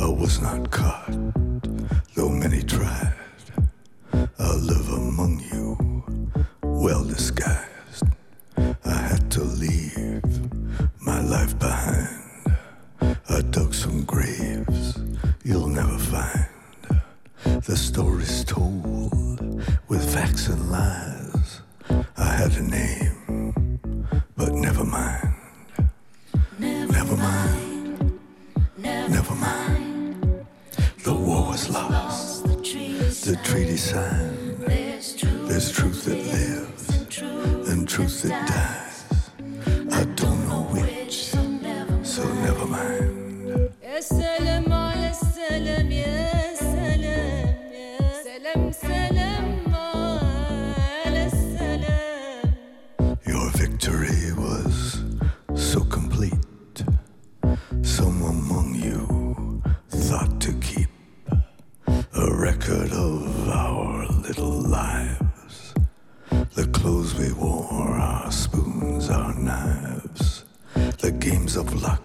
I was not caught, though many tried. I live among you, well disguised. I had to leave my life behind. I dug some graves you'll never find. The stories told with facts and lies. I had a name, but never mind. Never, never mind. Never, never mind. Lost. The treaty, signed. There's truth, that lives and truth that dies. I don't know which, so never mind. Lives. The clothes we wore, our spoons, our knives, the games of luck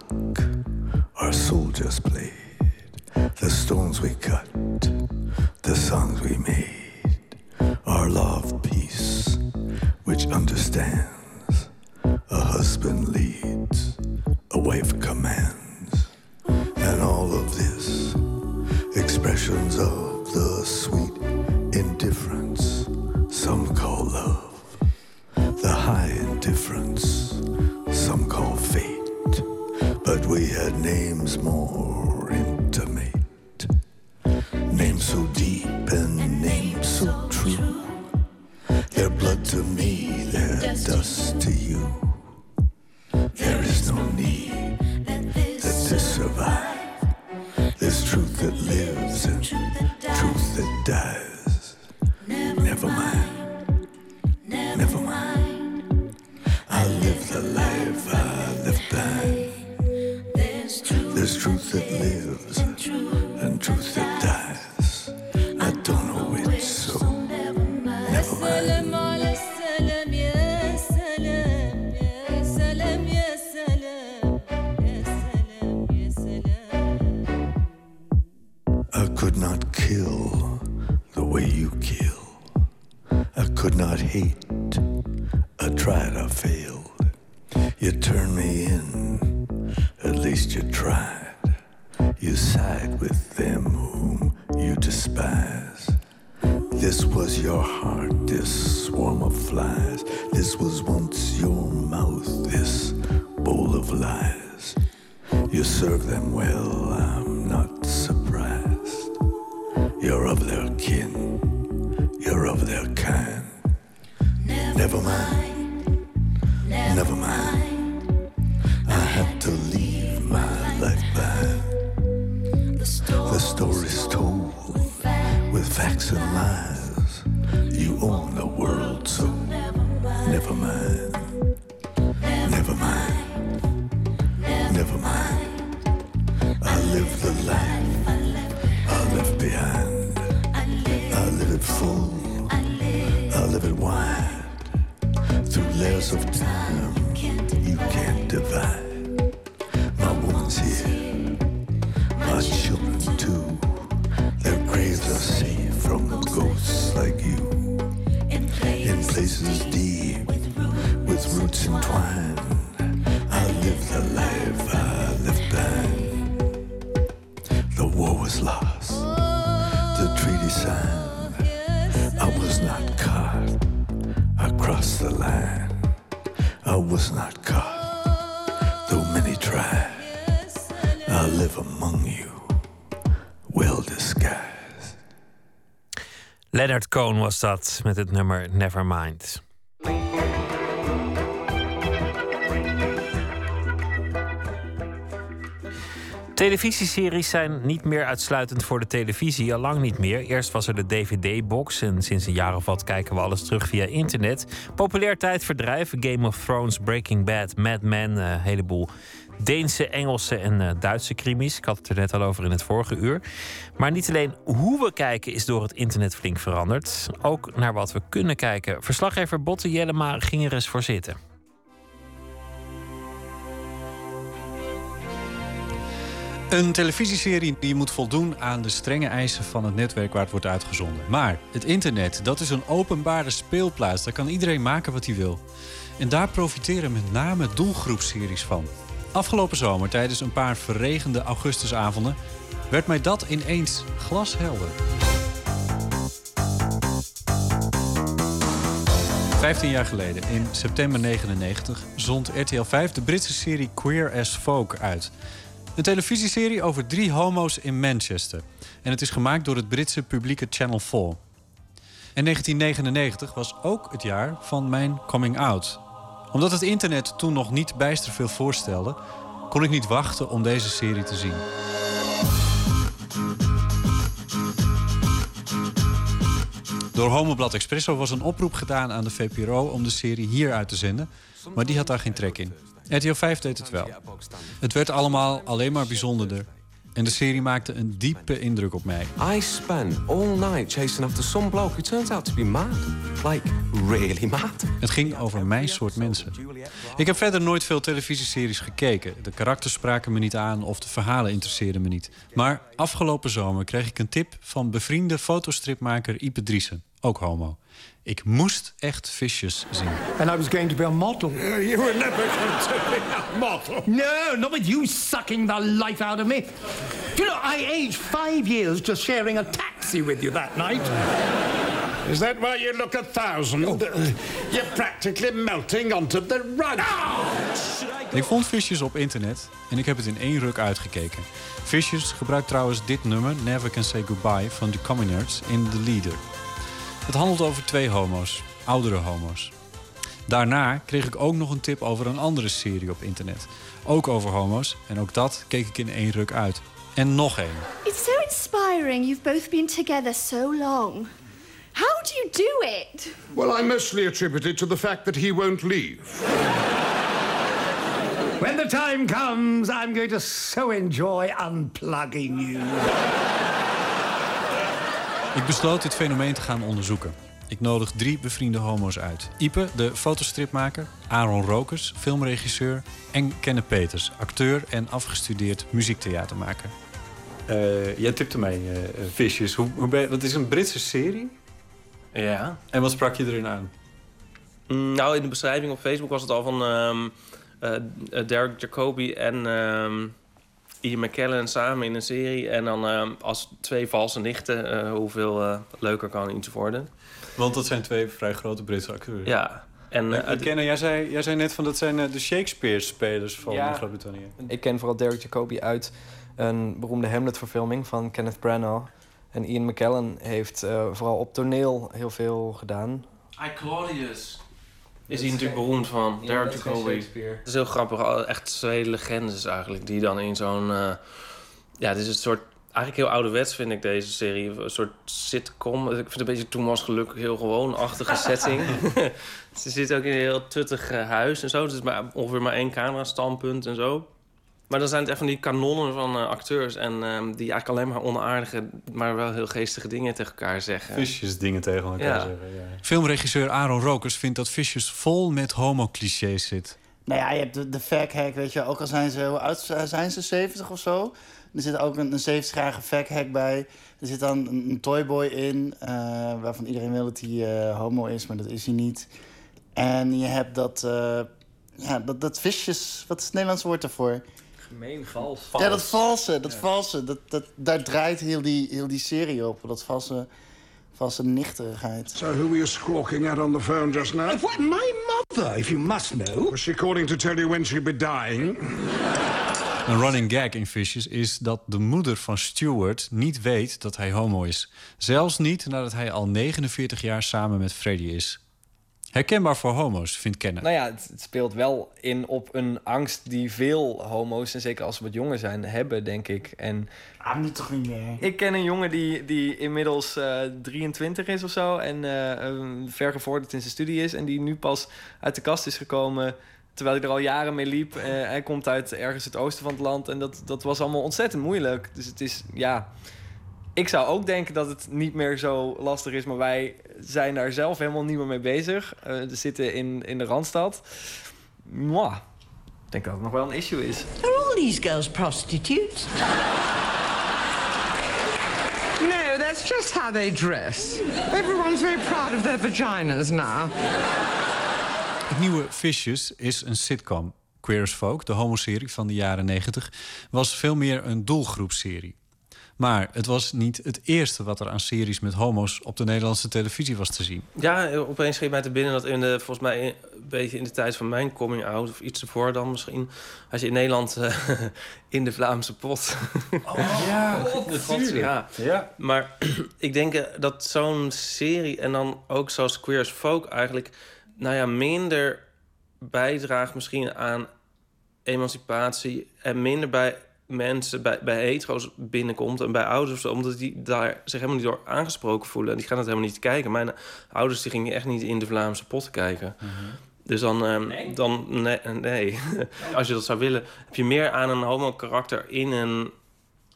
Leonard Cohen was dat met het nummer Nevermind. Televisieseries zijn niet meer uitsluitend voor de televisie, al lang niet meer. Eerst was er de DVD-box en sinds een jaar of wat kijken we alles terug via internet. Populair tijdverdrijf, Game of Thrones, Breaking Bad, Mad Men, een heleboel Deense, Engelse en eh, Duitse krimis. Ik had het er net al over in het vorige uur. Maar niet alleen hoe we kijken is door het internet flink veranderd. Ook naar wat we kunnen kijken. Verslaggever Botte Jellema ging er eens voor zitten. Een televisieserie die moet voldoen aan de strenge eisen van het netwerk waar het wordt uitgezonden. Maar het internet, dat is een openbare speelplaats. Daar kan iedereen maken wat hij wil. En daar profiteren met name doelgroepseries van. Afgelopen zomer, tijdens een paar verregende augustusavonden, werd mij dat ineens glashelder. 15 jaar geleden, in september 99, zond RTL 5 de Britse serie Queer as Folk uit. Een televisieserie over drie homo's in Manchester. En het is gemaakt door het Britse publieke Channel 4. En 1999 was ook het jaar van mijn coming out. Omdat het internet toen nog niet bijster veel voorstelde, kon ik niet wachten om deze serie te zien. Door Homoblad Expresso was een oproep gedaan aan de VPRO om de serie hier uit te zenden, maar die had daar geen trek in. RTL 5 deed het wel. Het werd allemaal alleen maar bijzonderder. En de serie maakte een diepe indruk op mij. I spent all night chasing after some bloke who turns out to be mad. Like, really mad. Het ging over mijn soort mensen. Ik heb verder nooit veel televisieseries gekeken. De karakters spraken me niet aan of de verhalen interesseerden me niet. Maar afgelopen zomer kreeg ik een tip van bevriende fotostripmaker Ipe Driessen, ook homo. Ik moest echt visjes zien. And I was going to be a model. You were never going to be a model. No, not with you sucking the life out of me. You know, I aged five years just sharing a taxi with you that night. Is that why you look a thousand? Oh. You're practically melting onto the rug. Ik vond visjes op internet en ik heb het in één ruk uitgekeken. Visjes gebruikt trouwens dit nummer, Never Can Say Goodbye, van The Communards in The Leader. Het handelt over twee homo's, oudere homo's. Daarna kreeg ik ook nog een tip over een andere serie op internet. Ook over homo's en ook dat keek ik in één ruk uit. En nog één. It's so inspiring you've both been together so long. How do you do it? Well, I mostly attribute it to the fact that he won't leave. When the time comes, I'm going to so enjoy unplugging you. Ik besloot dit fenomeen te gaan onderzoeken. Ik nodig drie bevriende homo's uit. Ipe, de fotostripmaker, Aaron Rokers, filmregisseur... en Kenneth Peters, acteur en afgestudeerd muziektheatermaker. Uh, jij tipte mij uh, Visjes. Hoe, hoe ben dat is een Britse serie? Ja. En wat sprak je erin aan? Mm, nou, in de beschrijving op Facebook was het al van um, uh, Derek Jacobi en... Um, Ian McKellen samen in een serie. En dan eh, als twee valse nichten, eh, hoeveel eh, leuker kan iets worden. Want dat zijn twee vrij grote Britse acteurs. Ja. En, eh, Kenna, jij zei, jij zei net van dat zijn de Shakespeare-spelers van Ja. Groot-Brittannië. Ik ken vooral Derek Jacobi uit een beroemde Hamlet-verfilming van Kenneth Branagh. En Ian McKellen heeft eh, vooral op toneel heel veel gedaan. I Claudius. Is hij natuurlijk beroemd van. Ja, Derek dat is geen Jacobi. Het is heel grappig. Echt twee legendes eigenlijk. Die dan in zo'n... eh, ja, het is een soort... Eigenlijk heel ouderwets vind ik deze serie. Een soort sitcom. Ik vind het een beetje Toen was geluk heel gewoon-achtige setting. Ze zit ook in een heel tuttig eh, huis en zo. Het is maar, ongeveer maar één camera-standpunt en zo. Maar dan zijn het echt van die kanonnen van eh, acteurs. En ehm, die eigenlijk alleen maar onaardige, maar wel heel geestige dingen tegen elkaar zeggen. Visjes dingen tegen elkaar Ja. zeggen. Ja. Filmregisseur Aaron Rokers vindt dat Vicious vol met homo-clichés zit. Nou ja, je hebt de, de hack, weet je, ook al zijn ze, hoe oud zijn ze, 70 of zo. Er zit ook een, een 70-jarige hack bij. Er zit dan een, een toyboy in, eh, waarvan iedereen wil dat hij eh, homo is, maar dat is hij niet. En je hebt dat, eh ja, dat, dat visjes, wat is het Nederlandse woord daarvoor? Gemeen, vals. Ja, dat valse, dat valse, dat, dat, daar draait heel die, heel die serie op. Dat valse, valse nichterigheid. So who were you squawking at on the phone just now? What, my mother, if you must know. Was she calling to tell you when she'd be dying? Een running gag in Vicious is dat de moeder van Stewart niet weet dat hij homo is. Zelfs niet nadat hij al 49 jaar samen met Freddy is. Herkenbaar voor homo's, vindt Kenneth. Nou ja, het, het speelt wel in op een angst die veel homo's, en zeker als ze wat jonger zijn, hebben, denk ik. En Ah, nu toch niet meer. ik ken een jongen die, die inmiddels eh 23 is of zo en eh, eh, ver gevorderd in zijn studie is. En die nu pas uit de kast is gekomen terwijl hij er al jaren mee liep. Eh, hij komt uit ergens het oosten van het land en dat, dat was allemaal ontzettend moeilijk. Dus het is, ja... Ik zou ook denken dat het niet meer zo lastig is, maar wij zijn daar zelf helemaal niet meer mee bezig. Eh, we zitten in, in de Randstad. Mwah. Ik denk dat het nog wel een issue is. Are all these girls prostitutes? No, that's just how they dress. Everyone's very proud of their vaginas now. Het nieuwe Vicious is een sitcom. Queer as Folk, de homoserie van de jaren 90, was veel meer een doelgroepserie. Maar het was niet het eerste wat er aan series met homo's op de Nederlandse televisie was te zien. Ja, opeens schiet mij te binnen dat in de, volgens mij een beetje in de tijd van mijn coming out, of iets ervoor dan misschien, als je in Nederland eh, in de Vlaamse pot. ja, ja. ja. Maar ik denk eh, dat zo'n serie en dan ook zoals Queer as Folk eigenlijk, nou ja, minder bijdraagt misschien aan emancipatie en minder bij mensen, bij, bij hetero's binnenkomt en bij ouders of zo, omdat die daar zich helemaal niet door aangesproken voelen. En die gaan het helemaal niet kijken. Mijn ouders die gingen echt niet in de Vlaamse pot kijken. Dus dan, ehm, dan nee, nee. als je dat zou willen, heb je meer aan een homo-karakter in een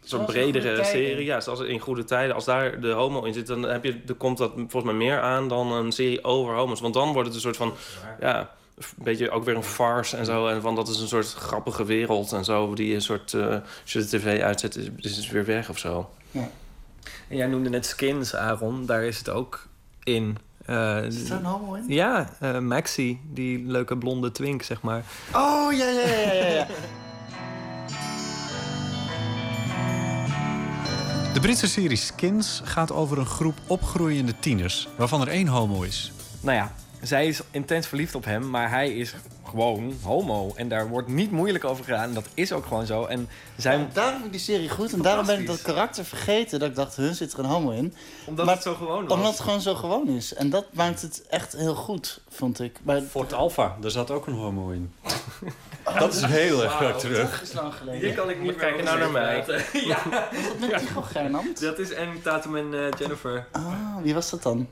soort bredere serie. Ja, zoals in Goede Tijden. Als daar de homo in zit, dan, heb je, dan komt dat volgens mij meer aan dan een serie over homo's. Want dan wordt het een soort van, ja, een beetje ook weer een farce en zo. En van dat is een soort grappige wereld en zo. Die een soort, eh, als je de tv uitzet, is, is het weer weg of zo. En jij noemde net Skins, Aaron. Daar is het ook in. Eh, Zit er een homo in? Ja, eh, Maxi, die leuke blonde twink, zeg maar. Oh, ja, ja, ja, ja, ja. De Britse serie Skins gaat over een groep opgroeiende tieners, waarvan er één homo is. Nou ja, zij is intens verliefd op hem, maar hij is gewoon homo. En daar wordt niet moeilijk over gedaan. En dat is ook gewoon zo. En zij... Ja, daarom vind ik die serie goed. En daarom ben ik dat karakter vergeten. Dat ik dacht, hun zit er een homo in. Omdat Maar- het zo gewoon was. Omdat het gewoon zo gewoon is. En dat maakt het echt heel goed, vond ik. Maar... Fort Alpha, daar zat ook een homo in. Dat is heel erg terug. Dat is lang geleden. Hier kan ik niet Kijk meer nou naar mij. ja. Met Tycho Gernand? Dat is en Tatum en eh, Jennifer. Ah, wie was dat dan?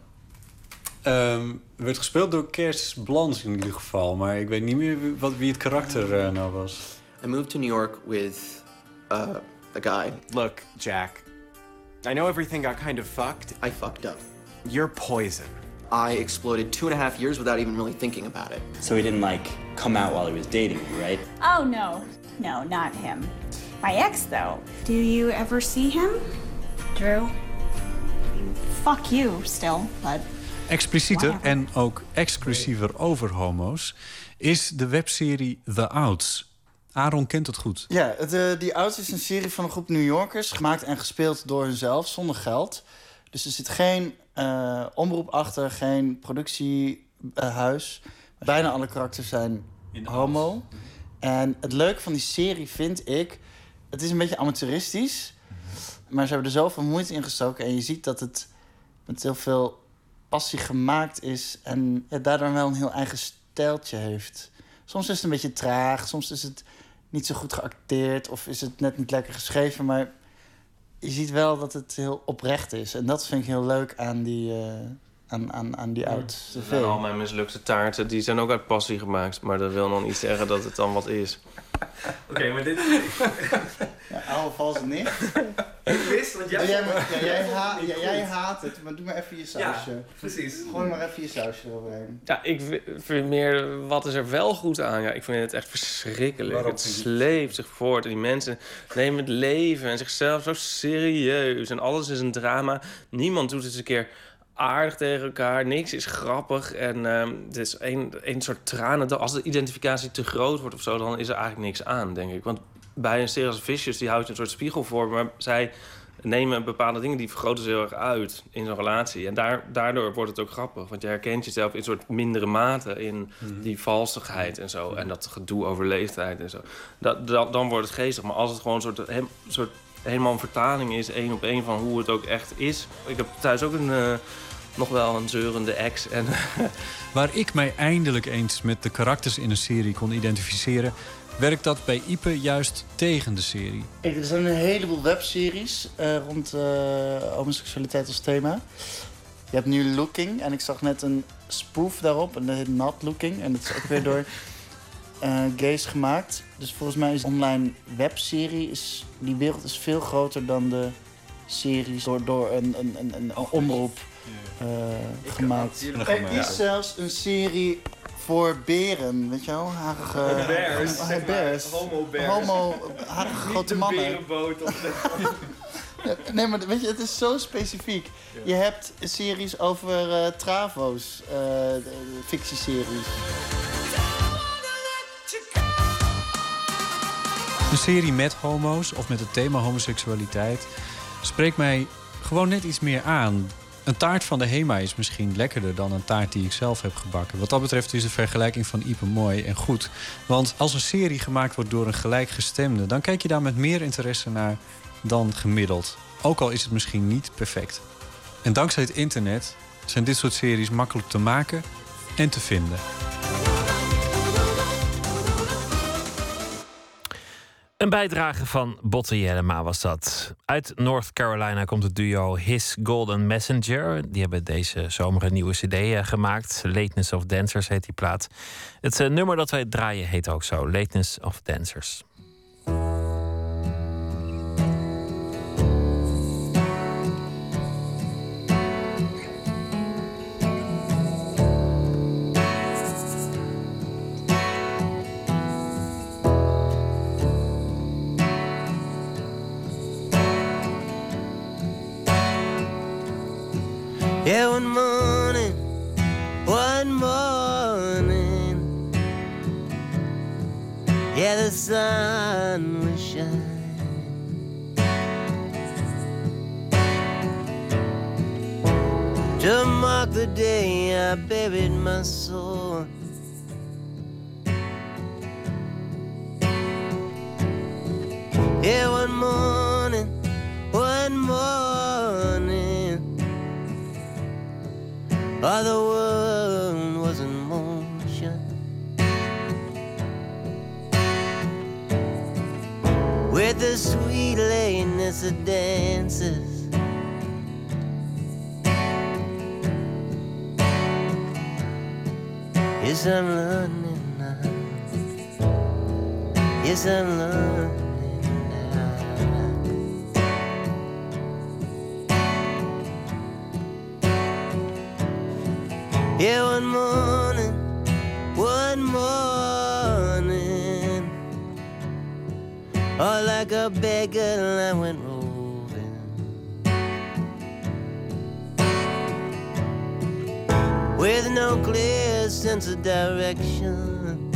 Ehm, werd gespeeld door Kers Blans in ieder geval. Maar ik weet niet meer wat, wie het karakter eh, nou was. I moved to New York with uh, a guy. Look, Jack. I know everything got kind of fucked. I fucked up. You're poison. I exploded two and a half years without even really thinking about it. So he didn't like come out while he was dating you, right? Oh, no. No, not him. My ex, though. Do you ever see him? Drew? Fuck you, still, but. Explicieter en ook exclusiever over homo's is de webserie The Outs. Aaron kent het goed. Ja, het, eh, die Outs is een serie van een groep New Yorkers, gemaakt en gespeeld door hunzelf, zonder geld. Dus er zit geen eh, omroep achter, geen productiehuis. Bijna alle karakters zijn homo. En het leuke van die serie vind ik, het is een beetje amateuristisch, maar ze hebben er zoveel moeite in gestoken en je ziet dat het met heel veel passie gemaakt is en ja, daardoor wel een heel eigen stijltje heeft. Soms is het een beetje traag, soms is het niet zo goed geacteerd of is het net niet lekker geschreven, maar je ziet wel dat het heel oprecht is. En dat vind ik heel leuk aan die, eh, aan, aan, aan die oud al mijn mislukte taarten, die zijn ook uit passie gemaakt. Maar dat wil nog niet zeggen dat het dan wat is. Oké, maar dit... Ja, oude valse niet. Ik wist, want jij... Jij, ja, jij, ha- ja, jij haat het, maar doe maar even je sausje. Ja, precies. Gooi maar even je sausje eroverheen. Ja, ik vind meer, wat is er wel goed aan? Ja, ik vind het echt verschrikkelijk. Waarom het sleept zich voort. En die mensen nemen het leven en zichzelf zo serieus. En alles is een drama. Niemand doet het eens een keer aardig tegen elkaar. Niks is grappig. En het is één, één soort tranen. Als de identificatie te groot wordt of zo, dan is er eigenlijk niks aan, denk ik. Want bij een serie als Vicious, die houdt een soort spiegel voor. Maar zij nemen bepaalde dingen, die vergroten ze heel erg uit in zo'n relatie. En daar, daardoor wordt het ook grappig. Want je herkent jezelf in een soort mindere mate in die valsigheid en zo. En dat gedoe over leeftijd en zo. Dat, dat, dan wordt het geestig. Maar als het gewoon een soort, hem- soort helemaal een vertaling is, één op één van hoe het ook echt is. Ik heb thuis ook een, eh, nog wel een zeurende ex. En Waar ik mij eindelijk eens met de karakters in een serie kon identificeren, werkt dat bij Ipe juist tegen de serie. Kijk, er zijn een heleboel webseries eh, rond eh, homoseksualiteit als thema. Je hebt nu Looking en ik zag net een spoof daarop en dat heet Not Looking. En dat is ook weer door eh, gays gemaakt. Dus volgens mij is een online webserie, is, die wereld is veel groter dan de series door, door een, een, een, een omroep gemaakt. jullie- Er is zelfs een serie voor beren, weet je wel? Harige, Bears, eh, zeg maar. bears. Homo bears. Homo, harige Niet grote de mannen. berenboot of de... Nee, maar weet je, het is zo specifiek. Je hebt series over eh, travo's, eh, fictieseries. Een serie met homo's of met het thema homoseksualiteit spreekt mij gewoon net iets meer aan. Een taart van de HEMA is misschien lekkerder dan een taart die ik zelf heb gebakken. Wat dat betreft is de vergelijking van Ipe mooi en goed. Want als een serie gemaakt wordt door een gelijkgestemde... dan kijk je daar met meer interesse naar dan gemiddeld. Ook al is het misschien niet perfect. En dankzij het internet zijn dit soort series makkelijk te maken en te vinden. Een bijdrage van Botte Jellema was dat. Uit North Carolina komt het duo His Golden Messenger. Die hebben deze zomer een nieuwe cd eh, gemaakt. Lateness of Dancers heet die plaat. Het eh, nummer dat wij draaien heet ook zo. Lateness of Dancers. Yeah, one morning, one morning. Yeah, the sun will shine. To mark the day I buried my soul. Yeah, one morning, All the world was in motion. With the sweet lateness of dances. Yes, I'm learning now. Yes, I'm learning Yeah, one morning, one morning, all like a beggar I went roving. With no clear sense of direction.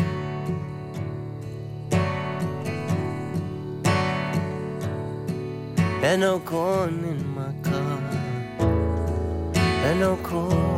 And no corn in my car, and no corn.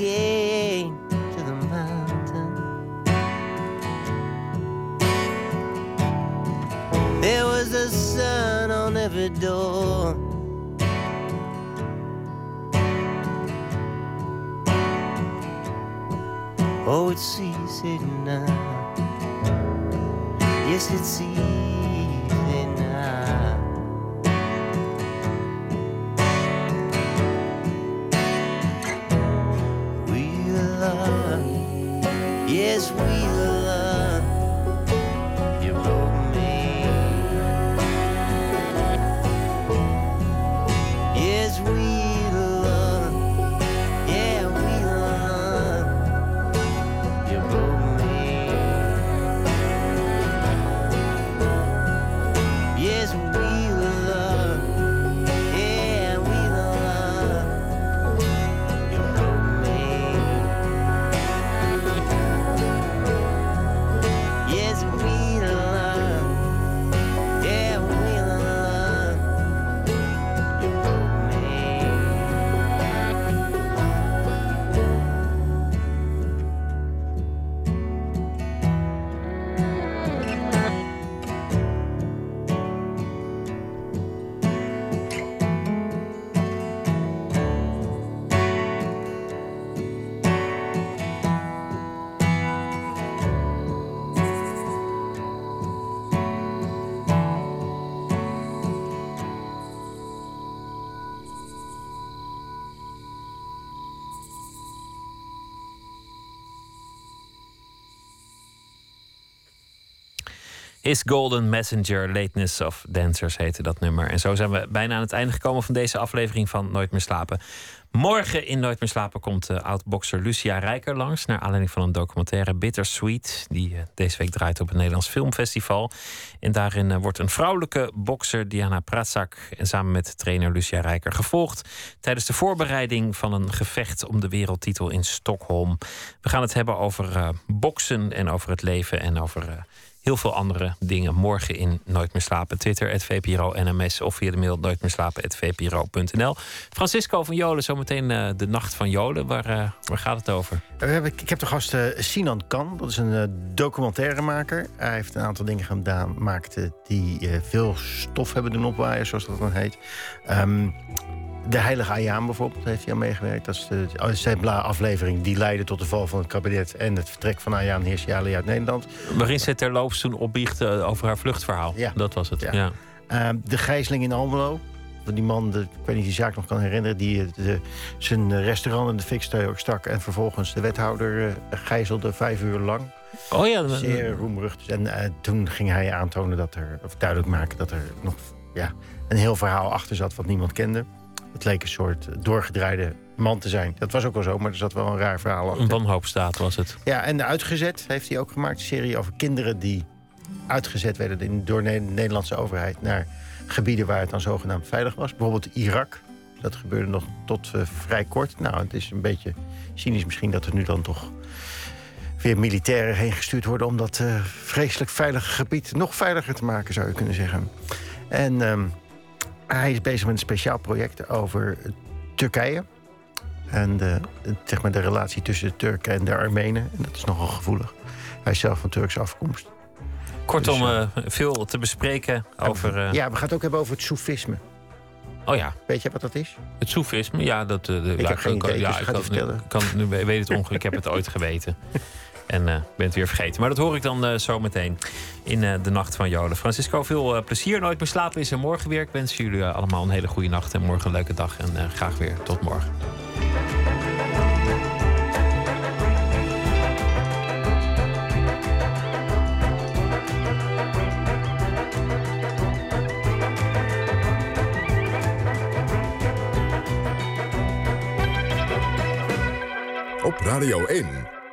Yeah. His Golden Messenger, Lateness of Dancers heette dat nummer. En zo zijn we bijna aan het einde gekomen van deze aflevering van Nooit meer slapen. Morgen in Nooit meer slapen komt de oud-bokser Lucia Rijker langs... naar aanleiding van een documentaire Bittersweet... die eh, deze week draait op het Nederlands Filmfestival. En daarin eh, wordt een vrouwelijke bokser, Diana Pratsak... en samen met trainer Lucia Rijker gevolgd... tijdens de voorbereiding van een gevecht om de wereldtitel in Stockholm. We gaan het hebben over eh, boksen en over het leven en over... eh, heel veel andere dingen morgen in Nooit meer slapen. Twitter, VPRO NMS of via de mail nooitmeerslapen.vpro.nl. Francisco van Jolen, zometeen eh, de nacht van Jolen. Waar, eh, waar gaat het over? Hebben, ik heb de gast eh, Sinan Kan. Dat is een eh, documentairemaker. Hij heeft een aantal dingen gedaan, maakte die eh, veel stof hebben doen opwaaien, zoals dat dan heet. Ehm, de Heilige Ayaan bijvoorbeeld heeft hij aan meegewerkt. Dat is de oh, Zebla-aflevering die leidde tot de val van het kabinet... en het vertrek van Ayaan Hirsi Ali uit Nederland. Waarin ze terloops toen opbiecht over haar vluchtverhaal. Ja. Dat was het. Ja. Ja. Ehm, de gijzeling in Almelo. Die man, de, ik weet niet of je die zaak nog kan herinneren... die eh, de, zijn restaurant in de fik stak... en vervolgens de wethouder eh, gijzelde vijf uur lang. Oh ja, Zeer roemrucht. En eh, toen ging hij aantonen dat er... of duidelijk maken dat er nog ja, een heel verhaal achter zat... wat niemand kende. Het leek een soort doorgedraaide man te zijn. Dat was ook wel zo, maar er zat wel een raar verhaal achter. Een wanhoopstaat was het. Ja, en de Uitgezet heeft hij ook gemaakt. Een serie over kinderen die uitgezet werden door de Nederlandse overheid... naar gebieden waar het dan zogenaamd veilig was. Bijvoorbeeld Irak. Dat gebeurde nog tot eh, vrij kort. Nou, het is een beetje cynisch misschien dat er nu dan toch weer militairen heen gestuurd worden... om dat eh, vreselijk veilige gebied nog veiliger te maken, zou je kunnen zeggen. En ehm, hij is bezig met een speciaal project over Turkije. En de, zeg maar de relatie tussen de Turken en de Armenen. En dat is nogal gevoelig. Hij is zelf van Turkse afkomst. Kortom, eh, veel te bespreken over... eh, Ja, we gaan het ook hebben over het soefisme. Oh ja. Weet je wat dat is? Het soefisme, ja. Dat, de, Ik ja, heb geen kan- idee, dus ja, ik kan, vertellen. kan, nu weet weet het ongeluk, ik heb het ooit geweten. En eh, ben het weer vergeten. Maar dat hoor ik dan eh, zo meteen in eh, de Nacht van Joden. Francisco, veel eh, plezier. Nooit meer slapen is er morgen weer. Ik wens jullie eh, allemaal een hele goede nacht en morgen een leuke dag. En eh, graag weer tot morgen. Op Radio 1,